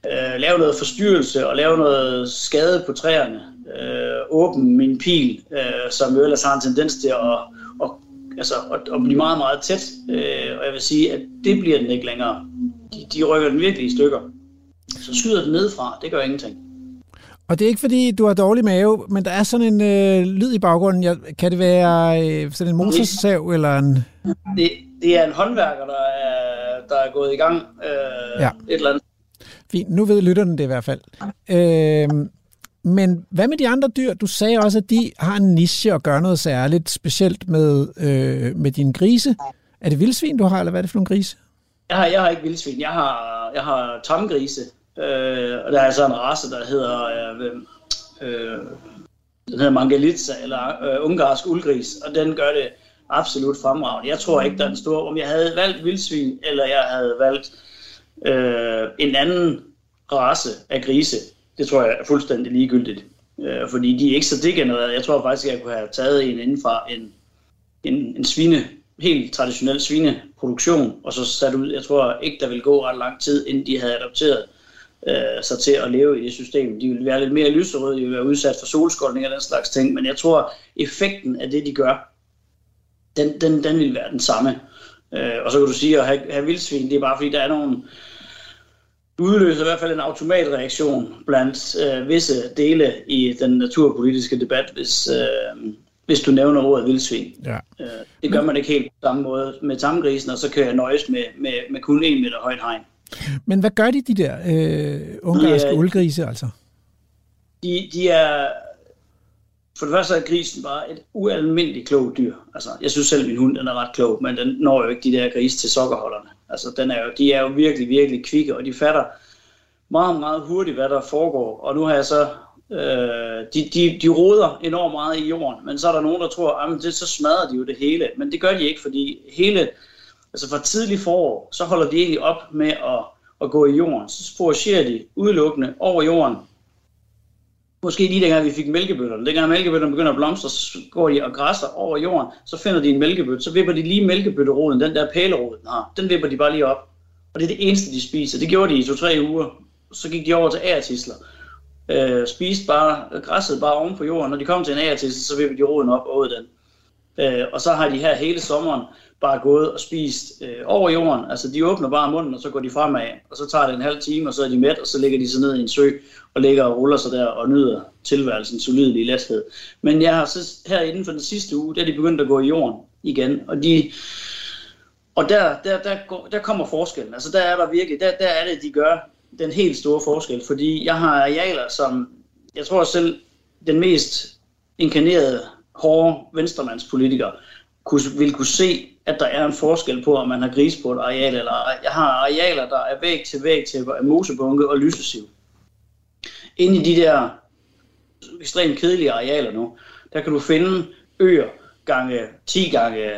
øh, lave noget forstyrrelse og lave noget skade på træerne. Øh, åbne min pil, øh, som jo ellers har en tendens til at, at, altså, at, at blive meget, meget tæt. Øh, og jeg vil sige, at det bliver den ikke længere. De, de rykker den virkelig i stykker. Så skyder den nedfra, det gør ingenting. Og det er ikke fordi, du har dårlig mave, men der er sådan en øh, lyd i baggrunden. Jeg, kan det være øh, sådan en motorsav eller en... Det, det er en håndværker, der er, der er gået i gang øh, ja. et eller andet. Fint, nu ved lytterne det i hvert fald. Øh, men hvad med de andre dyr? Du sagde også, at de har en niche og gør noget særligt, specielt med, øh, med dine grise. Er det vildsvin, du har, eller hvad er det for nogle grise? Jeg har, jeg har ikke vildsvin. Jeg har, jeg har tamgrise. Øh, og der er så en race, der hedder, øh, øh, den hedder Mangalitsa, eller øh, ungarsk uldgris, og den gør det absolut fremragende. Jeg tror ikke, der er en stor... Om jeg havde valgt vildsvin, eller jeg havde valgt øh, en anden race af grise, det tror jeg er fuldstændig ligegyldigt. Øh, fordi de er ikke så degenererede. Jeg tror faktisk, jeg kunne have taget en inden fra en, en, en svine, helt traditionel svineproduktion, og så sat ud. Jeg tror ikke, der ville gå ret lang tid, inden de havde adopteret øh, sig til at leve i det system. De ville være lidt mere lyserøde, de ville være udsat for solskoldning og den slags ting, men jeg tror, effekten af det, de gør, den, den, den vil være den samme. Øh, og så kan du sige, at have, have vildsvin, det er bare fordi, der er nogle udløser i hvert fald en automatreaktion blandt øh, visse dele i den naturpolitiske debat, hvis, øh, hvis du nævner ordet vildsvin. Ja. Øh, det gør man ikke helt på samme måde med tamgrisen, og så kan jeg nøjes med, med, med kun en meter højt hegn. Men hvad gør de, de der øh, ungarske De uldgrise, altså? De, de er... For det første er grisen bare et ualmindeligt klogt dyr. Altså, jeg synes selv, at min hund den er ret klog, men den når jo ikke de der grise til sokkerholderne. Altså, den er jo, de er jo virkelig, virkelig kvikke, og de fatter meget, meget hurtigt, hvad der foregår. Og nu har jeg så... Øh, de, de, de roder enormt meget i jorden, men så er der nogen, der tror, at det, så smadrer de jo det hele. Men det gør de ikke, fordi hele... Altså fra tidlig forår, så holder de egentlig op med at, at gå i jorden. Så foragerer de udelukkende over jorden, Måske lige dengang vi fik mælkebøtterne. Dengang mælkebøtterne begynder at blomstre, så går de og græsser over jorden. Så finder de en mælkebøtte. Så vipper de lige mælkebøtteroden, den der pælerod, den har. Den vipper de bare lige op. Og det er det eneste, de spiser. Det gjorde de i to-tre uger. Så gik de over til agertisler. Øh, spiste bare, græsset bare oven på jorden. Når de kom til en agertisel, så vippede de roden op og den. Øh, og så har de her hele sommeren bare gået og spist øh, over jorden. Altså de åbner bare munden, og så går de fremad, og så tager det en halv time, og så er de mæt, og så ligger de sig ned i en sø, og ligger og ruller sig der og nyder tilværelsen solid i lasthed. Men jeg har så her inden for den sidste uge, der er de begyndt at gå i jorden igen, og de... Og der, der, der, går, der kommer forskellen. Altså der er der virkelig, der, der er det, de gør den helt store forskel. Fordi jeg har arealer, som jeg tror selv den mest inkarnerede, hårde venstremandspolitiker kunne, vil kunne se, at der er en forskel på, om man har gris på et areal eller. Jeg har arealer, der er væg til væg til mosebunke og lysesiv. Inde i de der ekstremt kedelige arealer nu, der kan du finde øer gange 10 gange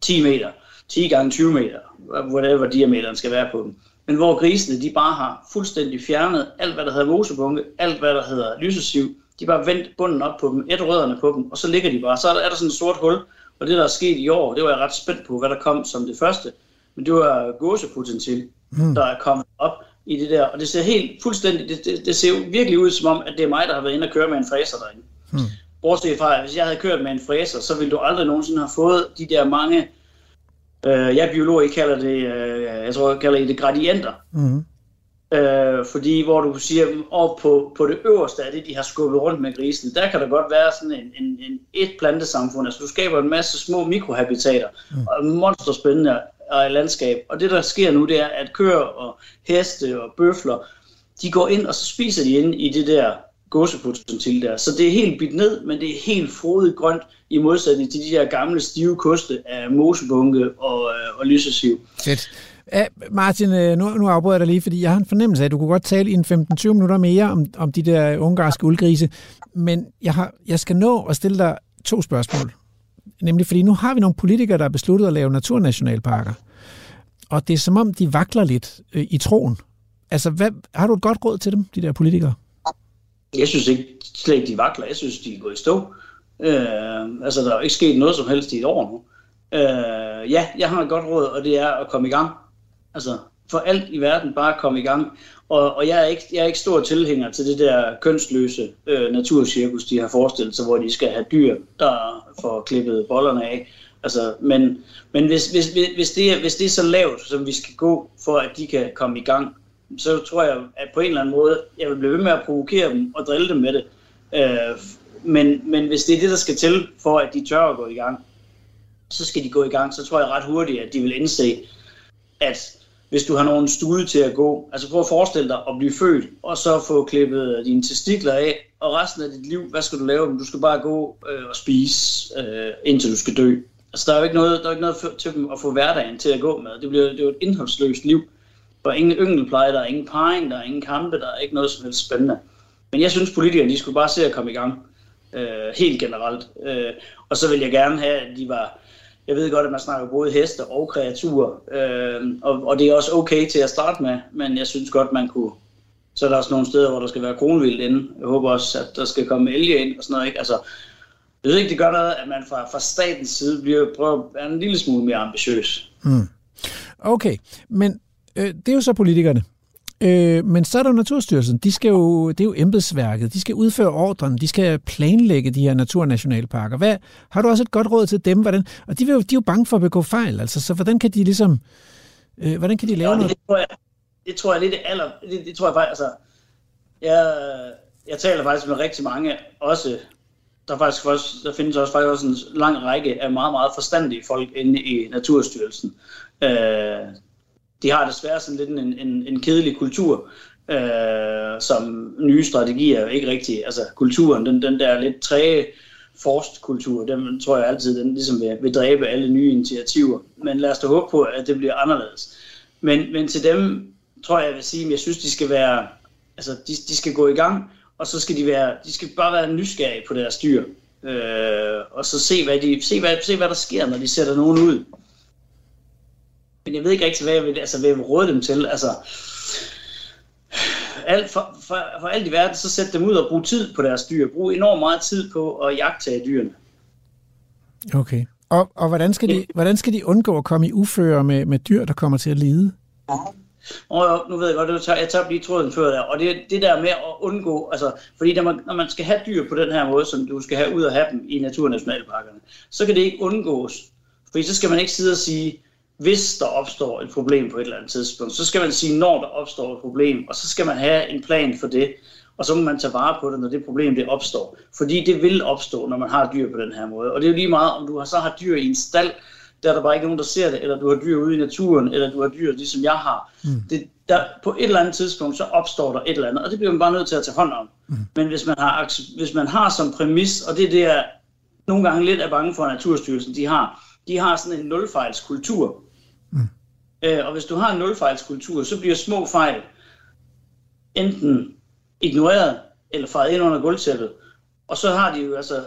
10 meter, 10 gange 20 meter, whatever diameteren skal være på dem. Men hvor grisene, de bare har fuldstændig fjernet alt, hvad der hedder mosebunke, alt, hvad der hedder lysesiv. De bare vendt bunden op på dem, et rødderne på dem, og så ligger de bare. Så er der, er der sådan et sort hul, og det, der er sket i år, det var jeg ret spændt på, hvad der kom som det første. Men det var gåsepotentiale, mm. der er kommet op i det der. Og det ser helt fuldstændig, det, det, det ser jo virkelig ud som om, at det er mig, der har været inde og køre med en fræser derinde. Mm. Bortset fra, at hvis jeg havde kørt med en fræser, så ville du aldrig nogensinde have fået de der mange, øh, jeg biolog, I kalder det, øh, jeg tror, jeg kalder det gradienter. Mm. Øh, fordi hvor du siger, op på, på det øverste af det, de har skubbet rundt med grisen, der kan der godt være sådan en, en, en et plantesamfund. Altså du skaber en masse små mikrohabitater, mm. og monsterspændende og landskab. Og det der sker nu, det er, at køer og heste og bøfler, de går ind, og så spiser de ind i det der gåsepotentiale der. Så det er helt bidt ned, men det er helt frodigt grønt, i modsætning til de der gamle stive koste af mosebunke og, øh, og lysesiv. Fedt. Ja, Martin, øh, nu, nu afbryder jeg dig lige, fordi jeg har en fornemmelse af, at du kunne godt tale i en 15-20 minutter mere om, om de der ungarske uldgrise, men jeg, har, jeg skal nå at stille dig to spørgsmål. Nemlig fordi nu har vi nogle politikere, der har besluttet at lave naturnationalparker, og det er som om, de vakler lidt øh, i troen. Altså, hvad, har du et godt råd til dem, de der politikere? Jeg synes ikke slet ikke, de vakler. Jeg synes, de er gået i stå. Øh, altså, der er jo ikke sket noget som helst i et år nu. Øh, ja, jeg har et godt råd, og det er at komme i gang. Altså, for alt i verden bare komme i gang. Og, og jeg, er ikke, jeg er ikke stor tilhænger til det der kønsløse øh, naturcirkus, de har forestillet sig, hvor de skal have dyr, der får klippet bollerne af. Altså, men men hvis, hvis, hvis, det er, hvis det er så lavt, som vi skal gå, for at de kan komme i gang, så tror jeg, at på en eller anden måde, jeg vil blive ved med at provokere dem og drille dem med det. Øh, men, men hvis det er det, der skal til, for at de tør at gå i gang, så skal de gå i gang. Så tror jeg ret hurtigt, at de vil indse, at hvis du har nogen stude til at gå, altså prøv at forestille dig at blive født, og så få klippet dine testikler af, og resten af dit liv, hvad skal du lave? Du skal bare gå øh, og spise, øh, indtil du skal dø. Altså der er jo ikke noget, der er ikke noget til dem at få hverdagen til at gå med. Det bliver det er jo et indholdsløst liv. Der er ingen yngelpleje, der er ingen parring, der er ingen kampe, der er ikke noget som helst spændende. Men jeg synes, politikerne de skulle bare se at komme i gang. Øh, helt generelt. Øh, og så vil jeg gerne have, at de var jeg ved godt, at man snakker både heste og kreaturer, øh, og, og det er også okay til at starte med, men jeg synes godt, man kunne... Så er der også nogle steder, hvor der skal være kronvildt inde. Jeg håber også, at der skal komme elge ind og sådan noget. Ikke? Altså, jeg ved ikke, det gør noget, at man fra, fra statens side bliver, prøver at være en lille smule mere ambitiøs. Mm. Okay, men øh, det er jo så politikerne. Øh, men så er der Naturstyrelsen. De skal jo, det er jo embedsværket. De skal udføre ordren. De skal planlægge de her naturnationalparker. Hvad, har du også et godt råd til dem? Hvordan, og de, vil jo, de er jo bange for at begå fejl. Altså, så hvordan kan de ligesom... Øh, hvordan kan de lave ja, noget? Det tror jeg, det tror jeg lidt aller... Det, det tror jeg faktisk... Altså, jeg, jeg taler faktisk med rigtig mange, også der, er faktisk også, der findes også faktisk også en lang række af meget, meget forstandige folk inde i Naturstyrelsen. Øh, de har desværre sådan lidt en, en, en kedelig kultur, øh, som nye strategier ikke rigtig, altså kulturen, den, den der lidt træge forstkultur, den tror jeg altid, den ligesom vil, vil dræbe alle nye initiativer. Men lad os da håbe på, at det bliver anderledes. Men, men til dem tror jeg, jeg vil sige, at jeg synes, de skal være, altså de, de skal gå i gang, og så skal de være, de skal bare være nysgerrige på deres dyr. Øh, og så se hvad, de, se, hvad, se, hvad der sker, når de sætter nogen ud. Men jeg ved ikke rigtig, hvad jeg vil, altså, hvad jeg vil råde dem til. Altså, alt, for, for, for alt i verden, så sæt dem ud og brug tid på deres dyr. Brug enormt meget tid på at jagtage dyrene. Okay. Og, og hvordan, skal de, hvordan skal de undgå at komme i uføre med, med dyr, der kommer til at lide? Og nu ved jeg godt, jeg tager, jeg tager lige tråden før der, og det, det der med at undgå, altså, fordi når man, når man skal have dyr på den her måde, som du skal have ud og have dem i naturnationalparkerne, så kan det ikke undgås. Fordi så skal man ikke sidde og sige, hvis der opstår et problem på et eller andet tidspunkt, så skal man sige, når der opstår et problem, og så skal man have en plan for det, og så må man tage vare på det, når det problem det opstår. Fordi det vil opstå, når man har dyr på den her måde. Og det er jo lige meget, om du så har dyr i en stald, der er der bare ikke nogen, der ser det, eller du har dyr ude i naturen, eller du har dyr, ligesom jeg har. Mm. Det, der, på et eller andet tidspunkt, så opstår der et eller andet, og det bliver man bare nødt til at tage hånd om. Mm. Men hvis man, har, hvis man har som præmis, og det er det, jeg nogle gange lidt er bange for, at Naturstyrelsen de har, de har sådan en nulfejlskultur. Mm. Øh, og hvis du har en nulfejlskultur, så bliver små fejl enten ignoreret, eller faret ind under gulvtæppet. Og så har de jo altså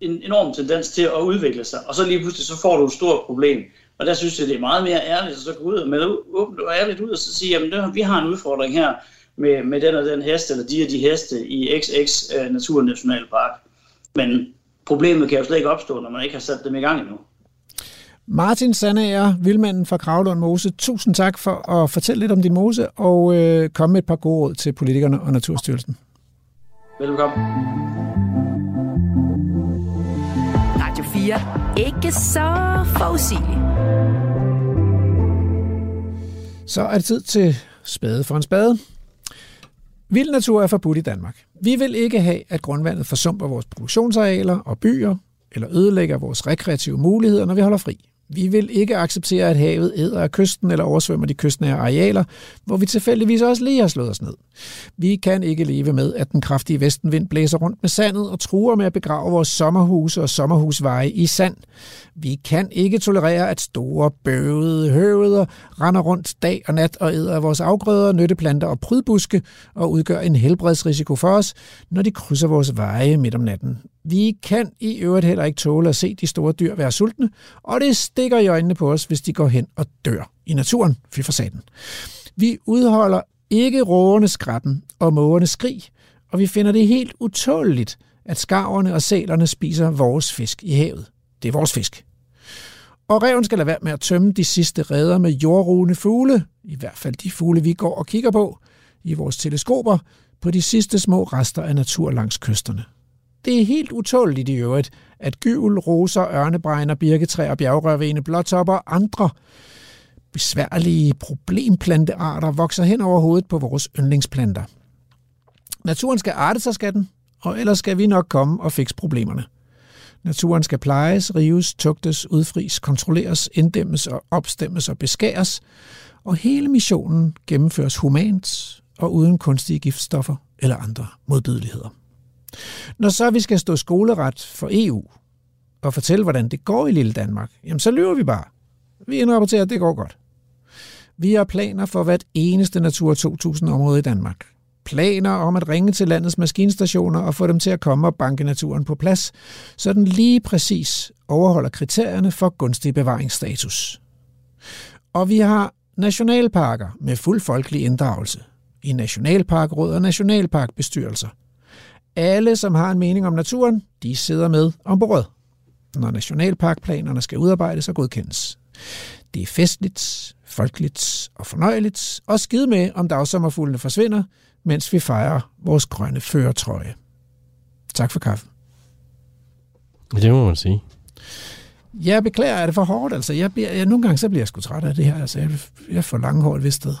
en enorm tendens til at udvikle sig, og så lige pludselig så får du et stort problem. Og der synes jeg, det er meget mere ærligt at så gå ud og melde åbent og ærligt ud og så sige, jamen det, vi har en udfordring her med, med den og den hest, eller de og de heste i XX uh, øh, Naturnationalpark. Men problemet kan jo slet ikke opstå, når man ikke har sat dem i gang endnu. Martin Sandager, vildmanden fra Kravlund Mose, tusind tak for at fortælle lidt om din mose og øh, komme med et par gode råd til politikerne og Naturstyrelsen. Velkommen. bliver ikke så forudsigelig. Så er det tid til spade for en spade. Vild natur er forbudt i Danmark. Vi vil ikke have, at grundvandet forsumper vores produktionsarealer og byer, eller ødelægger vores rekreative muligheder, når vi holder fri. Vi vil ikke acceptere, at havet æder af kysten eller oversvømmer de kystnære arealer, hvor vi tilfældigvis også lige har slået os ned. Vi kan ikke leve med, at den kraftige vestenvind blæser rundt med sandet og truer med at begrave vores sommerhuse og sommerhusveje i sand. Vi kan ikke tolerere, at store, bøvede høveder render rundt dag og nat og æder af vores afgrøder, nytteplanter og prydbuske og udgør en helbredsrisiko for os, når de krydser vores veje midt om natten. Vi kan i øvrigt heller ikke tåle at se de store dyr være sultne, og det stikker i øjnene på os, hvis de går hen og dør i naturen. Fy for satan. Vi udholder ikke rågernes skratten og mågernes skrig, og vi finder det helt utåligt, at skarverne og sælerne spiser vores fisk i havet. Det er vores fisk. Og reven skal lade være med at tømme de sidste redder med jordrugende fugle, i hvert fald de fugle, vi går og kigger på i vores teleskoper, på de sidste små rester af natur langs kysterne. Det er helt utåligt i øvrigt, at gyvel, roser, ørnebregner, birketræer, bjergrørvene, blåtopper og andre besværlige problemplantearter vokser hen over hovedet på vores yndlingsplanter. Naturen skal arte sig, skal den, og ellers skal vi nok komme og fikse problemerne. Naturen skal plejes, rives, tugtes, udfries, kontrolleres, inddæmmes og opstemmes og beskæres, og hele missionen gennemføres humant og uden kunstige giftstoffer eller andre modbydeligheder. Når så vi skal stå skoleret for EU og fortælle, hvordan det går i lille Danmark, jamen så løber vi bare. Vi indrapporterer, at det går godt. Vi har planer for hvert eneste Natur 2000-område i Danmark. Planer om at ringe til landets maskinstationer og få dem til at komme og banke naturen på plads, så den lige præcis overholder kriterierne for gunstig bevaringsstatus. Og vi har nationalparker med fuld folkelig inddragelse i nationalparkråd og nationalparkbestyrelser. Alle, som har en mening om naturen, de sidder med om bordet, når nationalparkplanerne skal udarbejdes og godkendes. Det er festligt, folkeligt og fornøjeligt, og skide med, om dagsommerfuglene forsvinder, mens vi fejrer vores grønne føretrøje. Tak for kaffe. Det må man sige. Jeg beklager, er det for hårdt? Altså, jeg bliver, jeg, nogle gange så bliver jeg sgu træt af det her. Altså, jeg, jeg får lange hår et vist sted.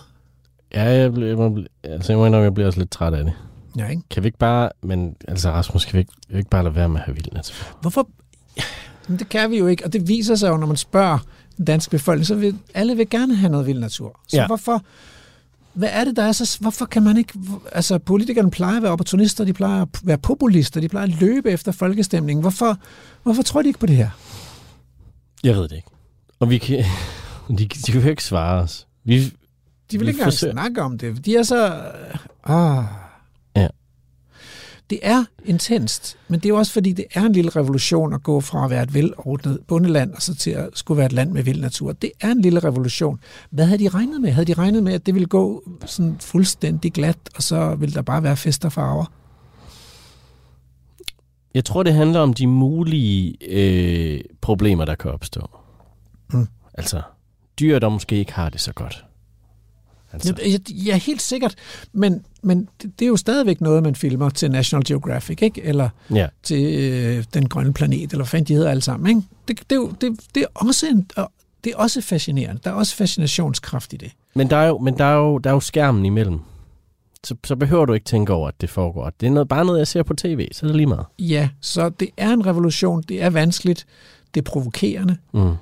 Ja, jeg, bliver, jeg, må, altså, jeg må indrømme, jeg bliver også lidt træt af det. Ja, ikke? Kan vi ikke bare, men altså Rasmus, kan vi ikke, vi ikke bare lade være med at have vild natur? Hvorfor? Men det kan vi jo ikke, og det viser sig jo, når man spørger den danske befolkning, så vil alle vil gerne have noget vild natur. Så Ja. ja. hvorfor, hvad er det, der er så... Hvorfor kan man ikke... Altså, politikerne plejer at være opportunister, de plejer at være populister, de plejer at løbe efter folkestemningen. Hvorfor, hvorfor tror de ikke på det her? Jeg ved det ikke. Og vi kan, de, de kan jo ikke svare os. Vi, De vil Vi ikke engang forsøger- snakke om det. De er så... Ah. Det er intenst, men det er jo også fordi, det er en lille revolution at gå fra at være et velordnet bundeland og så til at skulle være et land med vild natur. Det er en lille revolution. Hvad havde de regnet med? Havde de regnet med, at det ville gå sådan fuldstændig glat, og så ville der bare være fest og farver? jeg tror, det handler om de mulige øh, problemer, der kan opstå. Mm. Altså, dyr, der måske ikke har det så godt. Altså, Jeg, er helt sikkert, men, men det, det er jo stadigvæk noget, man filmer til National Geographic, ikke? Eller ja. til øh, Den Grønne Planet, eller hvad fanden de hedder alle sammen. Ikke? Det, det, er jo- det, det, er også en, det er også fascinerende. Der er også fascinationskraft i det. Men der er jo, men der er jo, der er jo skærmen imellem. Så, så behøver du ikke tænke over, at det foregår. Det er noget, bare noget, jeg ser på tv, så er det lige meget. Ja, så det er en revolution. Det er vanskeligt. Det er provokerende. Mm.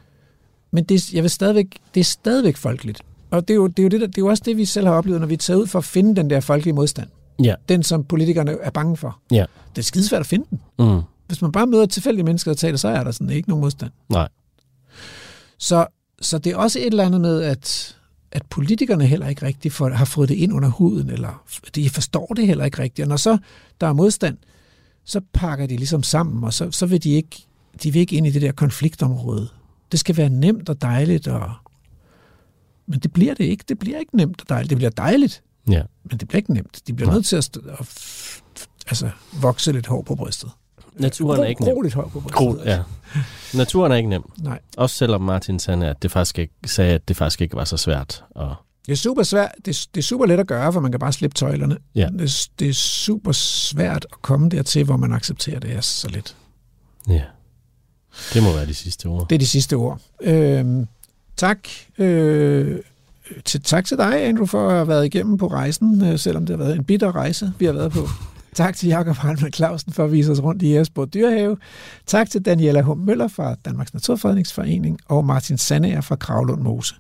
Men det, jeg vil stadigvæk, det er stadigvæk folkeligt. Og det er, jo, det, er jo det, der, det er jo også det, vi selv har oplevet, når vi tager ud for at finde den der folkelige modstand. Ja. Den, som politikerne er bange for. Ja. Det er skidesvært at finde den. Mm. Hvis man bare møder tilfældige mennesker og taler, så er der sådan ikke nogen modstand. Nej. Så, så det er også et eller andet med, at, at politikerne heller ikke rigtig for, har fået det ind under huden, eller de forstår det heller ikke rigtigt. Og når så der er modstand, så pakker de ligesom sammen, og så, så vil de ikke, de vil ikke ind i det der konfliktområde. Det skal være nemt og dejligt, og... men det bliver det ikke. Det bliver ikke nemt og dejligt. Det bliver dejligt, Ja. men det bliver ikke nemt. De bliver Nej. nødt til at, at altså, vokse lidt hår på brystet. Naturen er ikke nem. Gro lidt hår på brystet. Gro, ja. Naturen er ikke nem. Nej. Også selvom Martin sagde, at det faktisk ikke, sagde, at det faktisk ikke var så svært. Og, Det er super svært. Det, er- det er super let at gøre, for man kan bare slippe tøjlerne. Ja. Det, er- det er super svært at komme dertil, hvor man accepterer det er så lidt. ja. Det må være de sidste ord. Det er de sidste ord. Øhm, tak. Øh, til, tak til dig, Andrew, for at have været igennem på rejsen, øh, selvom det har været en bitter rejse, vi har været på. Tak til Jakob Hartmann Clausen for at vise os rundt i Esbjerg Dyrehave. Tak til Daniela H. Møller fra Danmarks Naturfredningsforening og Martin Sandager fra Kravlund Mose.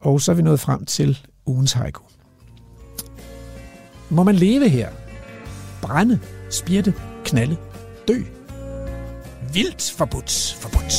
Og så er vi nået frem til ugens haiku. Må man leve her? Brænde, spirte, knalde, dø. Vildt forbudt, forbudt.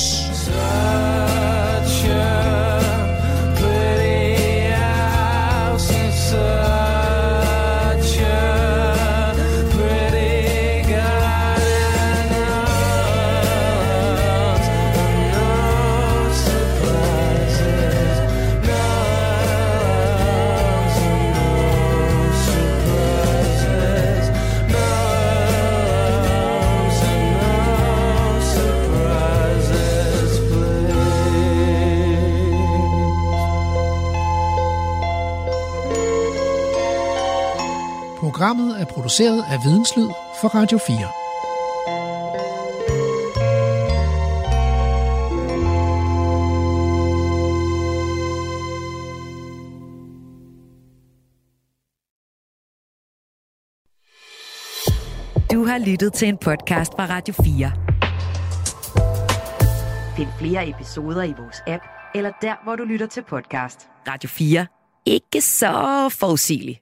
Programmet er produceret af Videnslyd for Radio 4. Du har lyttet til en podcast fra Radio 4. Find flere episoder i vores app, eller der, hvor du lytter til podcast. Radio 4. Ikke så forudsigeligt.